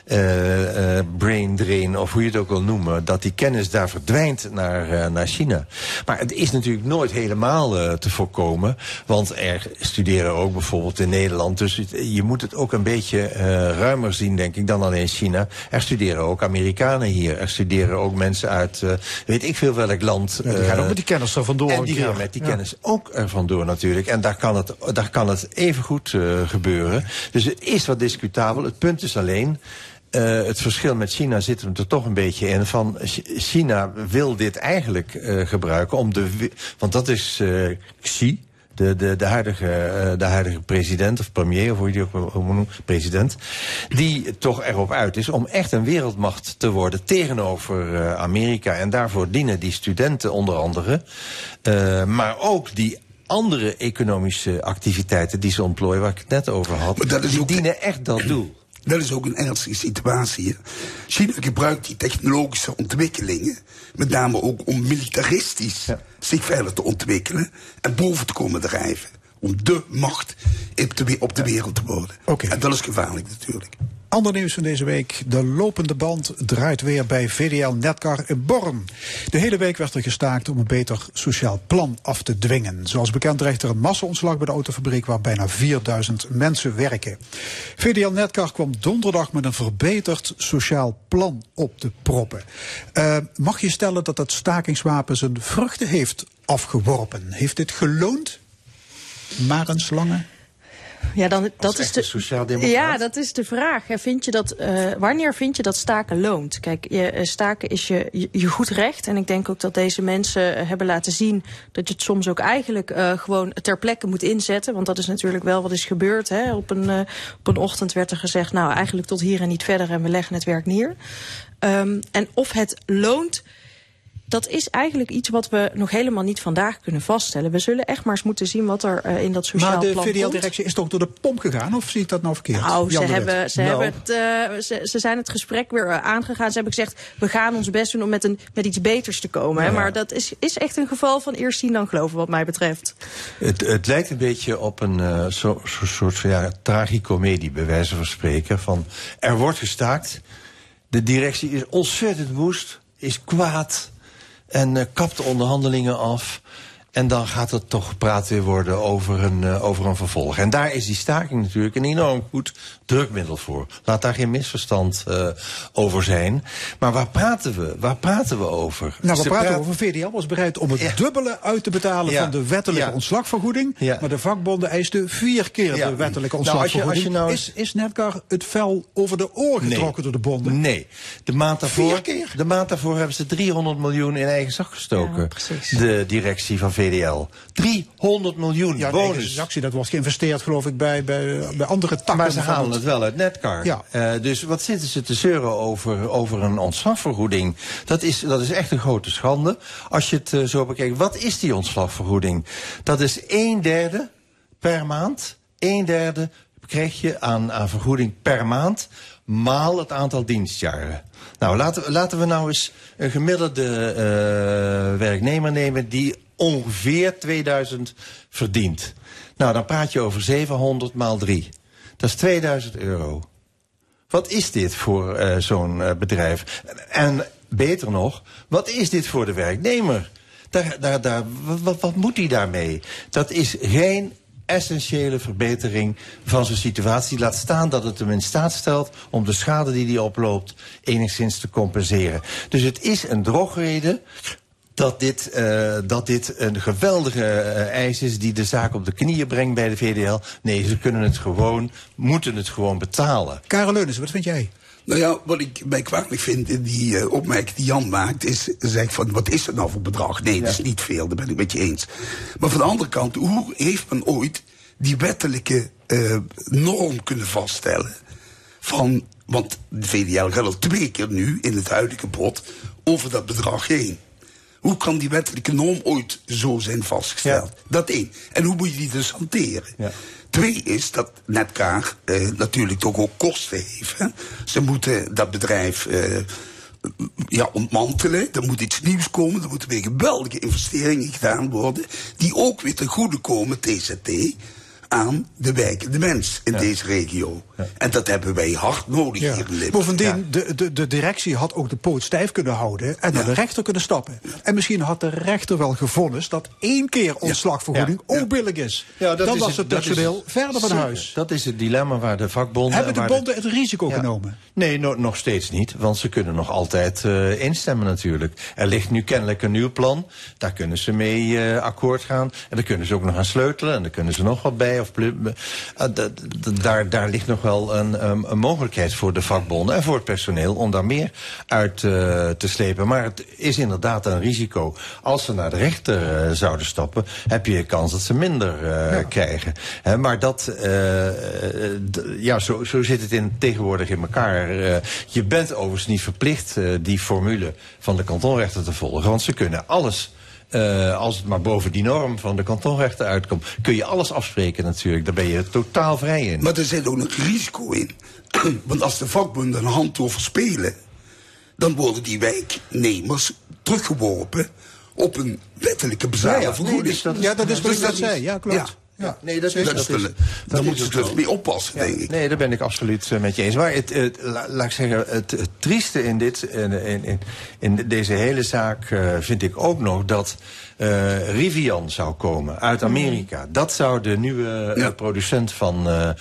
eh, eh, brain drain, of hoe je het ook wil noemen, dat die kennis daar verdwijnt naar, eh, naar China. Maar het is natuurlijk nooit helemaal te voorkomen, want er studeren ook bijvoorbeeld in Nederland, dus je moet het ook een beetje ruimer zien, denk ik, dan alleen China. Er studeren ook Amerikanen hier, er studeren ook mensen uit, weet ik veel welk land. Ja, die gaan ook met die kennis er vandoor. en die gaan met die Ja. kennis ook er vandoor natuurlijk. En daar kan het, daar kan het even goed gebeuren. Dus het is wat discutabel. Het punt is alleen... eh, het verschil met China zit hem er toch een beetje in. Van Ch- China wil dit eigenlijk eh, gebruiken om de. Want dat is eh, Xi, de, de, de, huidige, eh, de huidige president of premier, of hoe je die ook noemen, president. Die toch erop uit is om echt een wereldmacht te worden tegenover eh, Amerika. En daarvoor dienen die studenten onder andere. eh, maar ook die andere economische activiteiten die ze ontplooien, waar ik het net over had. die dienen echt dat doel. Dat is ook een ernstige situatie. China gebruikt die technologische ontwikkelingen, met name ook om militaristisch zich verder te ontwikkelen en boven te komen drijven. Om de macht op de, we- op de wereld te worden. En dat is gevaarlijk natuurlijk. Ander nieuws van deze week. De lopende band draait weer bij VDL Netcar in Born. De hele week werd er gestaakt om een beter sociaal plan af te dwingen. Zoals bekend dreigt er een massa-ontslag bij de autofabriek waar bijna 4000 mensen werken. VDL Netcar kwam donderdag met een verbeterd sociaal plan op te proppen. Eh, mag je stellen dat het stakingswapen zijn vruchten heeft afgeworpen? Heeft dit geloond? Maar een slangen? Ja, dan, dat is de. sociaaldemocraat? Ja, dat is de vraag. Vind je dat, eh, wanneer vind je dat staken loont? Kijk, je, eh, staken is je, je, je goed recht. En ik denk ook dat deze mensen eh, hebben laten zien dat je het soms ook eigenlijk gewoon ter plekke moet inzetten. Want dat is natuurlijk wel wat is gebeurd. Hè? Op, een, op een ochtend werd er gezegd, nou eigenlijk tot hier en niet verder en we leggen het werk neer. Ehm, en of het loont. Dat is eigenlijk iets wat we nog helemaal niet vandaag kunnen vaststellen. We zullen echt maar eens moeten zien wat er eh, in dat sociaal Maar de plan komt. VDL-directie is toch door de pomp gegaan? Of zie ik dat nou verkeerd? Nou, ze, de hebben, ze, hebben het, eh, ze, ze zijn het gesprek weer eh, aangegaan. Ze hebben gezegd, we gaan ons best doen om met, een, met iets beters te komen. hè. Maar dat is, is echt een geval van eerst zien dan geloven wat mij betreft. Het, het lijkt een beetje op een eh, zo, zo- soort van ja, tragicomedie, bij wijze van spreken. Van, er wordt gestaakt, de directie is ontzettend woest, is kwaad en eh, kapt de onderhandelingen af. En dan gaat het toch gepraat weer worden over een, eh, over een vervolg. En daar is die staking natuurlijk een enorm goed drukmiddel voor. Laat daar geen misverstand eh, over zijn. Maar waar praten we? Waar praten we over? Nou, we Ze praten praat- over VDL was bereid om het dubbele uit te betalen Ja. van de wettelijke Ja. ontslagvergoeding. Maar de vakbonden eisten vier keer Ja. de wettelijke Nou, als je- als je ontslagvergoeding. nou is, is Netcar het vel over de oor getrokken door de bonden? Nee. De maand daarvoor, Vier keer? De maand daarvoor hebben ze 300 miljoen in eigen zak gestoken. de directie van VDL. 300 miljoen Ja, bonus. eigen actie, dat wordt geïnvesteerd geloof ik bij, bij, bij andere takken. Maar ze halen het wel uit Netcar. Ja. Eh, dus wat zitten ze te zeuren over, over een ontslagvergoeding? Dat is, dat is echt een grote schande. Als je het eh, zo bekijkt, wat is die ontslagvergoeding? Dat is een derde per maand. Een derde krijg je aan, aan vergoeding per maand. Maal het aantal dienstjaren. Nou, laten, we- laten we nou eens een gemiddelde eh, werknemer nemen die ongeveer 2000 verdient. Nou, dan praat je over 700 maal 3. Dat is 2000 euro. Wat is dit voor eh, zo'n eh, bedrijf? En beter nog, wat is dit voor de werknemer? Daar, daar, daar, wat, wat moet hij daarmee? Dat is geen essentiële verbetering van zijn situatie. Laat staan dat het hem in staat stelt om de schade die hij oploopt enigszins te compenseren. Dus het is een drogreden dat dit, eh, dat dit een geweldige eh, eis is die de zaak op de knieën brengt bij de VDL. Nee, ze kunnen het gewoon, moeten het gewoon betalen. Karel Leunissen, wat vind jij? Nou ja, wat ik mij kwalijk vind in die eh, opmerking die Jan maakt, is zegt van wat is dat nou voor bedrag? Nee, dat is niet veel, daar ben ik met je eens. Maar van de andere kant, hoe heeft men ooit die wettelijke eh, norm kunnen vaststellen? Van, want de VDL gaat al twee keer nu in het huidige bod over dat bedrag heen. Hoe kan die wettelijke norm ooit zo zijn vastgesteld? Dat één. En hoe moet je die dus hanteren? Twee is dat Netcar eh, natuurlijk toch ook kosten heeft. Hè? Ze moeten dat bedrijf eh, ja, ontmantelen. Er moet iets nieuws komen. Er moeten weer geweldige investeringen gedaan worden. Die ook weer ten goede komen, TZT, aan de wijkende mens in deze regio. En dat hebben wij hard nodig hier in Limburg. Bovendien, de, de, de directie had ook de poot stijf kunnen houden en naar de rechter kunnen stappen. En misschien had de rechter wel gevonnis dat één keer ontslagvergoeding ook billig is. Ja, dat Dan is was het- het dat is- personeel verder van huis. Dat is het dilemma waar de vakbonden... Hebben de bonden het risico genomen? Nee, no- nog steeds niet. Want ze kunnen nog altijd eh, instemmen natuurlijk. Er ligt nu kennelijk een nieuw plan. Daar kunnen ze mee eh, akkoord gaan. En daar kunnen ze ook nog aan sleutelen. En daar kunnen ze nog wat bij. Of eh, d- daar, daar ligt nog wel een, um, een mogelijkheid voor de vakbonden en voor het personeel om daar meer uit eh, te slepen. Maar het is inderdaad een risico. Als ze naar de rechter eh, zouden stappen, heb je kans dat ze minder eh, krijgen. Maar dat, eh, eh, ja, zo, zo zit het in, tegenwoordig in elkaar. Eh, je bent overigens niet verplicht eh, die formule van de kantonrechter te volgen, want ze kunnen alles. Eh, als het maar boven die norm van de kantonrechter uitkomt, kun je alles afspreken natuurlijk. Daar ben je totaal vrij in. Maar er zit ook nog risico in. Want als de vakbonden een hand overspelen, dan worden die wijknemers teruggeworpen op een wettelijke bezalen Ja, ja, nee, dus dat is- Ja, dat is wat ik net zei. Ja, klopt. Ja. Nee, dat is, Dat dat ze ook dus mee oppassen, denk ik. Nee, daar ben ik absoluut eh, met je eens. Maar het, het, la- laat ik zeggen, het, het trieste in, dit, in, in, in, in deze hele zaak eh, vind ik ook nog dat eh, Rivian zou komen uit Amerika. Dat zou de nieuwe producent van eh, eh,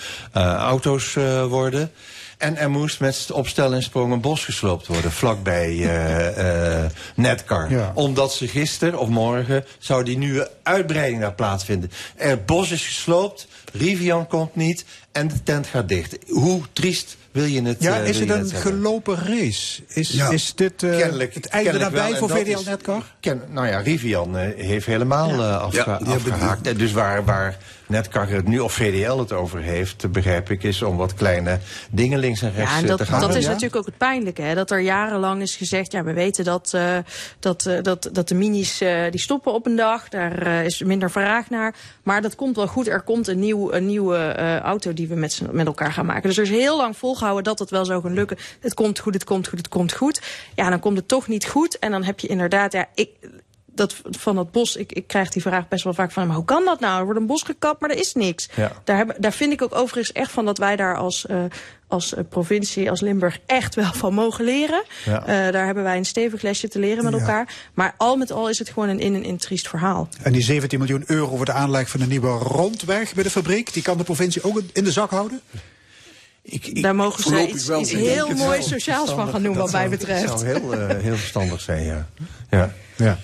auto's eh, worden. En er moest met opstel en sprong een bos gesloopt worden, vlakbij eh eh Netcar. Ja. Omdat ze gisteren of morgen zou die nieuwe uitbreiding daar plaatsvinden. Er het bos is gesloopt, Rivian komt niet en de tent gaat dicht. Hoe triest wil je het Ja, eh, is het een hebben? gelopen race? Is, Ja. is dit eh, Kennelijk- het einde en voor VDL is- Netcar? Ken, nou ja, Rivian eh, heeft helemaal eh, afge- Ja, afgehaakt. Dus waar, waar Netcar het nu, of VDL het over heeft, begrijp ik, is om wat kleine dingen links en rechts Ja, en eh, dat, te gaan. dat is Ja? natuurlijk ook het pijnlijke. Hè? Dat er jarenlang is gezegd, ja, we weten dat, eh, dat, eh, dat, dat de minis die stoppen op een dag. Daar is minder vraag naar. Maar dat komt wel goed. Er komt een, nieuw, een nieuwe auto die we met, met elkaar gaan maken. Dus er is heel lang volgehouden dat het wel zou gaan lukken. Het komt goed, het komt goed, het komt goed. Ja, dan komt het toch niet goed. En dan heb je inderdaad, ja, ik dat van dat bos, ik, ik krijg die vraag best wel vaak van, maar hoe kan dat nou? Er wordt een bos gekapt, maar er is niks. Ja. Daar, hebben, daar vind ik ook overigens echt van dat wij daar als, eh, als eh, provincie, als Limburg, echt wel van mogen leren. Ja. Eh, daar hebben wij een stevig lesje te leren met Ja. elkaar. Maar al met al is het gewoon een in en in triest verhaal. En die 17 miljoen euro voor de aanleg van een nieuwe rondweg bij de fabriek, die kan de provincie ook in de zak houden? Daar mogen ze iets, wel, iets ik. heel moois sociaals van gaan doen, wat mij betreft. Dat zou heel, eh, heel verstandig zijn, ja. ja. Ja.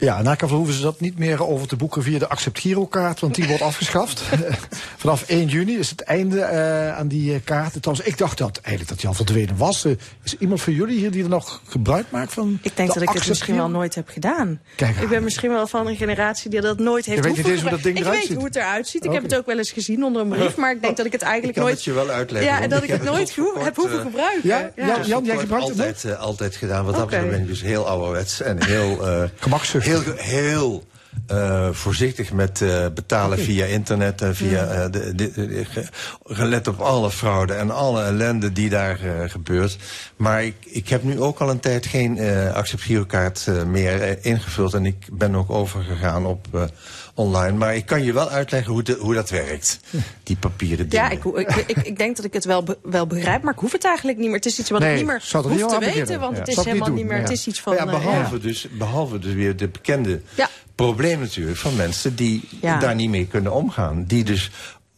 Ja, elk geval hoeven ze dat niet meer over te boeken via de Accept Girokaart, want die wordt afgeschaft. Vanaf 1 juni is het einde eh, aan die eh, kaarten. Trouwens, ik dacht dat eigenlijk dat die al verdwenen was. Eh, is iemand van jullie hier die er nog gebruik maakt van? Ik denk de dat ik het misschien wel nooit heb gedaan. Kijk ik ben misschien wel van een generatie die dat nooit heeft Je weet niet hoe dat ding Ik weet hoe het eruit ziet. Ik heb het ook wel eens gezien onder een brief. Maar ik denk dat ik het eigenlijk Ik kan nooit... het je wel uitleggen. Ja, en dat ik het nooit heb hoeven gebruiken. Ja, Ja. Jan, jij gebruikt het altijd, altijd gedaan. Wat dat betreft ben ik dus heel ouderwets en heel... eh, Gemakzuchtig. Heel, heel eh, voorzichtig met eh, betalen via internet en via... eh, de, de, de- ge- gelet op alle fraude en alle ellende die daar gebeurt. Maar ik, ik heb nu ook al een tijd geen Accept Girokaart eh, meer ingevuld. En ik ben ook overgegaan op online. Maar ik kan je wel uitleggen hoe, de, hoe dat werkt. Die papieren dingen. Ja, ik, ik, ik, ik denk dat ik het wel, be- wel begrijp, maar ik hoef het eigenlijk niet meer. Het is iets wat Nee, ik niet meer zou er hoef niet te weten, beginnen. want Ja. het is helemaal niet doen, meer. Het ja. is iets van... ja, eh, behalve, ja. Dus, behalve dus weer de bekende Ja. probleem natuurlijk van mensen die Ja. daar niet mee kunnen omgaan. Die dus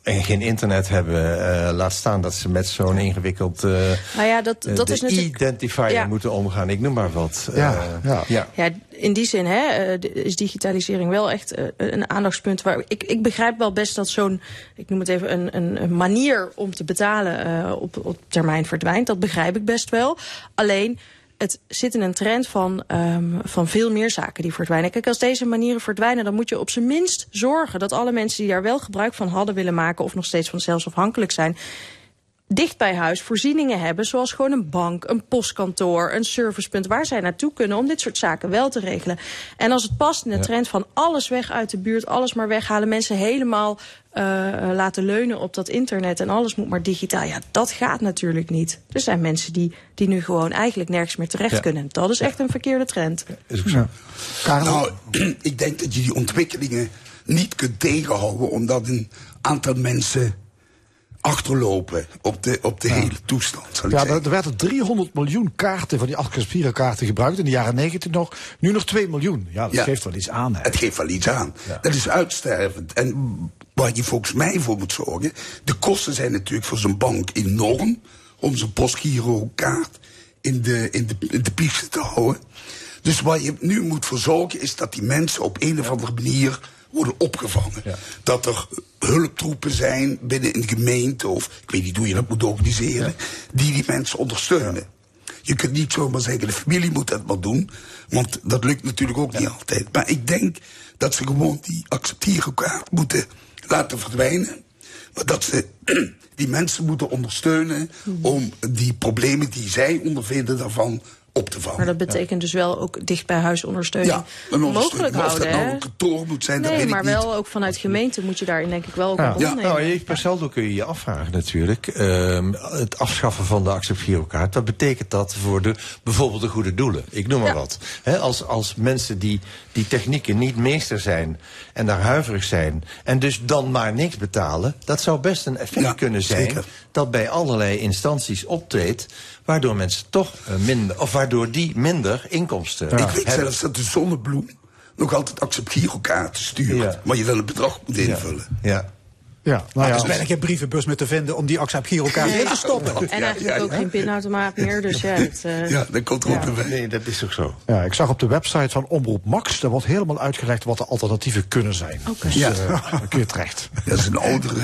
eh, geen internet hebben, eh, laat staan dat ze met zo'n ingewikkeld eh Nou ja, dat, eh, dat de is natuurlijk... identifier Ja. moeten omgaan. Ik noem maar wat. Ja, Eh, ja. ja. Ja, in die zin hè, eh, is digitalisering wel echt een aandachtspunt. Waar ik, ik begrijp wel best dat zo'n, ik noem het even, een, een, een manier om te betalen eh, op, op termijn verdwijnt. Dat begrijp ik best wel. Alleen, het zit in een trend van, ehm, van veel meer zaken die verdwijnen. Kijk, als deze manieren verdwijnen, dan moet je op zijn minst zorgen dat alle mensen die daar wel gebruik van hadden willen maken, of nog steeds van zelfs afhankelijk zijn, dicht bij huis voorzieningen hebben, zoals gewoon een bank, een postkantoor, een servicepunt, waar zij naartoe kunnen om dit soort zaken wel te regelen. En als het past in de Ja. trend van alles weg uit de buurt, alles maar weghalen, mensen helemaal eh, laten leunen op dat internet en alles moet maar digitaal. Ja, dat gaat natuurlijk niet. Er zijn mensen die, die nu gewoon eigenlijk nergens meer terecht Ja. kunnen. Dat is echt een verkeerde trend. Nou, ik denk dat je die ontwikkelingen niet kunt tegenhouden, omdat een aantal mensen achterlopen op de, op de hele toestand. Ja, er, er werden 300 miljoen kaarten van die kaarten gebruikt. In de jaren 90 nog. Nu nog 2 miljoen. Ja, dat Ja. geeft wel iets aan. Hè. Het geeft wel iets aan. Dat is uitstervend. En waar je volgens mij voor moet zorgen. De kosten zijn natuurlijk voor zo'n bank enorm. Om zo'n postgirokaart in de, in, de, in de te houden. Dus waar je nu moet voor zorgen is dat die mensen op een of andere manier worden opgevangen. Dat er hulptroepen zijn binnen een gemeente, of ik weet niet hoe je dat moet organiseren, die die mensen ondersteunen. Je kunt niet zomaar zeggen, de familie moet dat maar doen, want dat lukt natuurlijk ook niet altijd. Maar ik denk dat ze gewoon die acceptierenkaart moeten laten verdwijnen. Maar dat ze die mensen moeten ondersteunen om die problemen die zij ondervinden daarvan op te vangen. Maar dat betekent dus wel ook dicht bij huis ondersteuning Ja, mogelijk Maar of houden. dat nou hè? een kantoor moet zijn, dat nee, weet ik maar niet. wel ook vanuit gemeente moet je daarin denk ik wel ook Ja, nemen. nou, je- per saldo kun je je afvragen natuurlijk. Ehm, het afschaffen van de acceptgirokaart, wat betekent dat voor de, bijvoorbeeld de goede doelen? Ik noem maar wat. Hè, als, als mensen die die technieken niet meester zijn en daar huiverig zijn... en dus dan maar niks betalen, dat zou best een effect kunnen zijn... zeker. dat bij allerlei instanties optreedt... waardoor mensen toch eh, minder, of waardoor die minder inkomsten Ik weet hebben. zelfs dat de zonnebloem nog altijd acceptgirokaarten stuurt. Maar je wel een bedrag moet invullen. Ja. Ja, Maar nou er ja. is bijna geen brievenbus meer te vinden om die accept girokaart in te stoppen. En eigenlijk ook geen pinautomaat meer, dus ja. Het, eh, Ja, dat komt er ook Ja. bij. Nee, dat is ook zo. Ja, ik zag op de website van Omroep Max, daar wordt helemaal uitgelegd wat de alternatieven kunnen zijn. Dus Ja. eh, daar kun je terecht. Dat is een oudere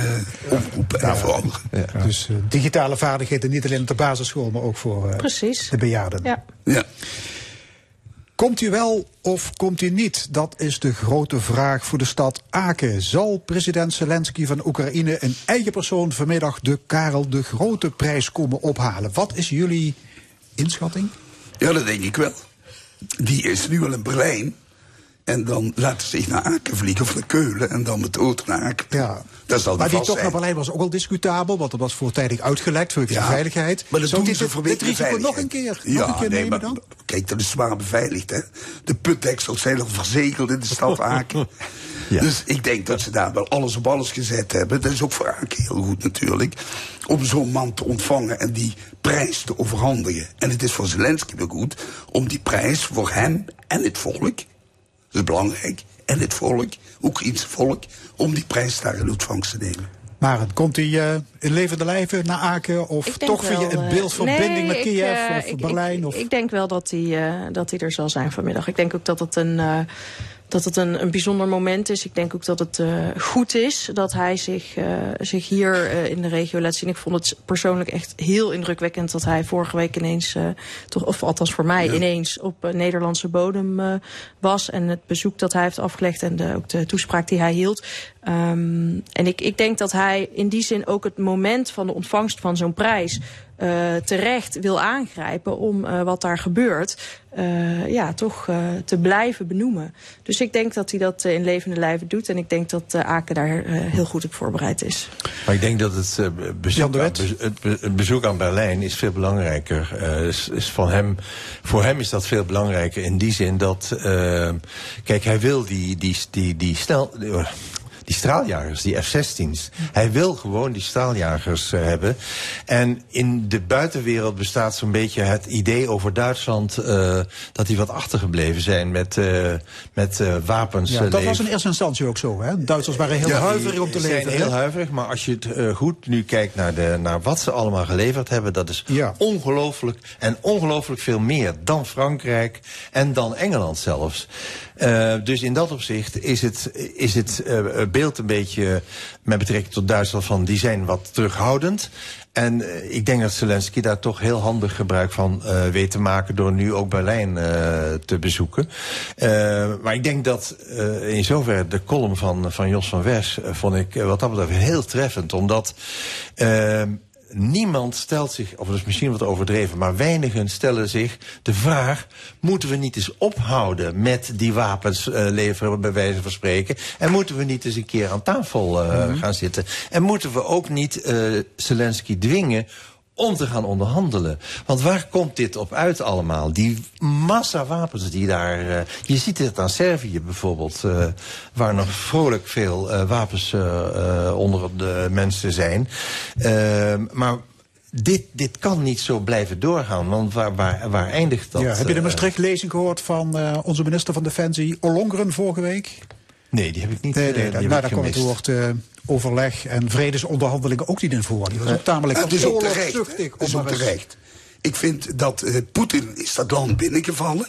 eh, oproep en voor anderen. Dus eh, digitale vaardigheden niet alleen op de basisschool, maar ook voor eh, de bejaarden. Ja. Ja. Komt u wel of komt u niet? Dat is de grote vraag voor de stad Aken. Zal president Zelensky van Oekraïne in eigen persoon vanmiddag de Karel de Grote prijs komen ophalen? Wat is jullie inschatting? Ja, dat denk ik wel. Die is nu al in Berlijn. En dan laten ze zich naar Aken vliegen of naar Keulen. En dan met de auto naar Aken. Ja. Dat zal Maar die tocht naar. Berlijn was ook wel discutabel, want dat was voortijdig uitgelekt voor de Ja, veiligheid. Maar dat Zou doen dit, ze vanwege dit de risico nog een keer, nog een keer nee, nemen maar dan? Kijk, dat is zwaar beveiligd, hè. De putdeksels zijn al verzegeld in de stad Aken. Dus ik denk dat ze daar wel alles op alles gezet hebben. Dat is ook voor Aken heel goed natuurlijk. Om zo'n man te ontvangen en die prijs te overhandigen. En het is voor Zelensky wel goed om die prijs voor hem en het volk... is belangrijk, en het volk, Oekraïense volk... om die prijs daar in ontvangst te nemen. Maar komt hij eh, in levende lijven naar Aken? Of toch via wel, een eh, beeldverbinding nee, met ik, Kiev eh, of ik- Berlijn? Ik, of... ik denk wel dat hij, eh, dat hij er zal zijn vanmiddag. Ik denk ook dat het een, eh, dat het een, een bijzonder moment is. Ik denk ook dat het eh, goed is dat hij zich, eh, zich hier eh, in de regio laat zien. Ik vond het persoonlijk echt heel indrukwekkend dat hij vorige week ineens, toch, of althans voor mij, ineens op Nederlandse bodem was. En het bezoek dat hij heeft afgelegd en de, ook de toespraak die hij hield. Ehm, en ik, ik denk dat hij in die zin ook het moment van de ontvangst van zo'n prijs eh, terecht wil aangrijpen om eh, wat daar gebeurt, eh, ja, toch eh, te blijven benoemen. Dus ik denk dat hij dat in levende lijven doet en ik denk dat eh, Aken daar heel goed op voorbereid is. Maar ik denk dat het, eh, bezoek, aan, be- het, be- het bezoek aan Berlijn is veel belangrijker. Eh, is, is van hem, voor hem is dat veel belangrijker in die zin dat... kijk, hij wil die, die, die, die snel... Die straaljagers, die F-16's. Hij wil gewoon die straaljagers eh, hebben. En in de buitenwereld bestaat zo'n beetje het idee over Duitsland... eh, dat die wat achtergebleven zijn met, eh, met wapens. Ja, dat was in eerste instantie ook zo. Hè? Duitsers waren heel Ja, huiverig om te leveren. zijn heel huiverig, maar als je het goed nu kijkt naar, de, naar wat ze allemaal geleverd hebben... dat is ongelooflijk en ongelooflijk veel meer dan Frankrijk en dan Engeland zelfs. Dus in dat opzicht is het, is het eh, beeld een beetje met betrekking tot Duitsland van... die zijn wat terughoudend. En eh, ik denk dat Zelensky daar toch heel handig gebruik van eh, weet te maken... door nu ook Berlijn eh, te bezoeken. Maar ik denk dat in zoverre de column van, van Jos van eh, vond ik wat dat betreft heel treffend. Omdat... niemand stelt zich, of dat is misschien wat overdreven, maar weinigen stellen zich de vraag: moeten we niet eens ophouden met die wapens eh, leveren, bij wijze van spreken? En moeten we niet eens een keer aan tafel eh, Mhm. gaan zitten? En moeten we ook niet eh, Zelensky dwingen om te gaan onderhandelen. Want waar komt dit op uit allemaal? Die massa wapens die daar... eh, je ziet het aan Servië bijvoorbeeld... eh, waar nog vrolijk veel eh, wapens onder de mensen zijn. Ehm, maar dit, dit kan niet zo blijven doorgaan. Want waar, waar, waar eindigt dat? Ja, heb je de Maastricht-lezing gehoord van onze minister van Defensie, Ollongren, vorige week? Nee, die heb ik niet Nee, nou, daar komt het woord overleg en vredesonderhandelingen ook niet in voor. Die was ook tamelijk Het is ook terecht. is ook terecht. Ik vind dat eh, Poetin is dat land binnengevallen.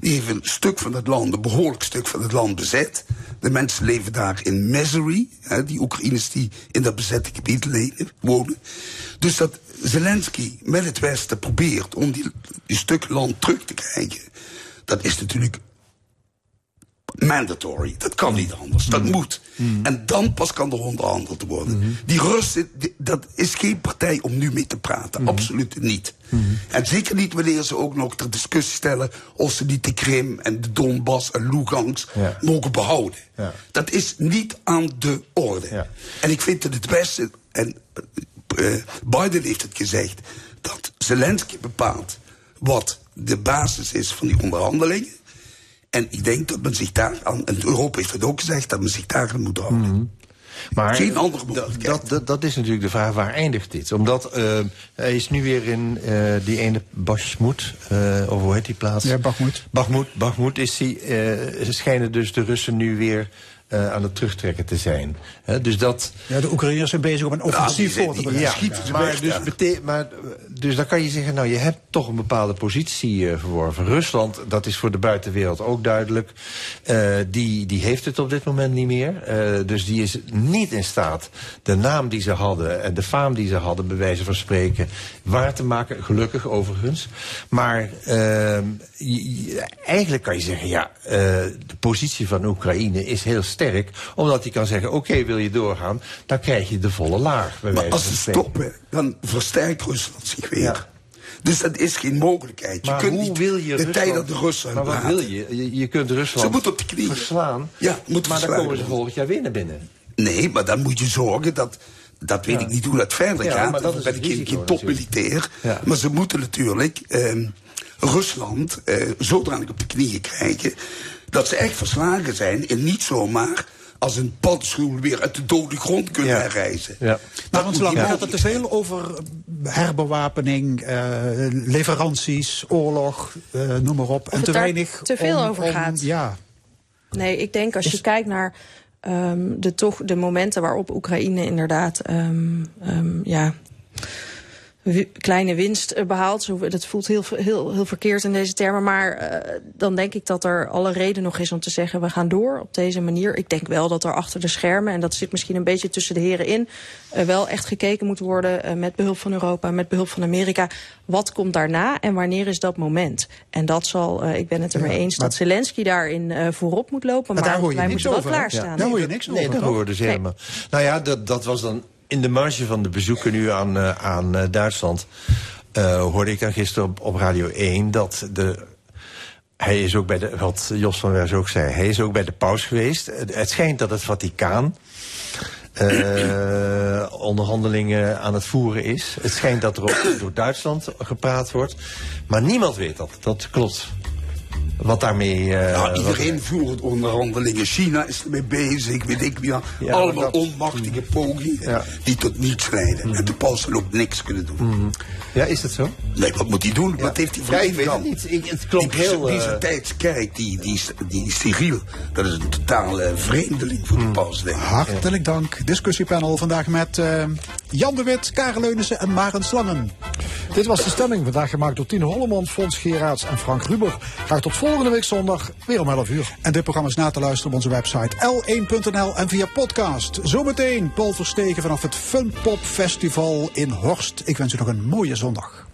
Die heeft een stuk van het land, een behoorlijk stuk van het land bezet. De mensen leven daar in misery. Hè, die Oekraïners die in dat bezette gebied leven, wonen. Dus dat Zelensky met het Westen probeert om die, die stuk land terug te krijgen. Dat is natuurlijk mandatory. Dat kan niet anders. Dat moet. En dan pas kan er onderhandeld worden. Die Russen, die- dat is geen partij om nu mee te praten. Absoluut niet. En zeker niet wanneer ze ook nog ter discussie stellen... of ze niet de Krim en de Donbass en Lugansk Ja. mogen behouden. Ja. Dat is niet aan de orde. En ik vind dat het Westen... en eh, Biden heeft het gezegd... dat Zelensky bepaalt wat de basis is van die onderhandelingen. En ik denk dat men zich daar aan, en Europa heeft het ook gezegd, dat men zich daar aan moet houden. Maar Geen andere dat, dat, is natuurlijk de vraag, waar eindigt dit? Omdat eh, hij is nu weer in eh, die ene Bashmut, eh of hoe heet die plaats? Ja, Bakhmut. Bakhmut, Bakhmut is die, eh, schijnen dus de Russen nu weer eh, aan het terugtrekken te zijn. Hè, dus dat... Ja, de Oekraïners zijn bezig om een offensief voor te bereiden. Ja, maar, dus, bete- maar dus dan kan je zeggen, nou je hebt toch een bepaalde positie eh, verworven. Rusland, dat is voor de buitenwereld ook duidelijk, eh, die, die heeft het op dit moment niet meer. Eh, dus die is niet in staat de naam die ze hadden en de faam die ze hadden, bij wijze van spreken, waar te maken. Gelukkig overigens. Maar ehm, je- je- eigenlijk kan je zeggen, ja, eh, de positie van Oekraïne is heel sterk. Omdat hij kan zeggen, oké, wil je doorgaan, dan krijg je de volle laag. Maar als ze stoppen, dan versterkt Rusland zich weer. Dus dat is geen mogelijkheid. Je Maar kunt hoe niet wil je de tijd dat de Rusland- Russen Maar wat wil je? je? Je kunt Rusland Ze moeten op de knieën. verslaan. Ja, moeten maar dan komen ze volgend jaar weer naar binnen. Nee, maar dan moet je zorgen dat... Dat weet Ja. ik niet hoe dat verder Ja, gaat. maar dat ben ik geen, topmilitair. Ja. Maar ze moeten natuurlijk ehm, Rusland eh, zodanig op de knieën krijgen... dat ze echt verslagen zijn en niet zomaar als een paddenstoel weer uit de dode grond kunnen herrijzen. Ja. Maar Dat ons moet lang niet gaat het te veel over herbewapening, eh, leveranties, oorlog, eh, noem maar op. en het te weinig te veel om- over om- gaat. Ja, Nee, ik denk als je kijkt naar ehm, de, toch, de momenten waarop Oekraïne inderdaad ehm, ehm, ja, kleine winst eh, behaalt. Zo, dat voelt heel, heel, heel verkeerd in deze termen. Maar eh, dan denk ik dat er alle reden nog is om te zeggen... we gaan door op deze manier. Ik denk wel dat er achter de schermen... en dat zit misschien een beetje tussen de heren in... eh, wel echt gekeken moet worden eh, met behulp van Europa... met behulp van Amerika. Wat komt daarna en wanneer is dat moment? En dat zal, eh, ik ben het ermee Ja, eens... dat Zelensky daarin eh, voorop moet lopen. Maar, daar hoor je wij niks moeten wel over, hè? klaarstaan. Ja. Daar hoor je niks nee, dat hoor je dus helemaal. Nou ja, dat, dat was dan in de marge van de bezoeken nu aan, eh, aan eh, Duitsland. eh, hoorde ik dan gisteren op, op Radio 1 dat de. Hij is ook bij de, wat Jos van Wers ook zei, hij is ook bij de paus geweest. Het, schijnt dat het Vaticaan onderhandelingen aan het voeren is. Het schijnt dat er ook door Duitsland gepraat wordt. Maar niemand weet dat. Dat klopt. Wat daarmee... eh, Nou, wat- iedereen voert onderhandelingen. China is ermee bezig, weet ik wie. Ja, Allemaal dat- onmachtige pogingen die tot niets leiden. En de paus zal ook niks kunnen doen. Mhm. Ja, is dat zo? Nee, wat moet hij doen? Wat heeft hij voor Ja, ik weet ingang? het niet. Ik- het klopt die, heel, Die eh, zijn tijd kijkt, die, die, die Cyril, dat is een totale vreemdeling voor de paus, denk ik. hartelijk dank. Discussiepanel vandaag met eh, Jan de Wit, Karel Leunissen en Maren Slangen. Dit was de stemming, vandaag gemaakt door Tine Holleman, Fons Geraerts en Frank Ruber. Graag tot volgende week zondag, weer om 11 uur. En dit programma is na te luisteren op onze website l1.nl en via podcast. Zometeen Paul Verstegen vanaf het Fun Pop Festival in Horst. Ik wens u nog een mooie zondag.